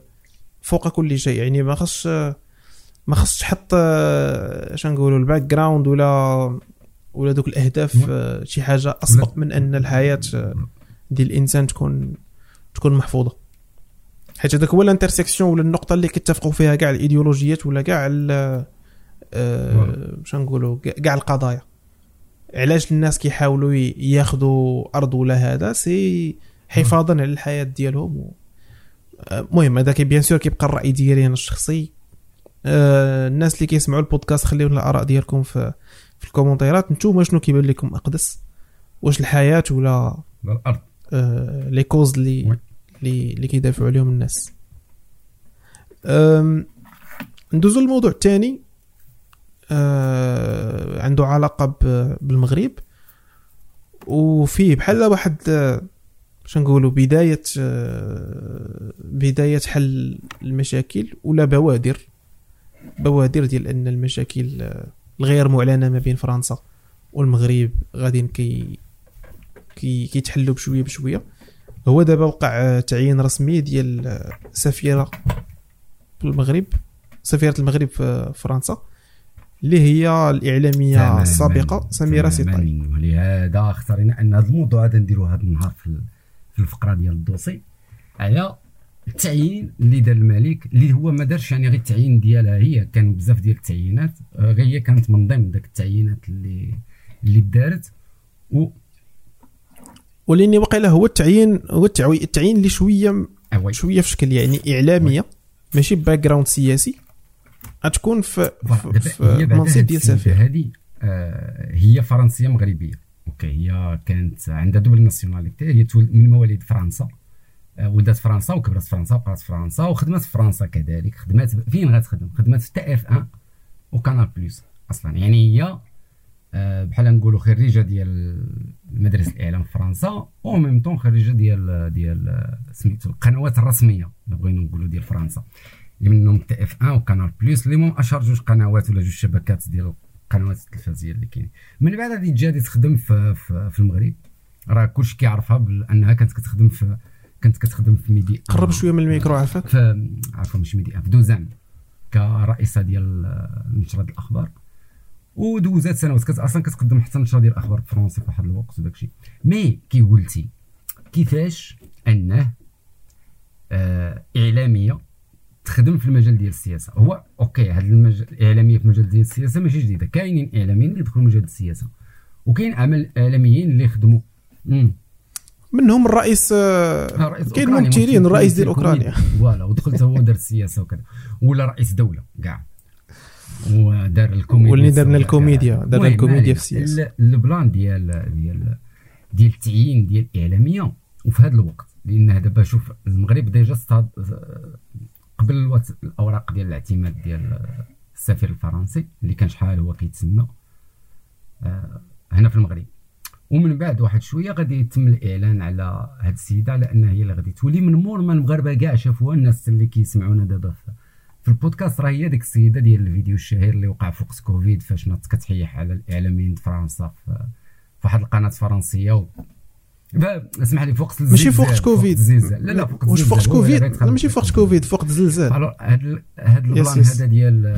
فوق كل شيء. يعني ما خصش ما خصش تحط اش نقولوا ال background ولا ولا دوك الأهداف آه، شي حاجة اسبق من أن الحياة آه، ديال الإنسان تكون تكون محفوظة. حيت هذاك هو ال intersection ولا النقطة اللي كيتفقوا فيها كاع الإيديولوجيات ولا كاع اش آه، نقولوا كاع القضايا. علاش الناس كيحاولوا ياخذوا أرض ولا هذا؟ c'est حفاظا على الحياة ديالهم المهم هذا bien sûr كيبقى الرأي ديالي أنا الشخصي. الناس اللي كيسمعوا البودكاست خليو الآراء ديالكم في في الكومنتيرات نتوما شنو كيبان لكم أقدس. واش الحياة ولا الأرض. آه لي كوز اللي اللي اللي كيدافعوا عليهم الناس. ندوزو للموضوع الثاني آه عنده علاقة بالمغرب. وفيه بحال واحد باش نقولوا بداية آه، بداية حل المشاكل ولا بوادر. بوادر ديال أن المشاكل آه، الغير معلنة ما بين فرنسا والمغرب غادي كي كي كيتحلوا بشوية بشوية. هو دابا وقع تعيين رسمي ديال سفيرة في المغرب سفيرة المغرب في فرنسا اللي هي الإعلامية السابقة سميرة سيطاي. ولهذا اختارينا أن هذا الموضوع هذا نديروا هذا النهار في الفقرة ديال الدوسي. على التعيين اللي دار الملك اللي هو ما دارش يعني غير التعيين ديالها. هي كان بزاف ديال التعيينات آه، غير هي كانت من ضمن داك التعيينات اللي اللي دارت. و ولأني وقيلا هو التعيين هو التعيين اللي شوية oui. شوية في شكل يعني إعلامية. oui. ماشي background سياسي. غتكون في, في, في منصب ديال سفير هذه آه هي فرنسية مغربية. ok هي كانت عندها double nationalité هي من مواليد فرنسا. آه، ولدت فرنسا وكبرت في فرنسا في فرنسا وخدمت في فرنسا كذلك. خدمات فين غتخدم؟ خدمت في TF 1 و Canal Plus أصلا. يعني هي آه، بحال نقولوا خريجة ديال مدرسة الإعلام في فرنسا و même temps خريجة ديال ديال سميتو القنوات الرسمية بغينا نقولوا ديال فرنسا. اللي منهم TF 1 و Canal Plus اللي هم أشهر جوج قنوات ولا جوج شبكات ديال القنوات التلفزيونية اللي كاينين. من بعد غادي تجي تخدم في, في, في المغرب. راه كلشي كيعرفها بأنها كانت كتخدم في كانت كتخدم في ميدي قرب شوية من الميكرو عافاك في عفوا مش ميدي في 2M كرئيسة ديال نشرة الأخبار. ودوزات سنوات كانت أصلا كتقدم حتى نشرة ديال الأخبار الفرنسي في واحد الوقت وداك الشيء. mais كي قلتي كيفاش أنه آه إعلامية تخدم في المجال ديال السياسة؟ هو ok هذا المجال الاعلاميه في المجال ديال السياسة ماشي جديدة. كاينين إعلاميين اللي دخلوا مجال السياسة وكاين عمل إعلاميين اللي خدموا منهم الرئيس آه، كاين ممثلين الرئيس ديال أوكرانيا. voilà ودخلت هو دار السياسة وكذا. ولا رئيس دولة كاع. ودار الكوميديا واللي دار لنا الكوميديا دار الكوميديا في السياسة. ال plan ديال ديال ديال التعيين ديال الاعلاميه وفي هذا الوقت لأن دابا شوف المغرب déjà قبل الأوراق ديال الاعتماد ديال السفير الفرنسي اللي كان شحال هو كيتسنى آه، هنا في المغرب. ومن بعد واحد شوية غادي يتم الإعلان على هاد السيدة على أنها هي اللي غادي تولي من مور ما المغاربة كاع شافوها الناس اللي كيسمعونا دابا في البودكاست. راه هي ديك السيدة ديال الفيديو الشهير اللي وقع في وقت كوفيد فاش ناضت كتحيح على الإعلاميين في فرنسا في واحد القناة فرنسية اسمح لي فوق الزلزال ماشي فوق كوفيد لا لا فوق واش فوق كوفيد ماشي فوق كوفيد فوق الزلزال هذا هذا ال plan هذا ديال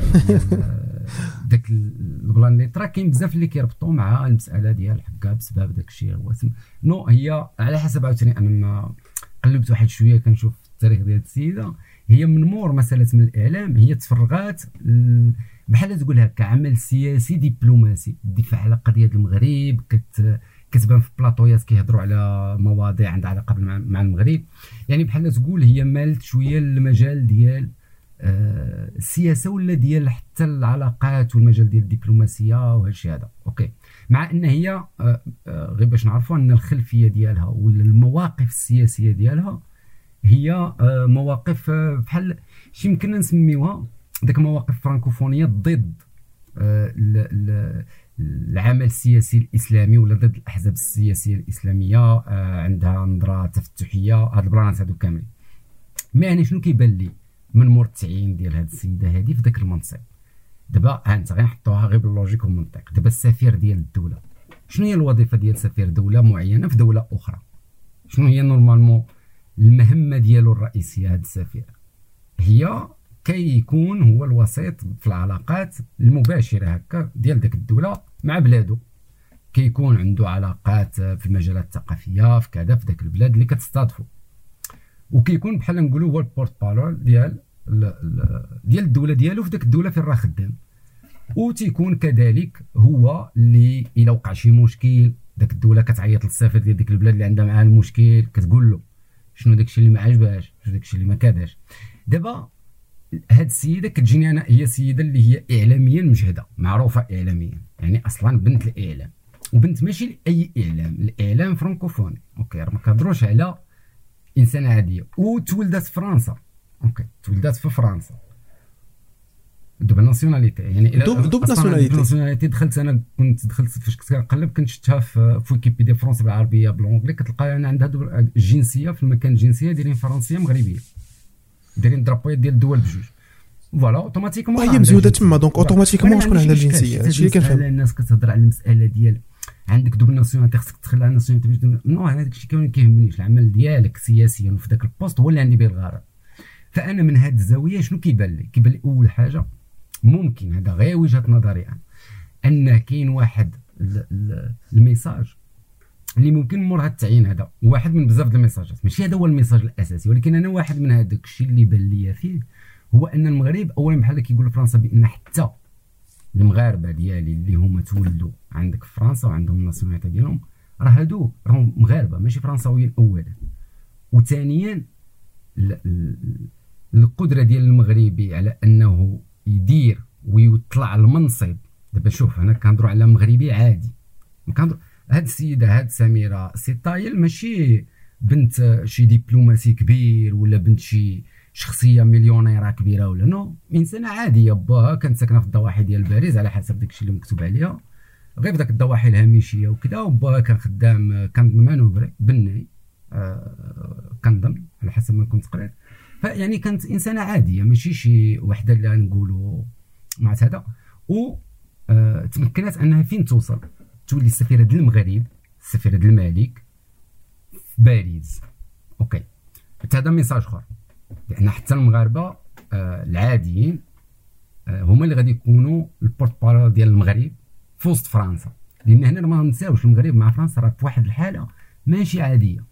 داك ال plan اللي طرا كاين بزاف اللي كيربطوا مع المسألة ديال حكا بسبب داك الشيء هو non هي على حسب عاوتاني أنا ما قلبت واحد شوية كنشوف التاريخ ديال السيدة. هي من مور مسألة من الإعلام هي تفرغات بحال تقول هكا عمل سياسي دبلوماسي. الدفاع على قضية المغرب كت كتبان في بلاطويات كيهضروا على مواضيع عندها علاقه مع المغرب. يعني بحال تقول هي مالت شوية للمجال ديال السياسة ولا ديال حتى العلاقات والمجال ديال الدبلوماسية وهذا الشيء هذا. ok. مع أن هي آه، آه، غير باش نعرفوا أن الخلفية ديالها ولا المواقف السياسية ديالها هي مواقف بحال شي يمكن نسميوها ديك مواقف فرانكوفونية ضد العمل السياسي الإسلامي ولا ضد الأحزاب السياسية الإسلامية عندها نظرة تفتحية. هاد البلانات هادو كاملين. ما يعني شنو كيبان لي؟ من مور التعيين ديال هاد السيدة هادي في ذاك المنصب دابا ها انت غنحطوها غير بال logique والمنطق. دابا السفير ديال الدولة. شنو هي الوظيفة ديال سفير دولة معينة في دولة أخرى؟ شنو هي normalement المهمة ديالو الرئيسية هاد السفير؟ هي كي يكون هو الوسيط في العلاقات المباشرة هكا ديال ديك الدولة مع بلادو كيكون عنده علاقات في المجالات الثقافية في كذا في ذاك البلاد اللي كتستضفو. وكيكون بحال نقولوا هو ال porte-parole ديال ديال الدولة ديالو في ذاك الدولة فين راه خدام. وتيكون كذلك هو اللي إلا وقع شي مشكل ذاك الدولة كتعيط للسفير ديال ديك البلاد اللي عندها معاه المشكل كتقول له شنو داك الشيء اللي ما عجبهاش شنو داك الشيء اللي ما كاداش. دابا هاد السيدة كتجيني أنا هي سيده اللي هي اعلاميا مجهدة معروفة اعلاميا يعني أصلا بنت الإعلام. وبنت ماشي لأي إعلام الإعلام فرانكوفوني. okay ما كنهضروش على انسانه عاديه وتولدت في فرنسا. okay تولدت في فرنسا. double nationalité. يعني doub double nationalité. nationalité. دخلت أنا كنت دخلت فاش كنت كنقلب كنت شفتها في, ويكيبيديا فرنسا بالعربية بالونجلي كتلقى أنا عندها الجنسيه في المكان الجنسيه دايرين فرنسية مغربية. دايرين drapeauيات ديال الدول بجوج. voilà automatiquement هي مزيوده تما. donc automatiquement شكون عندها الجنسيه هادشي اللي كنفهم الناس كتهضر على المسألة ديال عندك double nationalité خصك تدخل على nationalité non هذاك الشيء ما كيهمنيش. العمل ديالك سياسيا وفي ذاك ال poste هو اللي عندي به الغرض. فأنا من هذه الزاوية شنو كيبان لي؟ كيبان لي أول حاجة ممكن هذا غير وجهة نظري أنا أن كاين واحد ال message اللي ممكن مور هذا التعيين هذا. واحد من بزاف ال messageات. ماشي هذا هو ال message الأساسي ولكن أنا واحد من هذاك الشيء اللي بان لي فيه هو أن المغرب اولا بحال كيقول فرنسا بأن حتى المغاربة ديالي اللي هما تولدوا عندك في فرنسا وعندهم الناسيوناليتي ديالهم راه هادو راهم مغاربة ماشي فرنساويين أولا. وثانيا القدرة ديال المغربي على أنه يدير ويطلع المنصب. دابا شوف أنا كنهضروا على مغربي عادي. كنهضروا هاد السيدة هاد سميرة سيطايل ماشي بنت شي دبلوماسي كبير ولا بنت شي شخصية مليونيرة كبيرة ولا non إنسانة عادية باها كانت ساكنه في الضواحي ديال باريس على حسب داكشي اللي مكتوب عليها. غير داك الضواحي الهامشية وكذا وباها كان خدام كان manœuvre بني آه كنظن على حسب ما كنت قريت. فيعني كانت إنسانة عادية ماشي شي وحدة اللي نقولوا مع هذا و آه تمكنت أنها فين توصل؟ تولي سفيره المغرب سفيره الملك في باريس. okay. هذا message آخر. لأن حتى المغاربة آه العاديين آه هما اللي غادي يكونوا ال porte-parole ديال المغرب. في وسط فرنسا. لأن هنا ما ننساوش المغرب مع فرنسا راه في واحد الحالة ماشي عادية.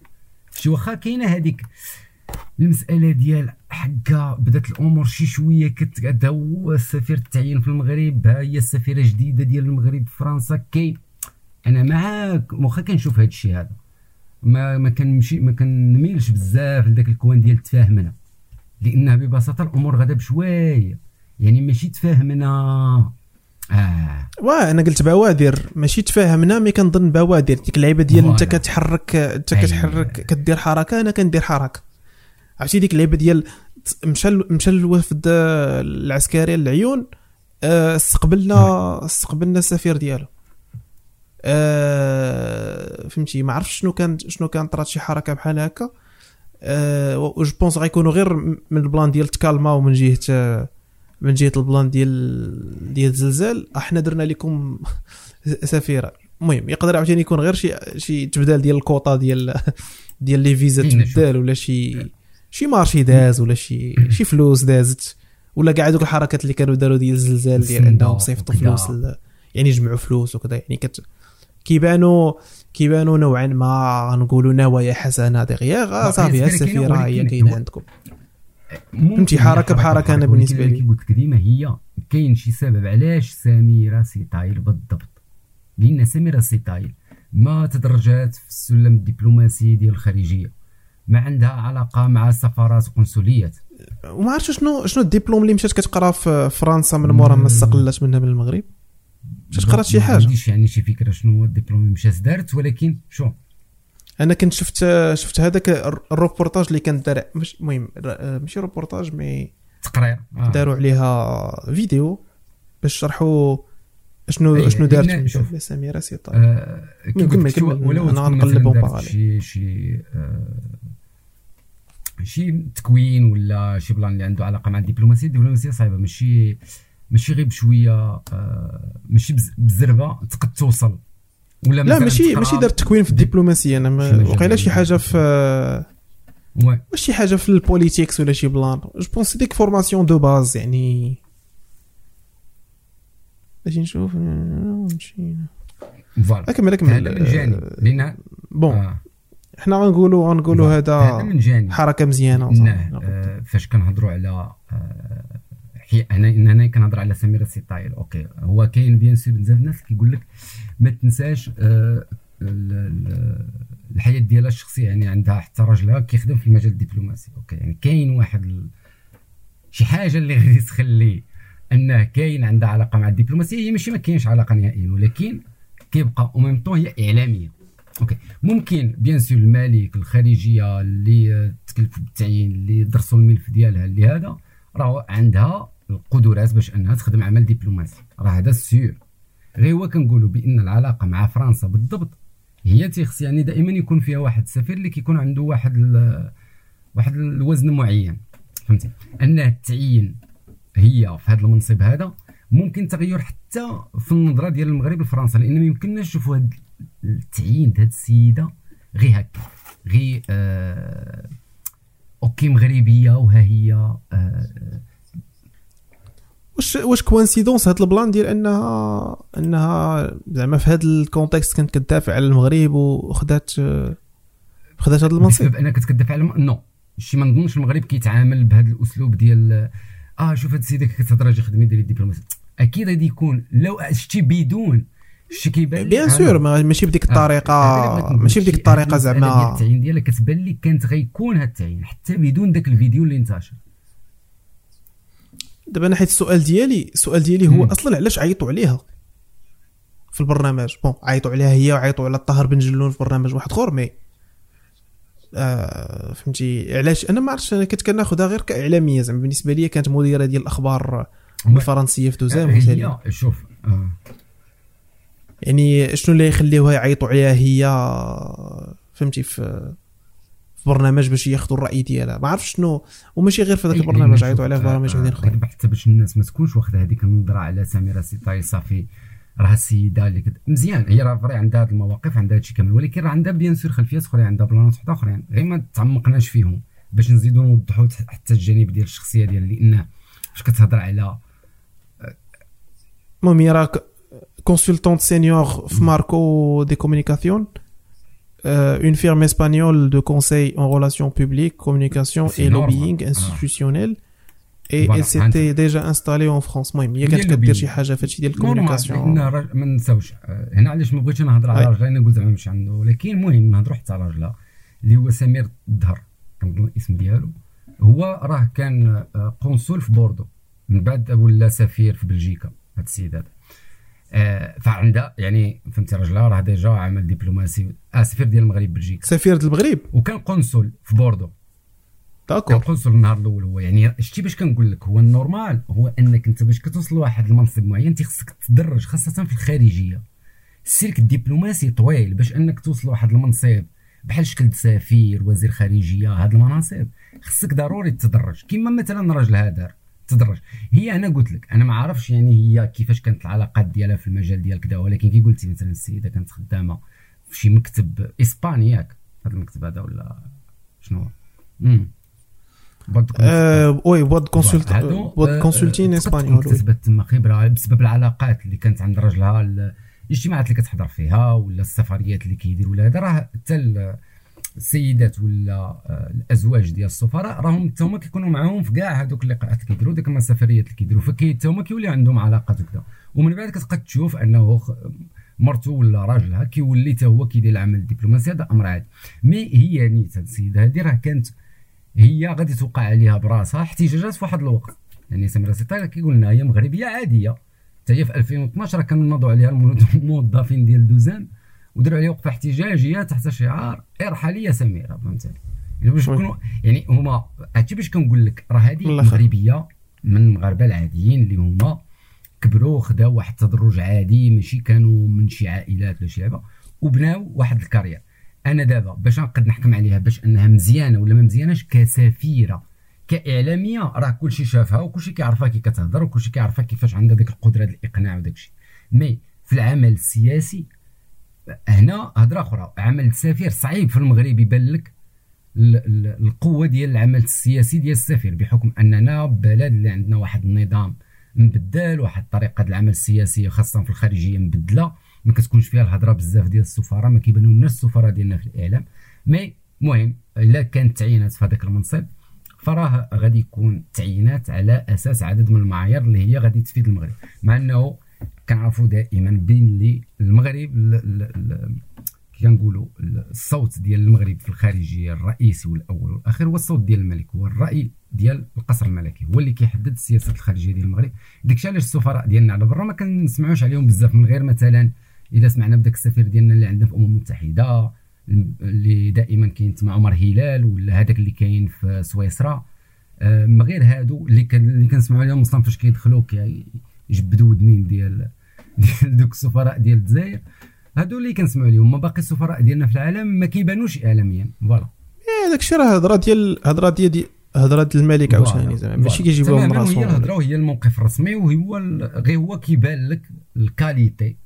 شي واخا كاينة هذيك المسألة ديال حكا بدأت الأمور شي شوية كت هو السفير التعيين في المغرب ها هي السفيرة جديدة ديال المغرب في فرنسا كاين. أنا معاك واخا كنشوف هذا الشيء هذا. ما ما كنمشي ما كنميلش بزاف لذاك الكوان ديال تفاهمنا. لانها ببساطة الأمور غادا بشوية. يعني ماشي تفاهمنا. آه. واه أنا قلت بوادر ماشي تفاهمنا مي كنظن بوادر. ديك اللعيبة ديال أنت كتحرك أنت كتحرك كدير حركة أنا كندير حركة. عرفتي ديك اللعيبة ديال مشى مشى الوفد العسكري للعيون آه، استقبلنا استقبلنا السفير ديالو. أه فهمتي ما عرفتش شنو كان شنو كان طرات شي حركة بحال هكا. أه je pense غيكونوا غير من ال plan ديال تكالما ومن جهة من جهة ال plan ديال ديال الزلزال إحنا درنا لكم سفيرة. المهم يقدر عاوتاني يكون غير شي شي تبدال ديال الكوطا ديال ديال les visas تبدال ولا شي شي marché داز ولا شي شي فلوس دازت ولا كاع دوك الحركات اللي كانوا داروا ديال الزلزال ديال انهم صيفطوا فلوس يعني يجمعوا فلوس وكذا. يعني كت كيبانوا كيبانوا نوعا ما نقولوا نوايا حسنة دغيا صافي السفيرة هي كاينة عندكم. فهمتي؟ حركة بحركة أنا بالنسبة لي. قلت لك ديما هي كاين شي سبب. علاش سميرة سيطايل بالضبط؟ لأن سميرة سيطايل ما تدرجات في السلم الدبلوماسي ديال الخارجية. ما عندها علاقة مع سفارات وقنصليات وما عرفتش شنو شنو الدبلوم اللي مشات كتقرا في فرنسا من مورا ما استقلت منها من المغرب؟ مشات قرات شي حاجة. ما عنديش يعني شي فكرة شنو هو الدبلوم اللي مشات. دارت ولكن شو؟ أنا كنت شفت شفت هذاك الروبورتاج اللي كان دار مش المهم ماشي reportage mais تقرير. آه. داروا عليها فيديو باش شرحوا شنو أيه شنو دارت سميره سيطايل. آه كمل كمل. ولو أنا غنقلب شي شي آه شي تكوين ولا شي plan اللي عنده علاقة مع الدبلوماسية. الدبلوماسية صعيبة ماشي ماشي غير بشويه آه ماشي بزربة تقد توصل. ولا لا ماشي ماشي دار تكوين في الدبلوماسية أنا وقيلا شي حاجة في ماشي حاجة في ال politics ولا شي plan. je pense ديك formation de base يعني. باش نشوف؟ مشينا voilà. كمل كمل من جانب لأن bon. آه. حنا غنقولوا غنقولوا هذا من جانب حركة مزيانة. آه فاش كنهضروا على آه أنا أنا كنهضر على سميره سيطايل okay. هو كاين bien sûr بزاف الناس كيقول لك ما تنساش آه الحياة ديالها الشخصية يعني عندها حتى راجلها كيخدم في المجال الدبلوماسي. okay يعني كاين واحد. شي حاجة اللي غادي تخلي أنه كاين عندها علاقة مع الدبلوماسية هي ماشي ما كاينش علاقة نهائيا ولكن كيبقى أو ميم هي إعلامية. okay ممكن bien sûr الملك الخارجية اللي تكلفوا بالتعيين اللي درسوا الملف ديالها اللي هذا راه عندها القدرات باش أنها تخدم عمل دبلوماسي. راه هذا sûr غير هو كنقولوا بأن العلاقة مع فرنسا بالضبط هي تيخص يعني دائما يكون فيها واحد السفير اللي كيكون عنده واحد واحد الوزن معين. فهمتي؟ انه تعين هي في هذا المنصب هذا ممكن تغير حتى في النظرة ديال المغرب لفرنسا لأن ما يمكنناش نشوفوا هذا التعيين هذه السيدة غير هكا غير آه okay مغربية وها هي آه واش واش coïncidence هاد ال plan ديال انها انها زعما في هاد ال contexte كانت كتدافع على المغرب وخدات خدات هاد المنصب؟ بسبب انها كنت كتدافع على نو شي ما نظنش المغرب كيتعامل بهذا الأسلوب ديال آه شوف هاد السيده كتهضر أجي خدمي ديال الدبلوماسيه أكيد غادي يكون لو شتي بدون شتي كيبان bien sûr ماشي بديك آه، الطريقة ماشي بديك الطريقة زعما. التعيين ديالها كتبان لي كانت غيكون هاد التعيين حتى بدون داك الفيديو اللي انتشر. دابا أنا حيت السؤال ديالي السؤال ديالي هو. أصلا علاش عيطوا عليها في البرنامج بون عيطوا عليها هي وعيطوا على الطاهر بن جلون في برنامج واحد آخر مي آه فهمتي علاش أنا ما عرفتش أنا كنت كناخذها غير كإعلامية زعما بالنسبة لي كانت مديرة ديال الأخبار الفرنسية في دوزام هي شوف آه. يعني شنو اللي يخليوها يعيطوا عليها هي فهمتي في في برنامج باش ياخذوا الرأي ديالها. ما عرفتش شنو. وماشي غير في ذاك البرنامج عيطوا عليها في برامج وحدين اخرين حتى باش الناس ما تكونش واخدة هذيك النظرة على سميرة سيطاي صافي. راه السيدة اللي كد... مزيان. هي راه vrai عندها هذه المواقف عندها هادشي كامل. ولكن راه عندها bien sûr خلفيات اخرين عندها plan ات وحدة أخرين. غير ما تعمقناش فيهم باش نزيدو نوضحوا حتى الجانب ديال الشخصية ديالها لأن فاش كتهضر على المهم هي راه consultante senior في Marco de Comunicación euh, une firme espagnole de conseil en relations publiques, communication et lobbying ah. institutionnel. Et voilà. elle s'était déjà installée en France. المهم هي كانت كدير شي حاجة في هادشي ديال ال communication ما نساوش هنا علاش ما بغيتش نهضر على راجلها أنا قلت زعما مش عنده ولكن المهم نهضروا حتى على راجلها اللي هو سمير الدهر. كنظن الاسم ديالو. هو راه كان قنصل في بوردو. من بعد ولا سفير في بلجيكا هذا السيد هذا آه فعندها يعني فهمتي راجلها راه déjà عمل دبلوماسي. آه سفير ديال المغرب بلجيكا سفير ديال المغرب؟ وكان قنصل في بوردو. D'accord. كان قنصل النهار الأول هو. يعني شتي باش كنقول لك هو ال normal هو أنك أنت باش كتوصل لواحد المنصب معين تيخصك تدرج خاصة في الخارجية. السلك الدبلوماسي طويل باش أنك توصل لواحد المنصب بحال شكل سفير وزير خارجية هاد المناصب. خصك ضروري تدرج. كما مثلا الراجل هذا. تدرج. هي أنا قلت لك أنا ما عارفش يعني هي كيفاش كانت العلاقات ديالها في المجال ديال كذا ولكن كي قلتي مثلا السيدة كانت خدامة في شي مكتب إسباني ياك. هذا المكتب هذا ولا شنو امم وي بود كونسلت بود كونسلتين اسبانيول كتثبت تما خبرة بسبب العلاقات اللي كانت عند راجلها الاجتماعات اللي كتحضر فيها ولا السفريات اللي كيدير ولا هذا راه حتى السيدات ولا آه، الأزواج ديال السفراء راهم حتى هما كيكونوا معاهم في كاع هذوك اللقاءات كيديروا ديك السفريات اللي كيديروا. فكي حتى هما كيولي عندهم علاقات وكذا ومن بعد كتبقى تشوف أنه مرته ولا راجلها كيولي حتى هو كيدير العمل الدبلوماسي هذا أمر عادي. mais هي نيت السيدة هذه راه كانت هي غادي توقع عليها براسها احتجاجات في واحد الوقت. يعني سميره سيطار كيقول لنا هي مغربية عادية. حتى هي في 2012 كانوا نوضوا عليها الموظفين ديال دوزان وداروا عليها وقفة احتجاجية تحت شعار ارحلي يا سميره فهمتني؟ يعني باش نكونوا يعني هما هادشي باش كنقول لك راه هذه مغربيه من المغاربة العاديين اللي هما كبروا خداو واحد التدرج عادي ماشي كانوا من شي عائلات ولا شي لعبة وبناو واحد ال carrière. أنا دابا باش نقد نحكم عليها باش أنها مزيانة ولا ما مزياناش كسفيرة كإعلامية راه كلشي شافها وكلشي كيعرفها كي كتهضر وكلشي كيعرفها كيفاش عندها ديك القدرة ديال الإقناع وداك الشيء mais في العمل السياسي هنا هضرة أخرى. عمل السفير صعيب في المغرب يبان لك القوة ديال العمل السياسي ديال السفير بحكم أننا بلد اللي عندنا واحد النظام مبدل واحد الطريقة العمل السياسية خاصة في الخارجية مبدلة. ما كتكونش فيها الهضرة بزاف ديال السفاره ما كيبانوا لنا السفراء ديالنا في الإعلام. مي المهم إلا كانت تعيينات في هذاك المنصب فراه غادي يكون تعيينات على أساس عدد من المعايير اللي هي غادي تفيد المغرب. مع أنه كنعرفوا دائما بين اللي المغرب كنقولوا الصوت ديال المغرب في الخارجية الرئيسي والأول والأخير هو الصوت ديال الملك هو الرأي ديال القصر الملكي هو اللي كيحدد السياسة الخارجية ديال المغرب. داكشي علاش السفراء ديالنا على برا ما كنسمعوش عليهم بزاف من غير مثلا إذا سمعنا بداك السفير ديالنا اللي عندنا في الامم المتحده اللي دائما كاين تما عمر هلال ولا هذاك اللي كاين في سويسرا. آه، من غير هادو اللي كنسمعوا عليهم أصلا فاش كيدخلوا كيجبدوا ودنين ديال ديال دوك السفراء ديال الجزائر. هادو اللي كنسمعوا عليهم ما باقي السفراء ديالنا في العالم ما كيبانوش اعلاميا. voilà. إيه داك الشيء راه هضرة ديال هضرة ديال هضرة الملك عاوتاني زعما ماشي كيجيبوها من راسهم. هي الهضرة وهي الموقف الرسمي وهو غير هو كيبان لك ال qualité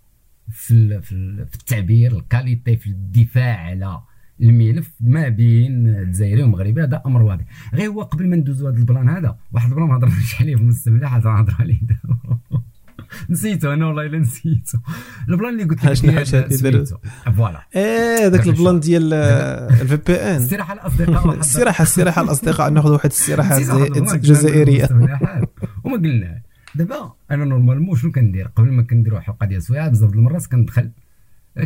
في في التعبير ال qualité في الدفاع على الملف ما بين الجزائري والمغربي هذا أمر واضح. غير هو قبل ما ندوزو هذا ال plan هذا واحد ال plan ما هضرناش عليه في المستملح هضر عليه. نسيتو أنا والله إلا نسيتو. ال plan اللي قلت لك voilà. إيه ذاك ال plan ديال ال VPN استراحة الأصدقاء استراحه استراحة الأصدقاء ناخذ واحد الاستراحه جزائرية. وما قلنا. دابا أنا normalement شنو كندير؟ قبل ما كنديروا حلقة ديال السوايع بزاف المرات كندخل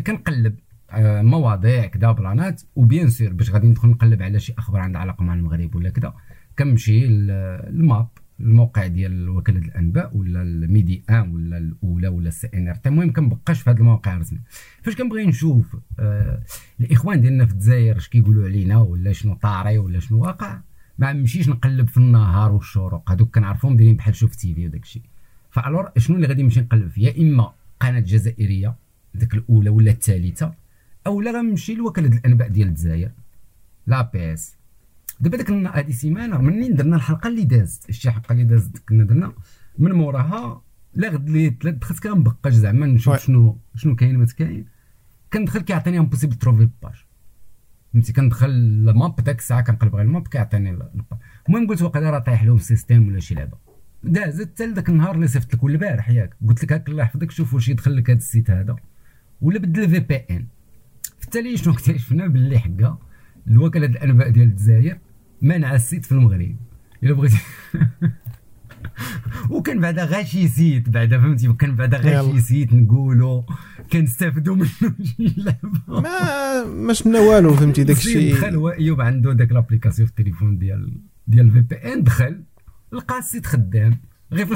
كنقلب. مواضيع كذا plan ات و bien sûr باش غادي ندخل نقلب على شي أخبار عندها علاقة مع المغرب ولا كذا. كنمشي لل MAP الموقع ديال وكالة الأنباء ولا Médi1 ولا الأولى ولا ال SNRT المهم كنبقاش في هذا الموقع الرسمي فاش كنبغي نشوف آه الإخوان ديالنا في الجزائر اش كيقولوا علينا ولا شنو طاري ولا شنو واقع ما نمشيش نقلب في النهار والشروق. هذوك كنعرفهم دايرين بحال شوف تي في وداك الشيء. فالور شنو اللي غادي نمشي نقلب فيه؟ يا إما قناة جزائرية ديك الأولى ولا الثالثة أو لا غنمشي لوكالة الأنباء ديال الجزائر. L'APS دابا ديك هذه السيمانه منين درنا الحلقة اللي دازت؟ شي حلقة اللي دازت كنا درنا. من موراها لا غد لي دخلت كنبقاش زعما نشوف شنو شنو كاين ما كاين. كندخل كيعطيني امبوسيبل تروفي باج فهمتي؟ كندخل الماب داك الساعة كنقلب غير الماب كيعطيني المهم قلت واقيلا راه طايح لهم السيستيم ولا شي لعبة. دازت حتى لذاك النهار اللي صيفط لك البارح ياك. قلت لك هاك الله يحفظك شوف واش يدخل لك هذا السيت هذا. ولا بدل في بي ان في التالي شنو اكتشفنا باللي حكا الوكاله الأنباء ديال الجزائر منع السيت في المغرب. إلا بغيتي وكان بعدا غا شي site بعدا فهمتي؟ وكان بعدا غا شي site نقولوا كنستافدوا منه شي لعبه ما ما شفنا والو فهمتي؟ داك الشيء دخل هو ايوب عنده داك l'application في التليفون ديال ديال ال VPN دخل لقى ال site خدام. غير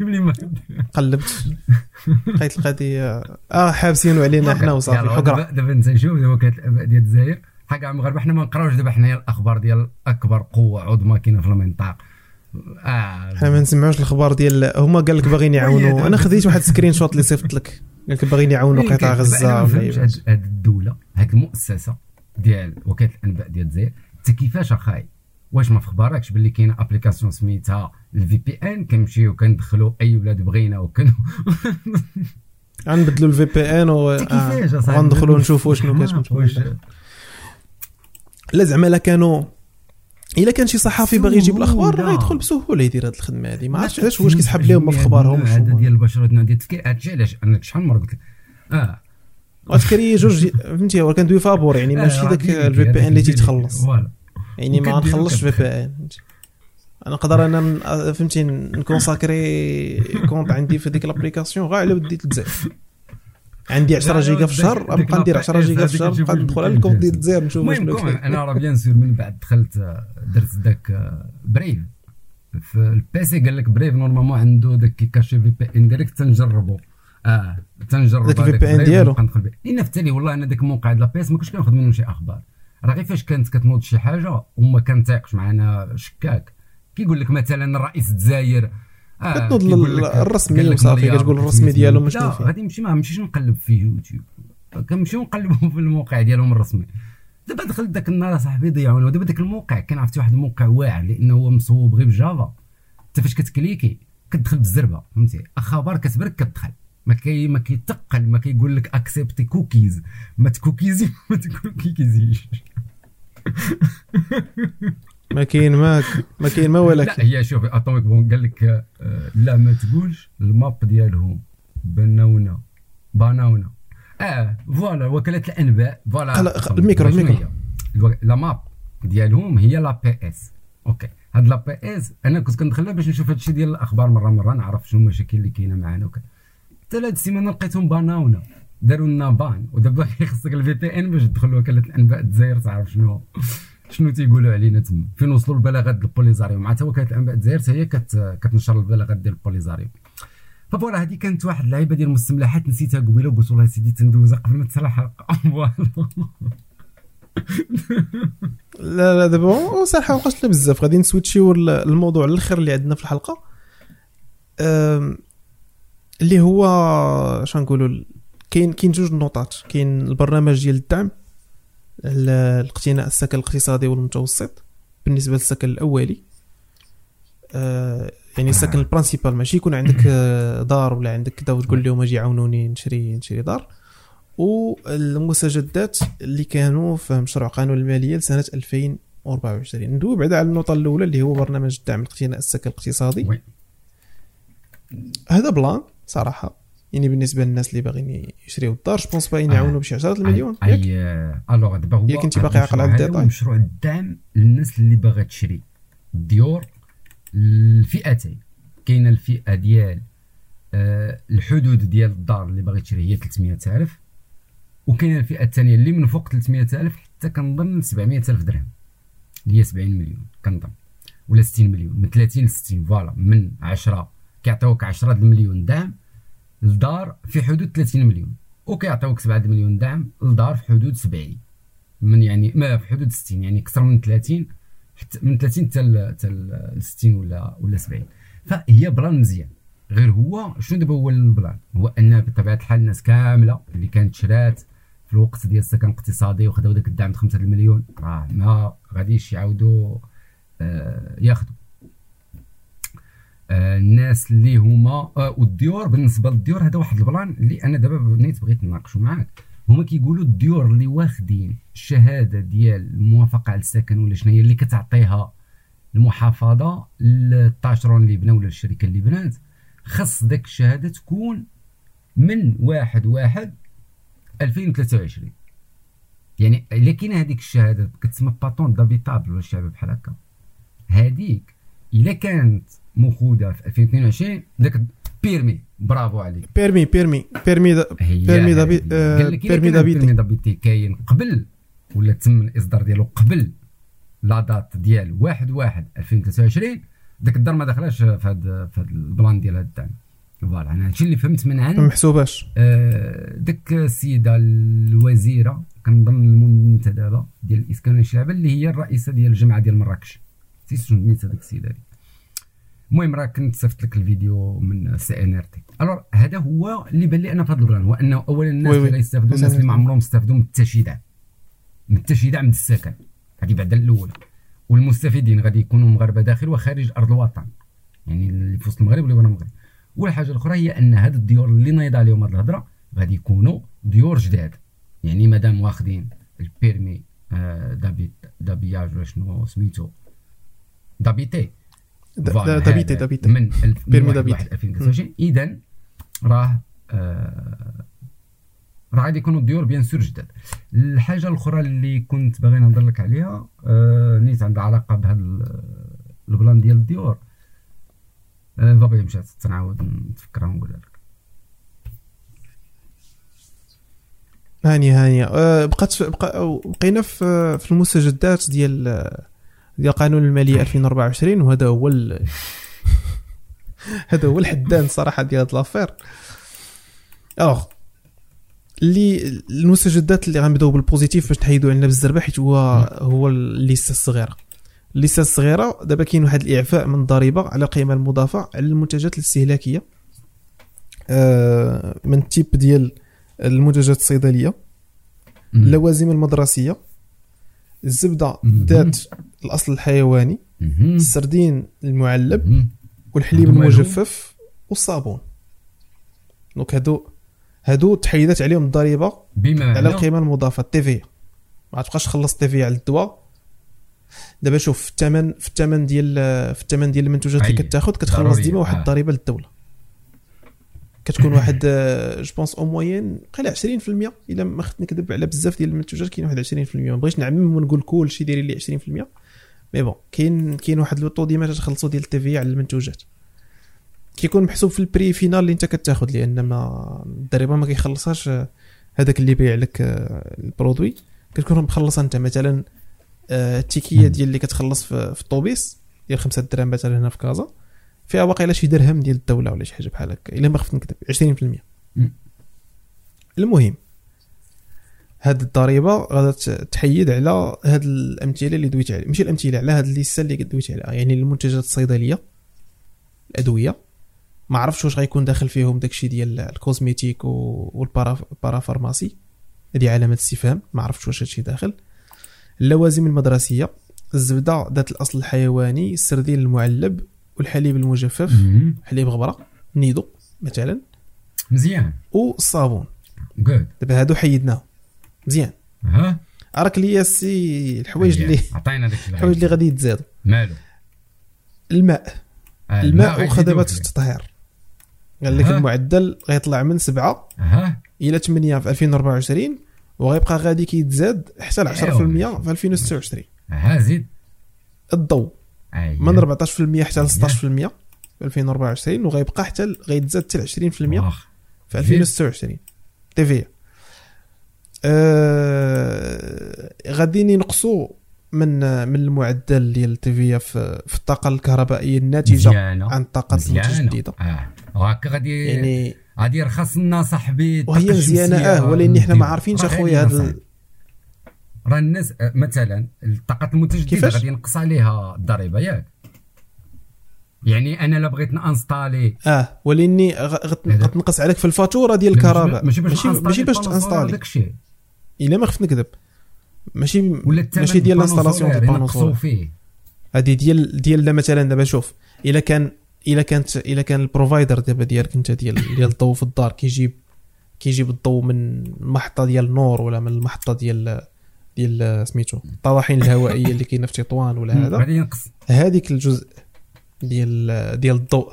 المغرب ما قلبت. لقيت القضية. آه حابسينو علينا حنا وصافي حقرة. دابا انت نشوف دابا كانت الأباء ديال الجزائر. حق المغرب حنا ما نقراوش دابا حنايا الأخبار ديال أكبر قوة عظمى كاينة في المنطقة. آه حنا ما نسمعوش الأخبار ديال هما قال لك باغيين يعاونوا. أنا خديت واحد screenshot اللي صيفط لك. قال لك باغيين يعاونوا إيه، قطاع غزة هذه الدولة هذه المؤسسة ديال وكالة الأنباء ديال الجزائر أنت كيفاش أخاي؟ واش ما في خباركش باللي كاينة application سميتها ال VPN كنمشيو كندخلوا أي بلاد بغينا وكن غنبدلوا ال VPN وغندخلوا نشوفوا شنو كاين لا زعما لا كانوا إلا كان شي صحافي باغي يجيب الأخبار راه يدخل بسهولة يدير هذه الخدمة هذه ما عرفتش علاش واش كيسحب لهم في أخبارهم هذا ديال البشرة ديال التفكير هادشي علاش؟ أنا شحال من مرة قلت لك؟ آه. وتكري جوج فهمتي هو كندوي فابور يعني ماشي آه، داك ال VPN اللي تيتخلص. يعني ما نخلصش VPN. أنا نقدر أنا فهمتي نconsacrer compte عندي في ديك l'application غير على وديت الجزائر عندي 10 جيجا في الشهر غنبقى ندير 10 جيجا في الشهر نبقى ندخل على ال compte ديال الجزائر نشوف المهم أنا راه bien sûr من بعد دخلت درت ذاك bref. في ال PC قال لك bref normalement عنده داك كاشي VPN direct تنجربو. آه تنجرب داك ال VPN ديالو. لأن في التالي والله أنا داك الموقع ديال PS ما كنتش كناخذ منه شي أخبار. راه غير فاش كانت كتنوض شي حاجة وما كنتيقش معنا شكاك. كيقول لك مثلا رئيس الجزائر آه كتنوض الرسمي وصافي كتقول الرسمي ديالهم شنو فيه غادي نمشي ما نمشيش نقلب في يوتيوب. كنمشيو نقلبهم في الموقع ديالهم الرسمي. دابا دخلت ذاك النهار صاحبي ضيعونا. ودابا ذاك الموقع كان عرفتي واحد الموقع واعر لأنه هو مصوب غير ب Java. انت فاش كت cliquer كتدخل بالزربة فهمتي؟ أخبار كتبرك كتدخل. ما كي ما كيتقل ما كيقول لك accepter cookies ما تكوكيزي ما تكوكيزيش. ما كاين ما ما كاين ما ولا لا هي شوف اتوميك بون قال لك آه، لا ما تقولش الماب ديالهم بناونا باناونا آه فوالا وكالة الأنباء فوالا. الميكرو الميكرو. لا ماب ديالهم هي لا بي إس. أوكي. هاد لا بي إس أنا كنت كندخلها باش نشوف هادشي ديال الأخبار مرة مرة نعرف شنو المشاكل اللي كاينة معانا وكذا حتى هاد السيمانه لقيتهم باناونا داروا لنا ban. ودابا خصك ال VPN باش تدخل وكالة الأنباء الجزائر تعرف شنو شنو تيقولوا علينا تما؟ فين وصلوا البلاغات ديال البوليزاريوم؟ مع وكاله الانباء الجزائر هي كت كتنشر البلاغات ديال البوليزاريوم. voilà هذه كانت واحد اللعيبة ديال المستملحات نسيتها قبيلة وقلت والله سيدي تندوزها قبل ما تصرا الحلقة لا لا دابا صراحة ما بقاش بزاف. غادي ن switchيو الموضوع الآخر اللي عندنا في الحلقة. اللي هو شنو نقولوا كاين كاين جوج نقطات كاين البرنامج ديال الدعم الاقتناء السكن الاقتصادي والمتوسط بالنسبة للسكن الأولي. آه يعني السكن البرانسيبال ماشي يكون عندك آه، دار ولا عندك كذا وتقول لهم أجي عاونوني نشري نشري دار. والمستجدات اللي كانوا في مشروع قانون المالية لسنة 2024 ندوي بعدا على النقطة الأولى اللي هو برنامج الدعم الاقتناء السكن الاقتصادي. هذا plan صراحة. يعني بالنسبة للناس اللي باغيين يشريو الدار je pense pas يعاونوا بشي 10 المليون. اي الوغ دابا هو ياك أنت باقي عاقل على les détails مشروع الدعم للناس اللي باغا تشري. الديور الفئتين. كاينة الفئة ديال آه الحدود ديال الدار اللي باغي تشري هي 300000 وكاينة الفئة الثانية اللي من فوق 300000 حتى كنظن 700000 درهم. اللي هي 70 مليون كنظن. ولا 60 مليون من 30 ل 60 voilà من 10 كيعطيوك 10 المليون دعم الدار في حدود 30 مليون. وكيعطيوك 7 مليون دعم الدار في حدود 70 من يعني ما في حدود 60 يعني أكثر من 30 حتى من 30 حتى ل 60 ولا ولا 70 فهي plan مزيان. غير هو شنو دابا هو ال plan؟ هو أن بطبيعة الحال الناس كاملة اللي كانت شرات في الوقت ديال السكن الاقتصادي وخداو داك الدعم 5 المليون راه ما غاديش يعاودوا آه ياخذوا الناس اللي هما آه والديور بالنسبة للديور هذا واحد ال plan اللي أنا دابا بنيت بغيت نناقشوا معاك. هما كيقولوا الديور اللي واخدين الشهاده ديال الموافقة على السكن ولا شنو هي اللي كتعطيها المحافظة للطاشرون اللي بنا ولا الشركة اللي بنات خص داك الشهادة تكون من واحد واحد 2023 يعني كاينة هذيك الشهادة كتسمى باتون دابيتابل ولا شي بحال هكا. هذيك إلا كانت مخوده في 2022 داك بيرمي برافو عليك بيرمي بيرمي بيرمي دا بيرمي دابي بيرمي دابيتي بيرمي دابيتي كاين قبل ولا تم الاصدار ديالو قبل لا دات ديال 1 1 2023 داك الدار ما دخلاش في هذا في هذا البلان ديال هذا الدعم فوالا أنا هادشي اللي فهمت من عند ما محسوباش آه ديك السيده الوزيره كنظن المنتدبه ديال الاسكان الشعبي اللي هي الرئيسه ديال الجامعة ديال مراكش شنو سميتها ديك السيده هذيك المهم راه كنت صيفط لك الفيديو من SNRT. alors هذا هو اللي بان لي أنا في هذا ال plan هو أنه اولا الناس اللي يستافدوا الناس اللي ما عمرهم استافدوا من التشييع من التشييع من السكن. هذه بعدا الاولى والمستفيدين غادي يكونوا مغاربة داخل وخارج أرض الوطن. يعني اللي في وسط المغرب واللي برا المغرب. والحاجة الأخرى هي أن هاد الديور اللي نايض عليهم هاد الهضرة غادي يكونوا ديور جداد. يعني مادام واخدين ال permis آه d'habite d'habillage ولا شنو سميتو؟ d'habiter. d'habiter d'habiter من permis d'habiter 2023 اذا راه آه راه غادي يكونوا الديور bien sûr جداد الحاجة الأخرى اللي كنت باغي نهضر لك عليها آه نيت عندها علاقة بهذا ال plan ديال الديور. آه بابا مشات تنعاود نتفكرها ونقولها لك. هاني هاني. أه بقات بقى بقينا في في المستجدات ديال ديال قانون المالية 2024 وهذا هو هذا هو الحدان صراحة ديال هاد l'affaire alors اللي المستجدات اللي غنبداو بال positif باش تحيدوا عندنا بالزربة حيت هو هو الليسته الصغيرة. الليسته الصغيرة دابا كاين واحد الإعفاء من الضريبه على القيمة المضافة على المنتجات الاستهلاكية. آه من ال type ديال المنتجات الصيدلية اللوازم المدرسية الزبدة ذات الأصل الحيواني السردين المعلب والحليب المجفف والصابون. donc هادو هادو تحيدات عليهم الضريبة بما على القيمة المضافة ال TVA. ما تبقاش تخلص ال TVA على الدواء. دابا شوف في الثمن في الثمن ديال في الثمن ديال المنتوجات اللي كتاخذ كتخلص ديما واحد الضريبة للدولة. كتكون واحد je pense au moins قيل 20% إلا ما خفت نكذب على بزاف ديال المنتوجات كاين واحد 20% ما بغيتش نعمم ونقول كل شيء داير لي 20% mais bon كاين كاين واحد le taux ديما تخلصوا ديال ال TVA على المنتوجات. كيكون محسوب في ال prix final اللي انت كتاخذ لأن ما الضريبة ما كيخلصهاش هذاك اللي بيع لك ال produit. كتكون مخلص انت مثلا ال ticket ديال اللي كتخلص في الطوبيس ديال 5 دراهم مثلا هنا في كازا فيها واقيلا شي درهم ديال الدولة ولا شي حاجة بحال هكا إلا ما خفت نكذب 20% المهم هاد الضريبة غادا تحيد على هاد الأمثلة اللي دويت عليها. ماشي الأمثلة على هاد الليستة اللي دويت عليها. يعني المنتجات الصيدلية الأدوية. ما عرفتش واش غيكون داخل فيهم داكشي ديال ال cosmétique وال parapharmacie هذه علامة استفهام ما عرفتش واش هادشي داخل. اللوازم المدرسية الزبدة ذات الأصل الحيواني السردين المعلب والحليب المجفف حليب غبرة نيدو مثلا. مزيان. والصابون دابا هادو حيدناهم. مزيان. ها راك ليا سي الحوايج اللي عطينا داك الحوايج. اللي غادي يتزادوا. مالو؟ الماء. آه الماء وخدمات التطهير. قال لك المعدل غيطلع من سبعة أه. إلى 8 في 2024 وغيبقى غادي كيتزاد حتى ل 10% في 2026 ها زيد. الضوء. أيه. من 14% حتى ل 16% في 2024 وغيبقى حتى غيتزاد حتى ل 20% في 2026 تي في. آه غادي ينقصوا من من المعدل ديال التيفيا في, في الطاقة الكهربائية الناتجة مزيانة. عن الطاقه المتجدده آه. وهكا غادي يعني غادي يرخص لنا صاحبي وهي مزيانة. آه ولكن حنا ما عارفينش أخويا هذا راه الناس مثلا الطاقة المتجددة غادي ينقص عليها الضريبة ياك. يعني أنا لا بغيت نانستالي. آه ولاني غتنقص عليك في الفاتورة ديال الكهرباء. ماشي باش ماشي باش تانستالي. داكشي. إلا ما خفت نكذب. ماشي ولا ماشي ديال ال installation ديال ال panneaux فيه. هذه ديال ديال مثلا دابا شوف إلا كان إلا كانت إلا كان ال provider دابا ديالك أنت ديال ديال الضوء في الدار كيجيب كيجيب الضوء من المحطة ديال النور ولا من المحطة ديال ديال سميتو الطواحين الهوائية اللي كاينة في تطوان ولا هذا. هذيك الجزء ديال ديال الضوء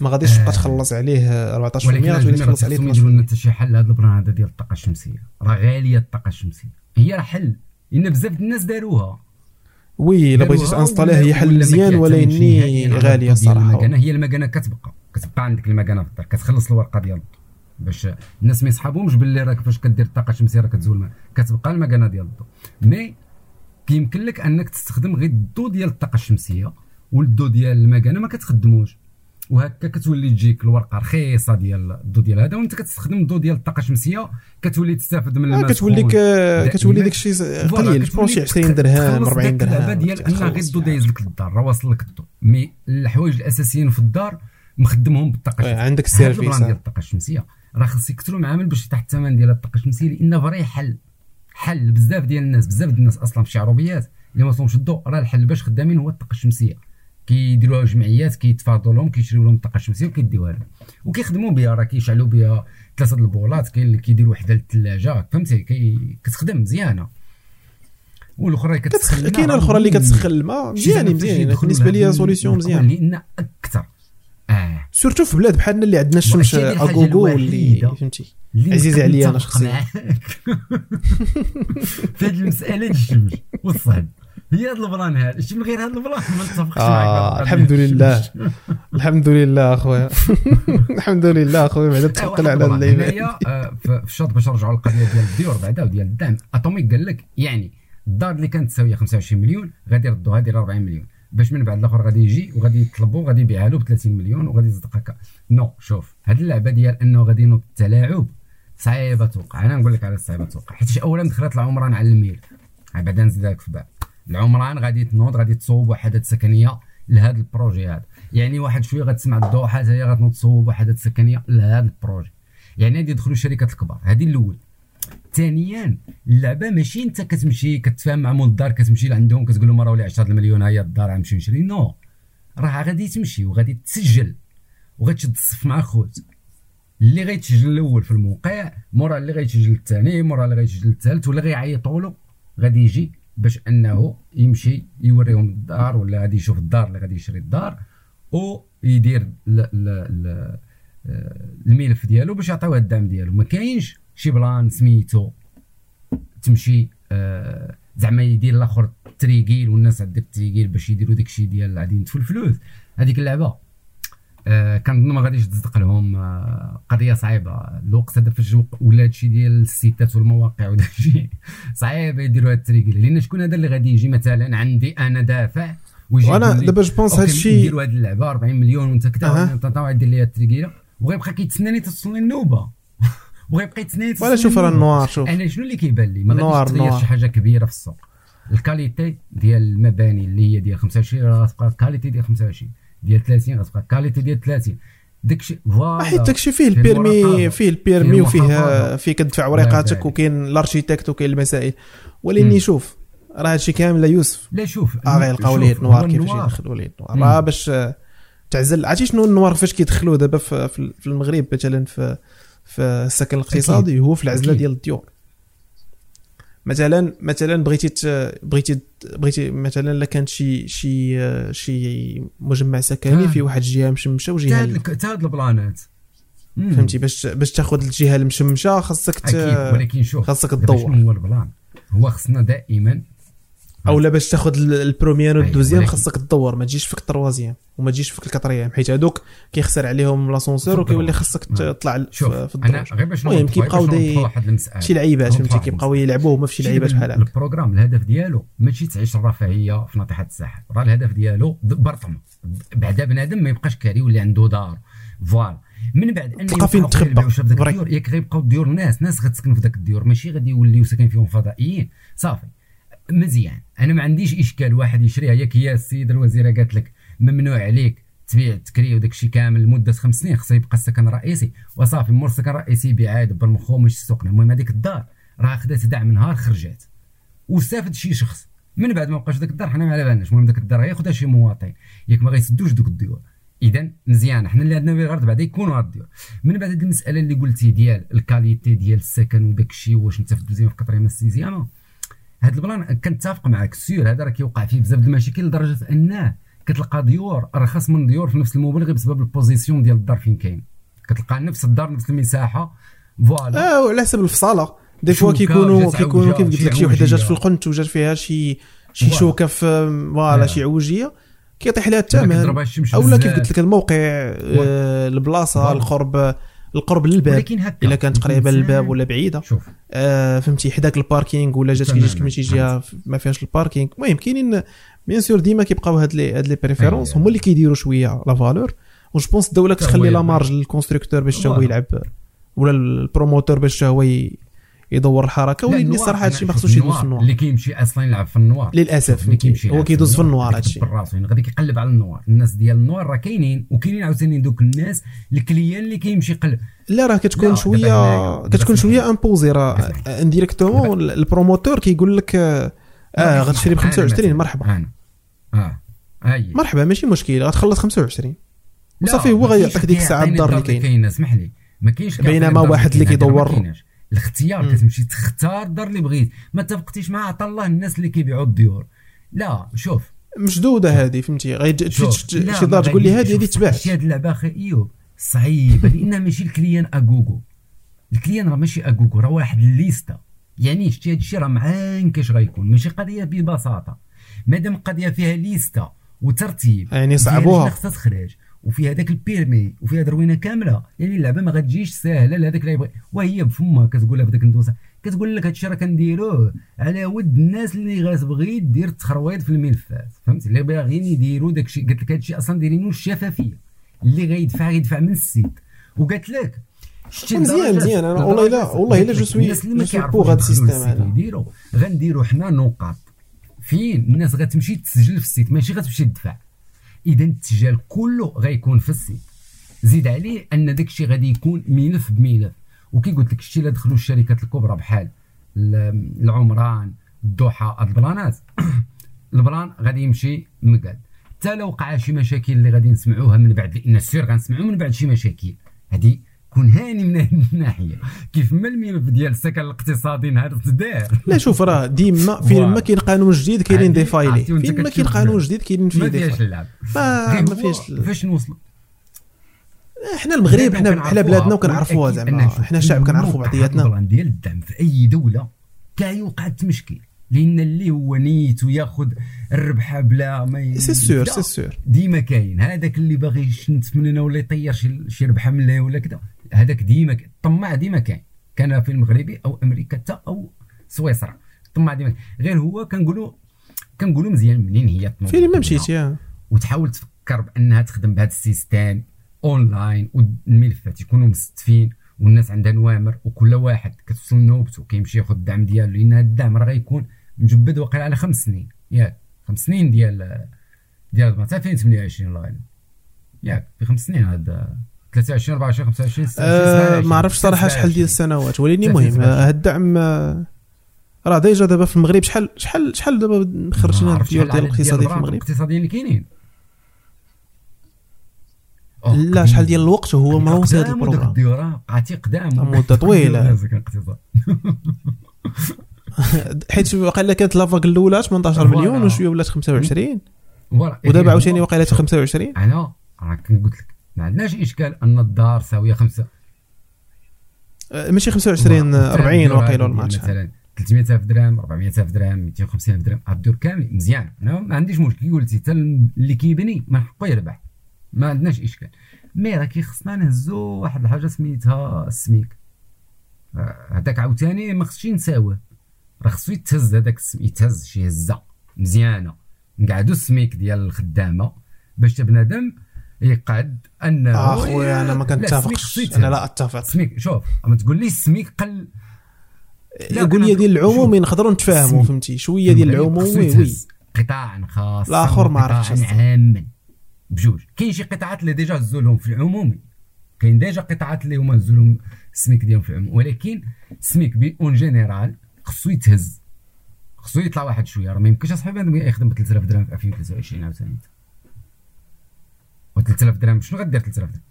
ما غاديش تبقى تخلص عليه 14% ولكن تخلص عليه 12% يديروا لنا حتى شي حل لهذا البران هذا ديال الطاقة الشمسية. راه غالية الطاقة الشمسية. هي راه حل. لأن بزاف الناس داروها. وي إلا بغيتي تانستاليه هي حل مزيان ولكن غالية الصراحة. هي المكانة كتبقى. كتبقى عندك المكانة في الدار كتخلص الورقة ديال باش الناس ما يصحابهمش باللي راك فاش كدير الطاقة الشمسية راه كتزول كتبقى المكانة ديال الضوء. مي كيمكن لك أنك تستخدم غير الضوء ديال الطاقة الشمسية والضوء ديال المكانة ما كتخدموش. وهكا كتولي تجيك الورقة رخيصة ديال الضوء ديال هذا وانت كتستخدم الضوء ديال الطاقة الشمسية كتولي تستافد من الماء كتولي لك كتولي داك الشيء قليل شي 20 درهم 40 درهم اللعبه ديال ان غير الضوء دايز لك للدار راه واصل لك الضوء mais الحوايج الأساسيين في الدار مخدمهم بالطاقة الشمسية. عندك ال service ديال الطاقة الشمسية راه خص يكثروا معامل باش يطيح الثمن ديال الطاقة الشمسية لأن vrai حل حل بزاف ديال الناس بزاف ديال الناس أصلا في شي عروبيات اللي ما وصلهمش الضوء راه الحل باش خدامين هو الطاقة الشمسية. كيديروها جمعيات كيتفاضوا لهم كيشريو لهم الطاقة الشمسية وكيديوها لهم. وكيخدموا بها راه كيشعلوا بها ثلاثة البولات كاين اللي كيديروا وحدة للثلاجه فهمتي؟ كي كتخدم مزيانة. والأخرى كتسخن كاينة الأخرى اللي كتسخن الماء مزيان مزيان بالنسبة لي solution مزيان لأن أكثر. آه. surtout في بلاد بحالنا اللي عندنا الشمس à gogo اللي فهمتي؟ عزيز عليا أنا شخصيا. في هذه المسألة الشمس والصهد. هي هذا ال plan هذا شتي من غير هذا ال plan؟ ما نتفقش آه معاك. الحمد لله. الحمد لله أخويا. الحمد لله أخويا. بعدا تقل على هنايا آه، في الشوط باش نرجعوا للقضية ديال الديور بعدا وديال الدعم. اتوميك قال لك يعني الدار اللي كانت تساوي 25 مليون غادي يردوها ديال 40 مليون. باش من بعد الآخر غادي يجي وغادي يطلبوا غادي يبيعها له ب 30 مليون وغادي يصدق هكا non شوف هذه اللعبة ديال إنه غادي ينوض التلاعب صعيبة توقع. أنا نقول لك على صعيبة توقع. حيت اولا دخلت العمران على الميل. بعدا نزيد لك في بعد العمران غادي تنوض غادي تصوب وحدات سكنيه لهذا ال projet هذا يعني واحد شوية غتسمع الدوحه هي غتنوض تصوب وحدات سكنيه لهذا ال projet. يعني غادي يدخلوا الشركات الكبار. هذه الأول. ثانيا اللعبة ماشي أنت كتمشي كتفاهم مع مول الدار كتمشي لعندهم كتقول لهم راه لي 10 المليون هي الدار غنمشي نشري non. راه غادي تمشي وغادي تسجل وغتشد الصف مع خوت. اللي غيتسجل الأول في الموقع مورا اللي غيتسجل الثاني مورا اللي غيتسجل الثالث ولا غيعيطوا له غادي يجي باش انه يمشي يوريهم الدار ولا غادي يشوف الدار اللي غادي يشري الدار ويدير الملف ديالو باش يعطيوه الدعم ديالو. ما كاينش شي plan سميتو تمشي آه زعما يدير الآخر تريكيل والناس عندك تريكيل باش يديروا داكشي ديال غادي ينتفوا الفلوس. هذيك اللعبة آه كنظن ما غاديش تصدق لهم آه قضية صعيبة. الوقت هذا فاش ولا هادشي ديال السيتات والمواقع وداكشي صعيب يديروا هاد trucage لأن شكون هذا اللي غادي يجي مثلا عندي أنا دافع ويجي وأنا دابا je pense هادشي نديروا هاد اللعبة 40 مليون وأنت كذا أه. دير لي ال trucage وغيبقى كيتسناني توصلني النوبة. وغيبقى يتسنى ولا شوف راه ال noir شوف. أنا شنو اللي كيبان لي؟ ما غاديش تغير شي حاجة كبيرة في السوق. ال qualité ديال المباني اللي هي ديال 25 راه غتبقى ال qualité ديال 25 ديال 30 غتبقى ال qualité ديال 30 داكشي voilà. حيت داكشي فيه ال permis فيه ال permis وفيه فيه كتدفع وريقاتك وكاين ال architecte وكاين المسائل. ولكن شوف راه هادشي كامل يوسف. لا شوف آه غيلقاو ليه ال noir كيفاش يدخلوا ليه ال noir. راه باش تعزل. عرفتي شنو ال noir؟ فاش كيدخلوا دابا في المغرب مثلا في في السكن الاقتصادي هو في العزلة ديال الديور مثلا مثلا بغيتي بغيتي بغيتي مثلا إلا كانت شي شي شي مجمع سكني في واحد الجهه مشمشة وجهة حتى هاد ال plan ات. فهمتي؟ باش باش تاخذ الجهة المشمشة خاصك ولكن شوف خاصك تدور. شنو هو ال plan؟ هو خصنا دائما أو لا باش تاخذ ال premier وال deuxième خاصك تدور ما تجيش فيك ال troisième وما تجيش فيك ال quatrième حيت هذوك كيخسر عليهم l'ascenseur وكيولي خاصك تطلع في الدور أنا غير باش المهم كيبقاو دي شي لعيبات فهمتي؟ كيبقاو يلعبوا هما في شي لعيبات بحال هكا ال programme الهدف ديالو ماشي تعيش الرفاهية في ناطحه الساحل راه الهدف ديالو برطمة. بعدا بنادم ما يبقاش كاري يولي عنده دار. voilà. من بعد ان تلقى فين تخبى. ياك غيبقاو الديور الناس ناس غتسكن في ذاك الديور. ماشي غادي يوليو ساكن فيهم فضائيين. صافي. مزيان. أنا ما عنديش إشكال واحد يشريها. ياك هي السيده الوزيرة قالت لك ممنوع عليك تبيع تكري وداك الشيء كامل لمدة خمس سنين خصها يبقى السكن الرئيسي. وصافي مور السكن الرئيسي يبيع عاد ماشي سوقنا المهم هذيك الدار راه خدات دعم نهار خرجات واستافد شي شخص. من بعد ما بقاش داك الدار حنا ما على بالناش. المهم داك الدار ياخذها شي مواطن. ياك ما غيسدوش دوك الديور. اذا مزيان. حنا اللي عندنا في الأرض بعدا يكونوا هاد الديور. من بعد هذه المسألة اللي قلتي ديال ال qualité ديال السكن وداك الشيء واش انت في ال deuxième في quatrième ال sixième هذا ال plan كنتفق معك سير هذا راه كيوقع فيه بزاف د المشاكل لدرجة انه كتلقى ديور أرخص من ديور في نفس المبلغ بسبب ال position ديال الدار فين كاين. كتلقى نفس الدار نفس المساحة. voilà. آه وعلى حسب الفصالة. des fois كيكونوا كيكونوا كيف قلت لك شي وحدة جات في القنت وجات فيها شي شي شوكة في voilà شي عوجية. كيطيح لها الثمن أولا كيف قلت لك الموقع آه البلاصة القرب القرب للباب ولكن هكا. إلا كانت قريبة للباب ولا بعيدة. شوف. آه فهمتي حداك ال parking ولا جاتك جاتك من شي جهه ما فيهاش ال parking. المهم كاينين bien sûr ديما كيبقاو هاد les هاد les préférences أيوة. هما اللي كيديروا شوية la valeur و je pense الدولة كتخلي la marge لل constructeur باش هو يلعب ولا ال promoteur باش هو يدور الحركة ولكن صراحة هادشي ما خصوش يدوز في ال noir. اللي كيمشي أصلا يلعب في ال noir. للأسف اللي كيمشي هو كيدوز في ال noir. هادشي. بالراسو. يعني غادي كيقلب على ال noir. الناس ديال ال noir راه كاينين وكاينين عاوتاني دوك الناس ال client اللي كيمشي يقلب. لا راه كتكون شوية كتكون شوية imposé راه. indirectement ال promoteur كيقول لك آه غتشري ب 25 مرحبا. آه. مرحبا ماشي مشكل غتخلص 25 وصافي هو غيعطيك ديك الساعة الدار اللي كاين. اسمح لي. ما كاينش بينما واحد اللي كيدور الاختيار كتمشي تختار الدار اللي بغيت. ما اتفقتيش مع عطا الله الناس اللي كيبيعوا الديور. لا شوف. مشدودة هذه فهمتي؟ غيجي شي دار تقول لي هذه هذه تباع شي هذه اللعبة أخي ايوب صعيبة لانها ماشي ال clients à gogo ال clients راه ماشي à gogo راه واحد ال liste. يعني شتي هذا الشيء راه معان كاش غيكون. ماشي قضية ببساطة. مادام القضية فيها ليستا وترتيب يعني صعبوها. خصها تخرج. وفي هذاك البيرمي وفي هذا الروينه كاملة. يعني اللعبة ما غتجيش ساهله لهذاك اللي يبغي وهي بفمها كتقول لها بداك الندوسة كتقول لك هادشي راه كنديروه على ود الناس اللي غتبغي دير التخرويض في الملفات. فهمتي اللي باغيين يديروا داكشي قالت لك هادشي أصلا دايرينو الشفافية. اللي غيدفع غيدفع من السيت. وقالت لك شتي مزيان مزيان. أنا والله الا والله إلا je suis je suis pour هذا ال système هذا. غنديروا حنا نقاط. فين الناس غتمشي تسجل في ال site ماشي غتمشي تدفع. اذا التسجيل كله غيكون في ال site. زيد عليه أن داك الشيء غادي يكون ملف بملف. وكي قلت لك الشيء اللي دخلوا الشركات الكبرى بحال العمران الضحى ال plan ات. ال plan غادي يمشي مقاد. حتى لو وقع شي مشاكل اللي غادي نسمعوها من بعد لأن السير غنسمعوا من بعد شي مشاكل. هذه كون هاني من هذه الناحية. كيف ما الملف ديال السكن الاقتصادي نهار تدار لا شوف راه ديما فين ما كاين قانون جديد كاينين دي فايلي فين ما كاين قانون جديد كاينين فيه دي ما فيهاش اللعب. ما فيهاش فاش نوصلوا إحنا المغرب حنا حنا بلادنا وكنعرفوها زعما. حنا الشعب كنعرفوا بعضياتنا. ديال الدعم في أي دولة كاي وقعت مشكل لأن اللي هو نيت وياخذ الربحه بلا mais c'est sûr c'est sûr ديما كاين. هذاك اللي باغي يشنت مننا ولا يطير شي شي ربحه من الله ولا كذا هذاك ديما الطماع ديما كاين. كان في المغربي أو أمريكا حتى أو سويسرا. الطماع ديما غير هو كنقولوا كنقولوا مزيان منين هي فين ما مشيتي وتحاول تفكر بأنها تخدم بهذا ال système online والملفات يكونوا مستفين والناس عندها numéros وكل واحد كتوصل نوبته كيمشي ياخذ الدعم ديالو. لأن هذا الدعم راه غيكون مجبد واقيل على خمس سنين. ياك خمس سنين ديال ديال حتى 2028 الله غالب ياك في خمس سنين هذا 23 24 25 أه ما عرفتش صراحة شحال ديال السنوات. ولكن المهم هذا الدعم راه déjà دابا في المغرب شحال شحال شحال دابا خرجنا ديال الاقتصادي في المغرب؟ الاقتصاديين اللي كاينين. لا شحال ديال الوقت هو موصي هذا ال programme. الديورة عطي قدام مدة طويلة. حيت واقيلا كانت لافاك الأولى 18 مليون وشوية ولات 25 ودابا عاوتاني واقيلا 25 أنا راه قلت لك ما عندناش إشكال أن الدار ساوية خمسة. أه، ماشي 25 40 واقيلا ولا مثلا 300000 درهم 400000 درهم 250000 درهم. الدور كامل مزيان. أنا ما عنديش مشكل قلتي حتى اللي كيبني من حقه يربح. ما عندناش إشكال. مي راه كيخصنا نهزو واحد الحاجة سميتها السميك. هذاك عاوتاني ما خصش ينساوه. راه خصو يتهز هذاك يتهز شي هزة مزيانة. نقعدو السميك ديال الخدامة باش بنادم يقعد أنه آه أخويا أنا ما كنتفقش أنا لا أتفق. سميك شوف ما تقول لي السميك قل يقول لي ديال العمومي نقدروا نتفاهموا فهمتي؟ شوية ديال العمومي oui قطاع خاص الآخر ما عرفتش عاما بجوج. كاين شي قطاعات اللي déjà هزوا لهم في العمومي كاين déjà قطاعات اللي هما هزوا لهم السميك ديالهم في العموم. ولكن ال SMIG puis en général خصو يتهز خصو يطلع واحد شوية. راه ما يمكنش اصاحبي يخدم ب 3000 درهم في 2023 عاوتاني. و 3000 درهم شنو غدير 3000 درهم؟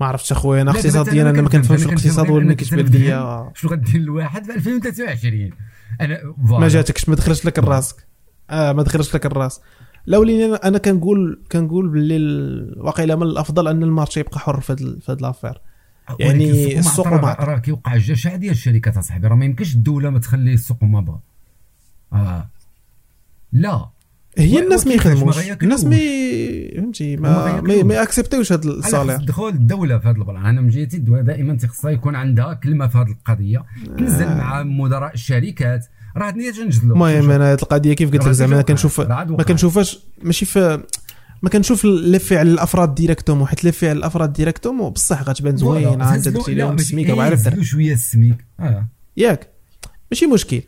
ما عرفتش أخويا أنا اقتصاديا أنا ما كنفهمش الاقتصاد ولا ما كيتبان ليا. شنو غدير الواحد في 2023 أنا ما جاتكش ما دخلش لك الراسك. آه ما دخلش لك الراس لا وليني أنا كنقول كنقول باللي واقيلا من الأفضل أن ال marché يبقى حر في هذه في هذه l'affaire يعني السوق ما راه كيوقع الجشع ديال الشركات أصاحبي راه ما يمكنش الدولة ما تخلي السوق ما بغى. آه. لا. هي الناس ما يخدموش. الناس ما فهمتي؟ ما ما, ما accepté وش هذا ال salaire دخول الدولة في هذا ال plan أنا من جهتي الدولة دائما تخصها يكون عندها كلمة في هذه القضية. تنزل آه. مع مدراء الشركات. راه هاد تنجدلو المهم أنا هذه القضية كيف قلت لك زعما كنشوف ما كنشوفهاش ماشي في ما كنشوف l'effet على الأفراد directement وحيت l'effet على الأفراد directement بصح غتبان زوينه انت درتي لهم السميك وعارف شوية السميك. آه. ياك. ماشي مشكل.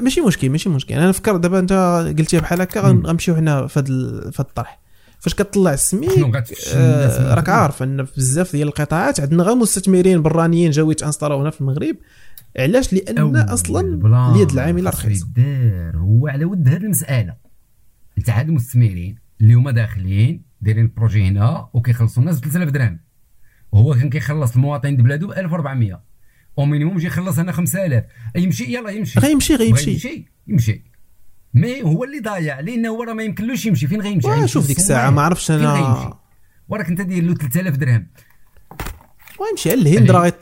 ماشي مشكل ماشي مشكل. أنا نفكر دابا أنت قلتيها بحال هكا غنمشيو حنا في هذا الطرح. فاش كطلع السميك آه راك عارف أن بزاف ديال القطاعات عندنا غير مستثمرين برانيين جاو يت installer او هنا في المغرب. علاش؟ لأن أصلا اليد العاملة رخيصة. هو على ود هذه المسألة. انت هاد المستثمرين اللي هما داخلين دايرين ال projet هنا وكيخلصوا الناس ب 3000 درهم. وهو كان كيخلص المواطن ديال بلادو ب 1400 euro minimum يجي يخلص هنا 5000 يمشي؟ يلا يمشي. غيمشي غيمشي. يمشي. يمشي. mais هو اللي ضايع. لأنه هو راه ما يمكنلوش يمشي. فين غيمشي؟ شوف ديك الساعة ما عرفتش أنا. وراك أنت داير له 3000 درهم. يمشي على الهند راه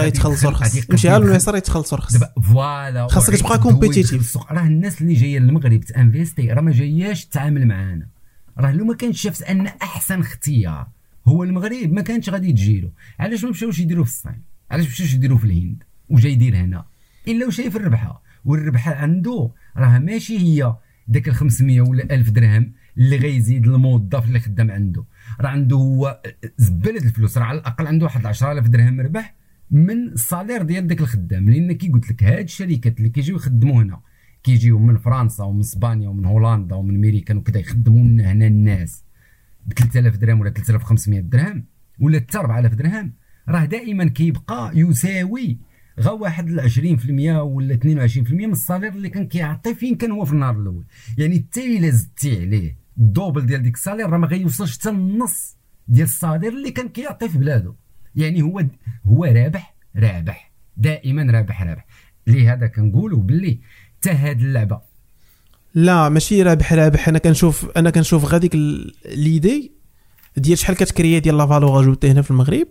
غيتخلصوا رخص يمشي على اليسار يتخلصوا رخص دابا voilà خاصك تبقى compétitif. راه الناس اللي جاية للمغرب ت investir راه ما جاياش تتعامل معانا. راه لو ما كانش شافت أن أحسن اختيار هو المغرب ما كانش غادي تجيلو علاش ما مشاوش يديروا في الصين؟ علاش مشاوش يديروا في الهند؟ وجاي يدير هنا. إلا وشايف الربحة. والربحة عنده راه ماشي هي داك ال 500 ولا 1000 درهم اللي غيزيد الموظف اللي خدام عنده. راه عنده هو زباله الفلوس. راه على الأقل عنده واحد 10000 درهم ربح من الصالير ديال داك الخدام. لأن كي قلت لك هاد الشركات اللي كيجيو يخدموا هنا كيجيو من فرنسا ومن إسبانيا ومن هولندا ومن أمريكا وكذا يخدموا لنا هنا الناس. ب 3000 درهم ولا 3500 درهم ولا حتى 4000 درهم راه دائما كيبقى يساوي غا واحد 20% ولا 22% من الصالير اللي كان كيعطي فين كان هو في النهار الأول. يعني حتى الا زدتي عليه. ال double ديال ديك ال salaire راه ما غيوصلش حتى النص ديال ال salaire اللي كان كيعطي في بلادو. يعني هو هو رابح رابح دائما رابح رابح. لهذا كنقولوا باللي حتى هاد اللعبة. لا ماشي رابح رابح. أنا كنشوف أنا كنشوف غا ديك l'idée ديال شحال كت créer ديال la valeur ajoutée هنا في المغرب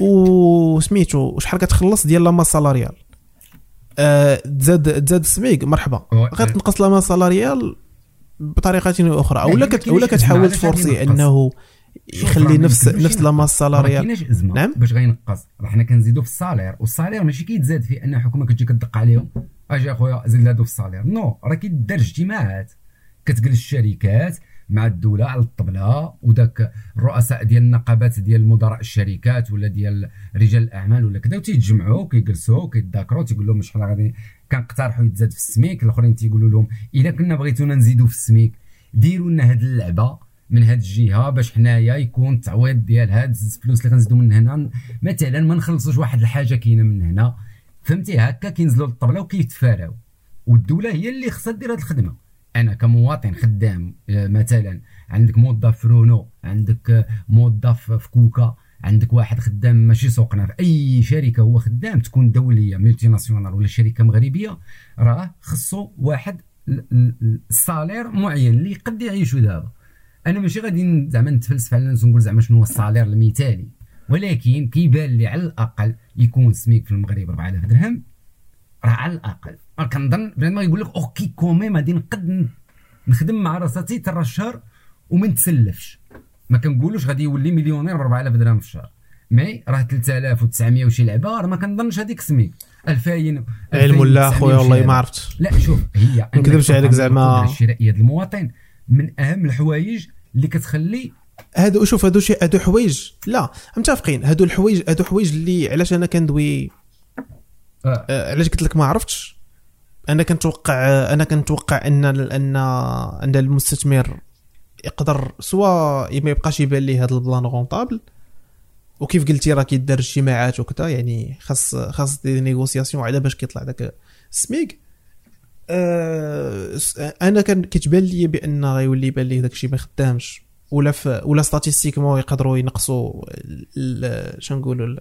وسميتو وشحال كتخلص ديال la masse salariale. أه تزاد تزاد السميك مرحبا. غير تنقص la masse salariale بطريقة أخرى اولا كت اولا كتحاول ت forcer أنه يخلي نفس نفس la masse salariale ما ازمه نعم؟ باش غينقص راه حنا كنزيدوا في ال salaire وال salaire ماشي كيتزاد في أن الحكومة كتجي كتدق عليهم. أجي أخويا زيد هادو في ال salaire non راه كيدار اجتماعات. كتجلس الشركات مع الدولة على الطبلة وداك الرؤساء ديال النقابات ديال مدراء الشركات ولا ديال رجال الأعمال ولا كذا وتيتجمعوا كيجلسوا كيتذاكروا تيقول لهم شحال غادي كنقترحوا يتزاد في السميك الآخرين تيقولوا لهم إلا كنا بغيتونا نزيدوا في السميك ديروا لنا هاد اللعبة من هاد الجهة باش حنايا يكون التعويض ديال هاد الفلوس اللي غنزيدوا من هنا مثلا ما نخلصوش واحد الحاجة كاينة من هنا. فهمتي؟ هكا كينزلوا للطبلة وكيتفاراو. والدولة هي اللي خصها دير هاد الخدمة. أنا كمواطن خدام آه، مثلا عندك موظف في رونو عندك موظف في كوكا عندك واحد خدام ماشي سوقنا في أي شركة هو خدام تكون دولية multinationale ولا شركة مغربية راه خصو واحد ال salaire معين اللي يقد يعيشوا دابا. أنا ماشي غادي زعما نتفلسف على الناس ونقول زعما شنو هو ال salaire المثالي. ولكن كيبان لي على الأقل يكون سميك في المغرب 4000 درهم راه على الأقل. كنظن بنادم يقول لك OK quand même غادي نقد نخدم مع راساتي ترى الشهر وما نتسلفش. ما كنقولوش غادي يولي مليونير ب 4000 درهم في الشهر. مي راه 3900 وشي لعبة راه ما كنظنش هذيك سميك 2000 علم الله خويا والله ما عرفت. لا شوف هي ما نكذبش عليك زعما. الشرائيه ديال المواطن من أهم الحوايج اللي كتخلي هادو شوف هادو شي هادو حوايج لا متفقين. هادو الحوايج هادو حوايج اللي علاش أنا كندوي؟ آه. آه، علاش قلت لك ما عرفتش؟ أنا كنتوقع أنا كنتوقع ان ان أن المستثمر يقدر soit ما يبقاش يبان ليه هذا ال plan rentable؟ وكيف قلتي راه كيدار اجتماعات وكذا يعني خاص خاص des négociations على باش كيطلع داك السميك. أه أنا كان كتبان لي بأن غيولي يبان ليه داكشي ما خدامش ولا في ولا statistiquement يقدروا ينقصوا شنو نقولوا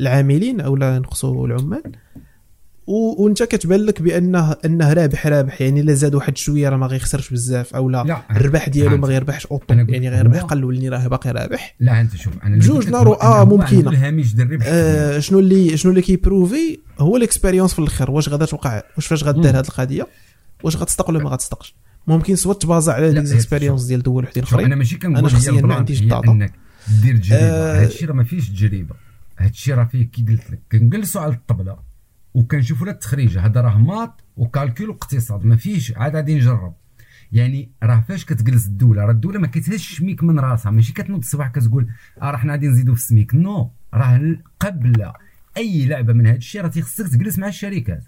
العاملين أو لا ينقصوا العمال. وانت كتبان لك بانه أنه رابح رابح يعني إلا زاد واحد شوية راه ما غيخسرش بزاف أو لا, لا. الربح ديالو ما غيربحش اوطو يعني غيربح قل ولني راه باقي رابح. لا أنت شوف أنا بجوج نارو آه ممكنة. الهامش ديال الربح. آه شنو اللي شنو اللي كي prouver؟ هو ال expérience في الآخر واش غادا توقع واش فاش غدير هذه القضية؟ واش غتصدق ولا ما غتصدقش ممكن soit ت baser على les expériences ديال دول وحدين أخرين. أنا ماشي كنقول أنا شخصيا ما عنديش ال data دير تجربة. آه هذا الشيء راه ما فيهش تجربة. هذا الشيء راه فيه كي قلت لك كنجلسوا على الطبله وكنشوفوا التخريج هذا راه maths و calcul واقتصاد ما فيش عاد غادي نجرب يعني راه فاش كتجلس الدولة راه الدولة ما كتهزش ال SMIG من راسها. ماشي كتنوض الصباح كتقول آه راه حنا غادي نزيدوا في السميك. non راه قبل أي لعبة من هذا الشيء راه تيخصك تجلس مع الشركات.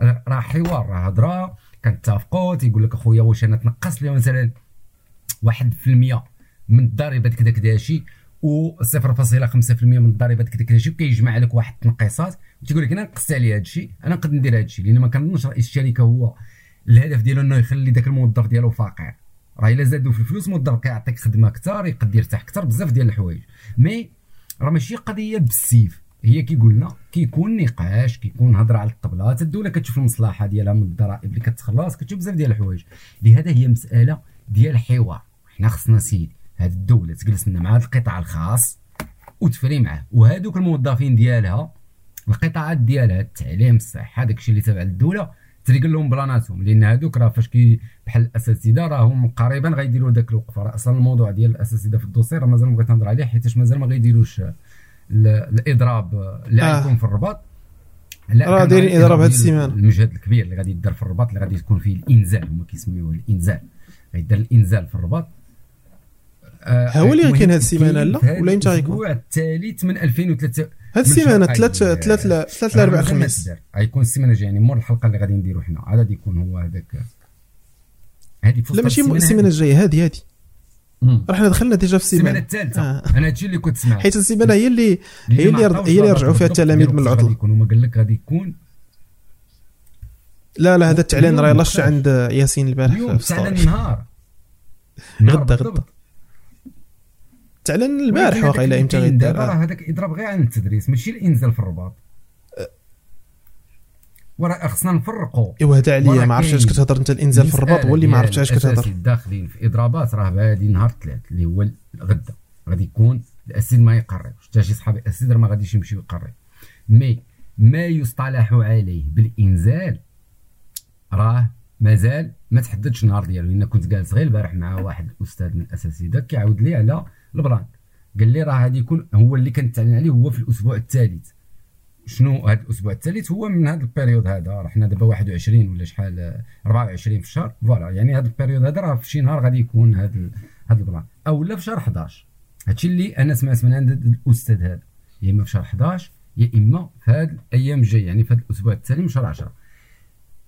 راه حوار راه هضرة كنتفقوا تيقول لك أخويا واش أنا تنقص لي مثلا 1% من الضريبة؟ كذا كذا شي. و 0.5% من الضريبة كذا شي وكيجمع لك واحد التنقيصات وتيقول لك أنا نقصت عليه هذا الشيء أنا نقدر ندير هذا الشيء لأن ما كنظنش رئيس الشركة هو الهدف ديالو إنه يخلي ذاك الموظف ديالو فاقع راه إلا زادوا في الفلوس الموظف كيعطيك خدمة أكثر يقدر يرتاح أكثر بزاف ديال الحوايج. مي راه ماشي قضية بالسيف هي كي قلنا كيكون نقاش كيكون هضرة على الطبلات. الدولة كتشوف المصلحة ديالها من الضرائب اللي كتخلص كتشوف بزاف ديال الحوايج. لهذا هي مسألة ديال الحوار. حنا خصنا سيدي هذه الدولة تجلس لنا مع هذا القطاع الخاص وتفري معاه. وهذوك الموظفين ديالها القطاعات ديالها التعليم الصحة داكشي اللي تابع للدوله تريقل لهم بلاناتهم. لأن هذوك راه فاش كي بحال الأساتذة راهم قريبا غيديروا ذاك الوقف راه أصلا الموضوع ديال الأساتذة في الدوسي راه مازال بغيت نهضر عليه حيت مازال ما غيديروش الإضراب اللي آه. غيكون في الرباط. راه دايرين إضراب هذه السيمانة. المجهد الكبير اللي غادي يدار في الرباط اللي غادي يكون فيه الإنزال هما كيسميوه الإنزال. غيدار الإنزال في الرباط. هو اللي كاين هذه السيمانة؟ لا ولا إمتى غيكون؟ الأسبوع الثالث من 2003 هذه السيمانة ثلاث ثلاث ثلاث لاربع خميس. غيكون السيمانة الجاية يعني مور الحلقة اللي غادي نديرو حنا. عاد غادي يكون هو هذاك. هذه لا ماشي السيمانة. الجاية هذه هذه. راه حنا دخلنا déjà في السيمانة. الثالثة. آه. أنا هادشي اللي كنت سمعت. حيت السيمانة هي اللي هي اللي هي اللي رجعوا فيها التلاميذ من العطله يكون. هما قال لك غادي يكون لا لا هذا التعليق راه يلاش عند ياسين البارح اليوم النهار غدا غدا. تعلن البارح واقيلا إمتى غيدار. راه هذاك اضراب غير عن التدريس ماشي الإنزال في الرباط. وراه خصنا نفرقوا إيوا هذا عليا ما عرفتش علاش كتهضر أنت الإنزال في الرباط هو اللي ما عرفتش علاش كتهضر. داخلين في إضرابات راه بادي نهار الثلاث اللي هو غدا غادي يكون الأسيد ما يقربش حتى شي صحابي الاسيد ما غاديش يمشيو يقرب. mais ما يصطلح عليه بالإنزال راه مازال ما تحددش النهار ديالو. لأن كنت جالس غير البارح مع واحد الاستاذ من الأساتذة كيعاود لي على ال plan قال لي راه غادي يكون هو اللي كنتعلن عليه هو في الأسبوع الثالث. شنو هذا الأسبوع الثالث؟ هو من هذا ال période هذا. راه حنا دابا 21 ولا شحال؟ 24 في الشهر. voilà يعني هذا ال période هذا راه في شي نهار غادي يكون هذا هذا ال plan أو لا في شهر 11 هادشي اللي أنا سمعت من عند الأستاذ هذا. يا إما في شهر 11 يا إما في هذه الأيام الجاية. يعني في هذا الأسبوع التالي من شهر 10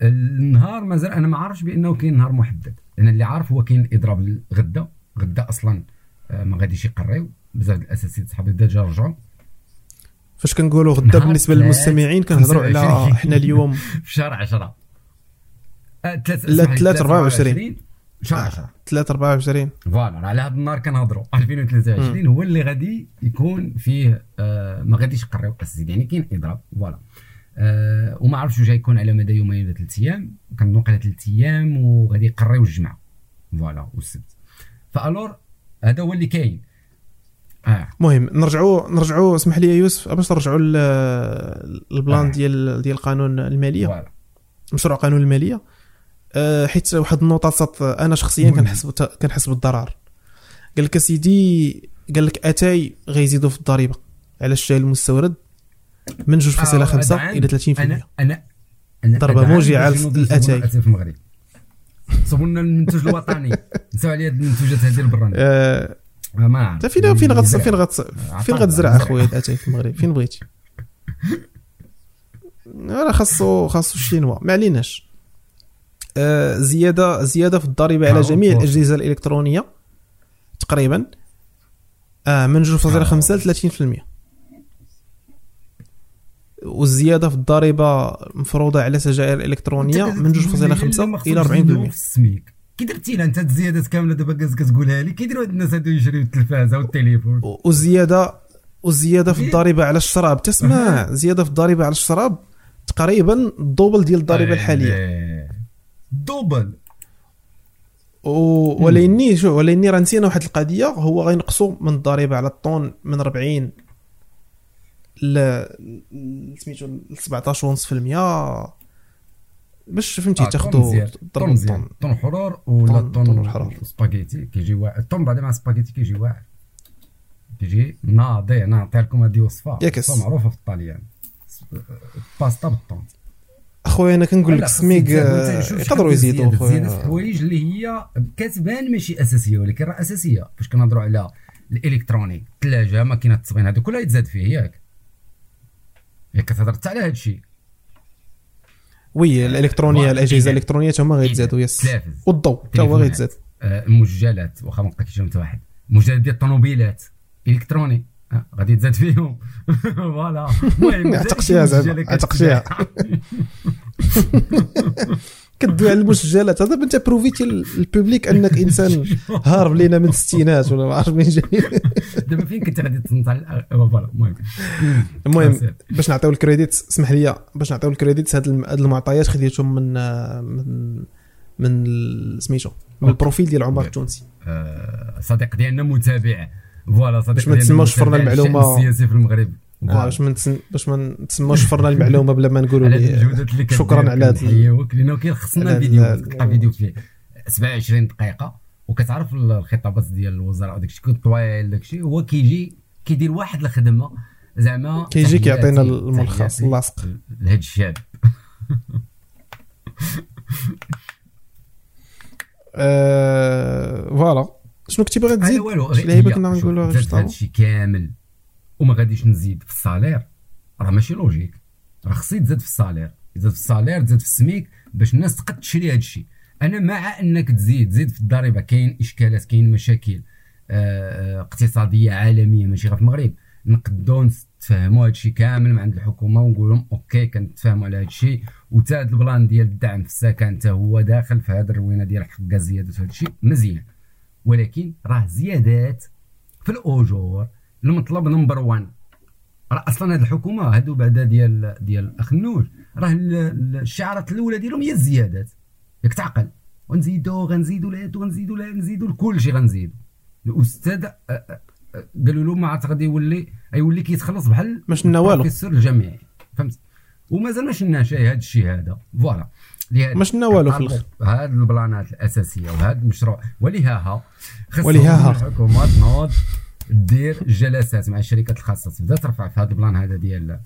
النهار مازال أنا ما عارفش بأنه كاين نهار محدد. أنا اللي عارف هو كاين إضراب غدا غدا أصلا ما غاديش يقريو. بزاف الأساتذة صحابي déjà رجعوا فاش كنقولوا غدا بالنسبة للمستمعين كنهضروا على حنا اليوم. في شهر 10 لا 3 24 شهر 10 3 24 voilà على هذا النهار كنهضروا. 2023 هو اللي غادي يكون فيه آه ما غاديش يقريو الأساتذة. يعني كاين إضراب. voilà. آه وما عرفتش واش غيكون على مدى يومين ولا ثلاث أيام. كنظن على ثلاث أيام وغادي يقريو الجمعة. فوالا والسبت. ف alors هذا هو اللي كاين. آه. المهم نرجعوا نرجعوا اسمح لي يا يوسف باش نرجعوا لل plan آه. ديال ديال قانون المالية. مشروع قانون المالية. آه حيت واحد النقطة صات أنا شخصيا كنحس كنحس بالضرر قال لك أسيدي قال لك أتاي غيزيدوا في الضريبة. على الشاي المستورد؟ من 2.5 آه إلى 30% أنا أنا أنا ضربة موجعة للاتاي في المغرب. صبوا لنا المنتوج الوطني. نساو على المنتوجات هذه البرانيه آه ما عرفت فين فين غتص فين غتص فين غتزرع أخويا الاتاي في المغرب؟ فين بغيتي؟ راه خاصو خاصو الشينوا. ما عليناش. آه زياده زيادة في الضريبة على جميع الأجهزة الإلكترونية تقريبا. آه من 2.5 ل 30% والزيادة في الضريبة مفروضة على سجائر الالكترونيه من 2.5 إلى 40% كي درتي أنت الزيادات كاملة دابا كتقولها لي؟ كيديروا هاد الناس هادو يشريو التلفازة والتليفون؟ والزياده والزيادة في الضريبة على الشراب. تسمع زيادة في الضريبة على الشراب تقريبا ال double ديال الضريبة الحالية. double. ولاني شو ولاني راه نسينا واحد القضية هو غينقصوا من الضريبة على الطون من 40 ل سميتو 17.5% باش فهمتي آه تاخذوا طون مزيان طون حرور ولا طون سباغيتي كيجي واعر الطون بعد مع سباغيتي كيجي واعر كيجي ناضي نعطي لكم هذه وصفه وصفه معروفة في الطاليان. باستا بالطون أخويا أنا كنقول لك سميك يقدروا يزيدوا زيادة في الحوايج اللي هي كتبان ماشي أساسية ولكن راه أساسية. فاش كنهضروا على ال électronique الثلاجه ماكينة التصبين هذا كلها يتزاد فيه ياك. كتهضر حتى على هذا الشيء oui الإلكترونية الأجهزة الإلكترونية هما غيتزادوا يس والضوء حتى هو غيتزاد آه، المسجلات واخا ما بقيتش انت واحد. المسجلات ديال الطوموبيلات إلكتروني. آه، غادي تزاد فيهم. voilà. المهم عتقشيها زعما عتقشيها. كدوي على المسجلات. هذا انت prouvé تي لل public أنك إنسان هارب لينا من الستينات ولا ما عرف منين جاي. دابا فين كنت غادي تنط على المهم. المهم باش نعطيو الكريديت اسمح لي باش نعطيو الكريديت هاد المعطيات خديتهم من من من سميتو من ال profil ديال عمر التونسي. آه، صديق ديالنا متابع. voilà صديقي باش ما تسموش شفرنا المعلومة. السياسي في المغرب. آه باش ما باش ما نتسموش شفرنا المعلومة بلا ما نقولوا شكرا على هذا لأنه كاين خصنا فيديو تلقى فيديو فيه 27 دقيقة وكتعرف الخطابات ديال الوزراء وداك الشيء طويل داك الشيء هو كيجي كيدير واحد الخدمة زعما كيجي كيعطينا الملخص اللاصق. لهاد الشعب آه، voilà. شنو كنتي باغي تزيد؟ شي لعيبه كنا نقولوا هادشي كامل. وما غاديش نزيد في ال salaire. راه ماشي logique. راه خصني تزاد في ال salaire. تزاد في ال salaire تزاد في السميك باش الناس تقد تشري هادشي أنا مع أنك تزيد زيد في الضريبة. كاين إشكالات كاين مشاكل. آه، آه، اقتصادية عالمية ماشي غير في المغرب. نقدو نتفاهموا هادشي كامل مع عند الحكومة ونقول لهم okay كنتفاهموا على هادشي وتا هاد ال plan ديال الدعم في السكن حتى هو داخل في هاد الروينة ديال حق الزيادات وهادشي مزيان. ولكن راه زيادات في الأجور. المطلب number 1 راه أصلا هاد الحكومة هادو بعدا ديال ديال الاخ النور راه الشعارات الأولى ديالهم هي الزيادات. ياك تعقل. ونزيدو غنزيدو لهادو غنزيدو لهادو كل شيء غنزيدو. الأستاذ قالوا له ما عاد غادي يولي يولي كيتخلص بحال ما شنا والو. السر الجامعي. فهمت؟ ومازال ما شنا شي هذا الشيء هذا فوالا ما شنا والو في الآخر هاد البلانات الأساسية وهذا المشروع. ولهاها ولهاها. الحكومة تنوض دير جلسات مع الشركات الخاصة. تبدا ترفع في هذا البلان هذا ديال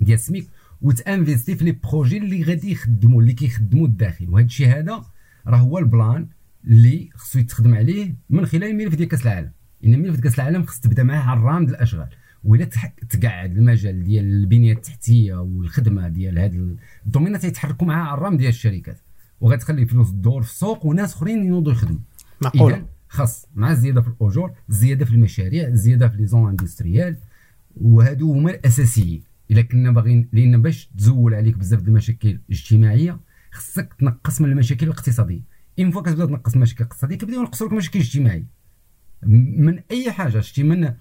ديال سميك وتانفيستي في لي بروجي اللي غادي يخدموا اللي كيخدموا الداخل. وهذا الشيء هذا راه هو ال plan اللي خصو يتخدم عليه من خلال الملف ديال كاس العالم. ان ملف كاس العالم خص تبدا معاه عرام ديال الاشغال ولا تقعد المجال ديال البنية التحتية والخدمة ديال هاد الدومينات يتحركوا معاه عرام ديال الشركات. وغتخلي فلوس تدور في السوق وناس أخرين ينوضوا يخدموا معقول خاص مع الزيادة في الأجور الزياده في المشاريع الزياده في les zones industrielles وهادو هما الأساسيين. إلا كنا باغيين لأن باش تزول عليك بزاف د المشاكل الاجتماعية خصك تنقص من المشاكل الاقتصادية. une fois كتبدا تنقص المشاكل الاقتصاديه كيبداو ينقصوا لك المشاكل الاجتماعيه من اي حاجة شتي من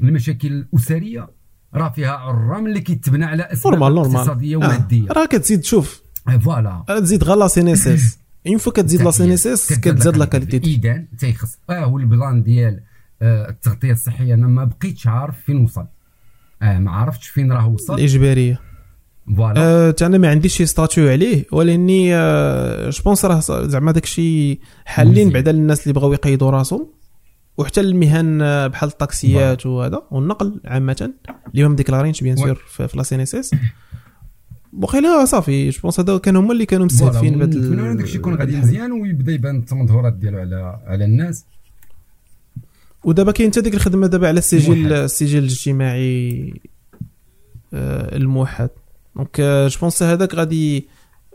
المشاكل الاسريه راه فيها عرام اللي كيتبنى على اسباب اقتصاديه وماديه آه. راه كتزيد شوف voilà تزيد غير la CS une fois كتزيد la CNSS كتزاد la qualité. اذا تيخص. آه هو ال plan ديال آه التغطية الصحية أنا ما بقيتش عارف فين وصل. آه ما عرفتش فين راه وصل. الإجبارية. voilà. أه أنا ما عنديش شي statut عليه ولإني أه je pense راه زعما داكشي حالين بعدا الناس اللي بغاو يقيدوا راسهم وحتى المهن بحال الطاكسيات وهذا والنقل عامة اللي ما مديكلارينش bien sûr في la CNSS وقيلا صافي je pense هذا كانوا هما اللي كانوا مستهدفين بهذا نتمنى داك الشيء يكون غادي مزيان ويبدا يبان التمظهرات ديالو على على الناس. ودابا كاين حتى ديك الخدمة دابا على السجل السجل الاجتماعي آه، الموحد. donc je pense هذاك غادي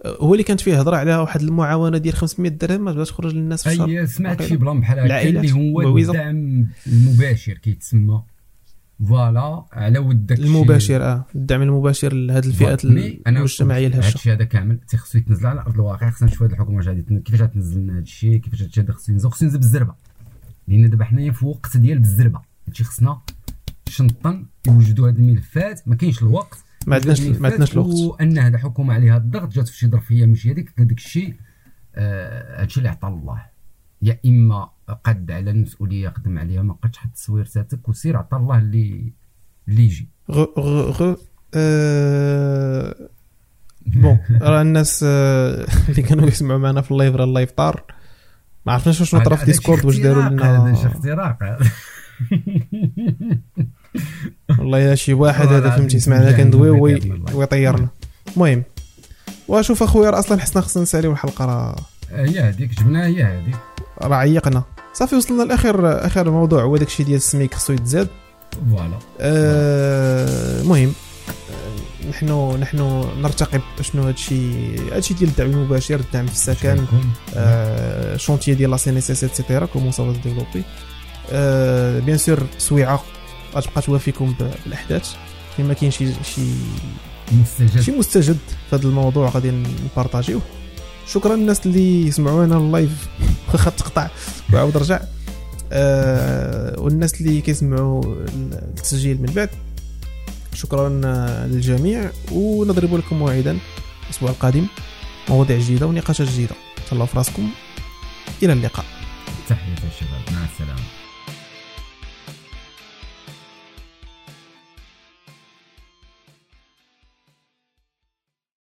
هو اللي كانت فيه هضرة على واحد المعاونة ديال 500 درهم باش تخرج للناس في الشهر. سمعت شي plan بحال هكا اللي هو الدعم المباشر كيتسمى. voilà على ود داك المباشر آه. الدعم المباشر لهذه الفئات المجتمعية الهشة. هادشي هذا كامل تيخصو يتنزل على أرض الواقع خصنا نشوف هذه الحكومة غادي كيفاش غتنزل لنا هذا الشيء كيفاش هادشي هذا خصو ينزل. خصو ينزل بالزربة. لأن دابا حنايا في وقت ديال بالزربة. هادشي خصنا شنطن يوجدوا هذه الملفات ما كاينش الوقت. ما عندناش ما عندناش الوقت. وأن هذا حكومه عليها الضغط جات في شي ظرفية ماشي هذيك هذاك الشيء آه هادشي اللي عطى الله. يا إما قد على المسؤوليه قدم عليها ما بقاتش حط سويرتاتك وسير عطى الله اللي اللي يجي. غ غ غ أه... bon راه الناس آه، اللي كانوا يسمعوا معنا في ال live راه ال live طار. ما عرفناش شنو طرا في Discord واش داروا لنا. هذا شي اختراق. والله شي واحد هذا فهمتي سمعنا كندوي ويطيرنا. المهم واشوف اخويا راه أصلا حسنا خصنا نساليو الحلقة راه هي هذيك جبناها هي هذيك. راه عيقنا. صافي وصلنا لآخر آخر موضوع هو داكشي ديال السميك خصو يتزاد voilà. المهم آه نحن نحن نرتقب شنو هادشي هادشي ديال الدعم المباشر الدعم في السكن آه chantier ديال la CNSS et cetera comment ça va développer. آه bien sûr سويعه غتبقى توافيكم بالأحداث. فيما كاين شي شي مستجد. شي مستجد في هذا الموضوع غادي نبارطاجيوه. شكرا للناس اللي يسمعونا ال live واخا تقطع. وعاود رجع آه والناس اللي كيسمعوا التسجيل من بعد شكرا للجميع. ونضرب لكم موعدا الأسبوع القادم مواضيع جديدة ونقاشات جديدة. تهلاو في راسكم. إلى اللقاء. تحية الشباب مع السلامة.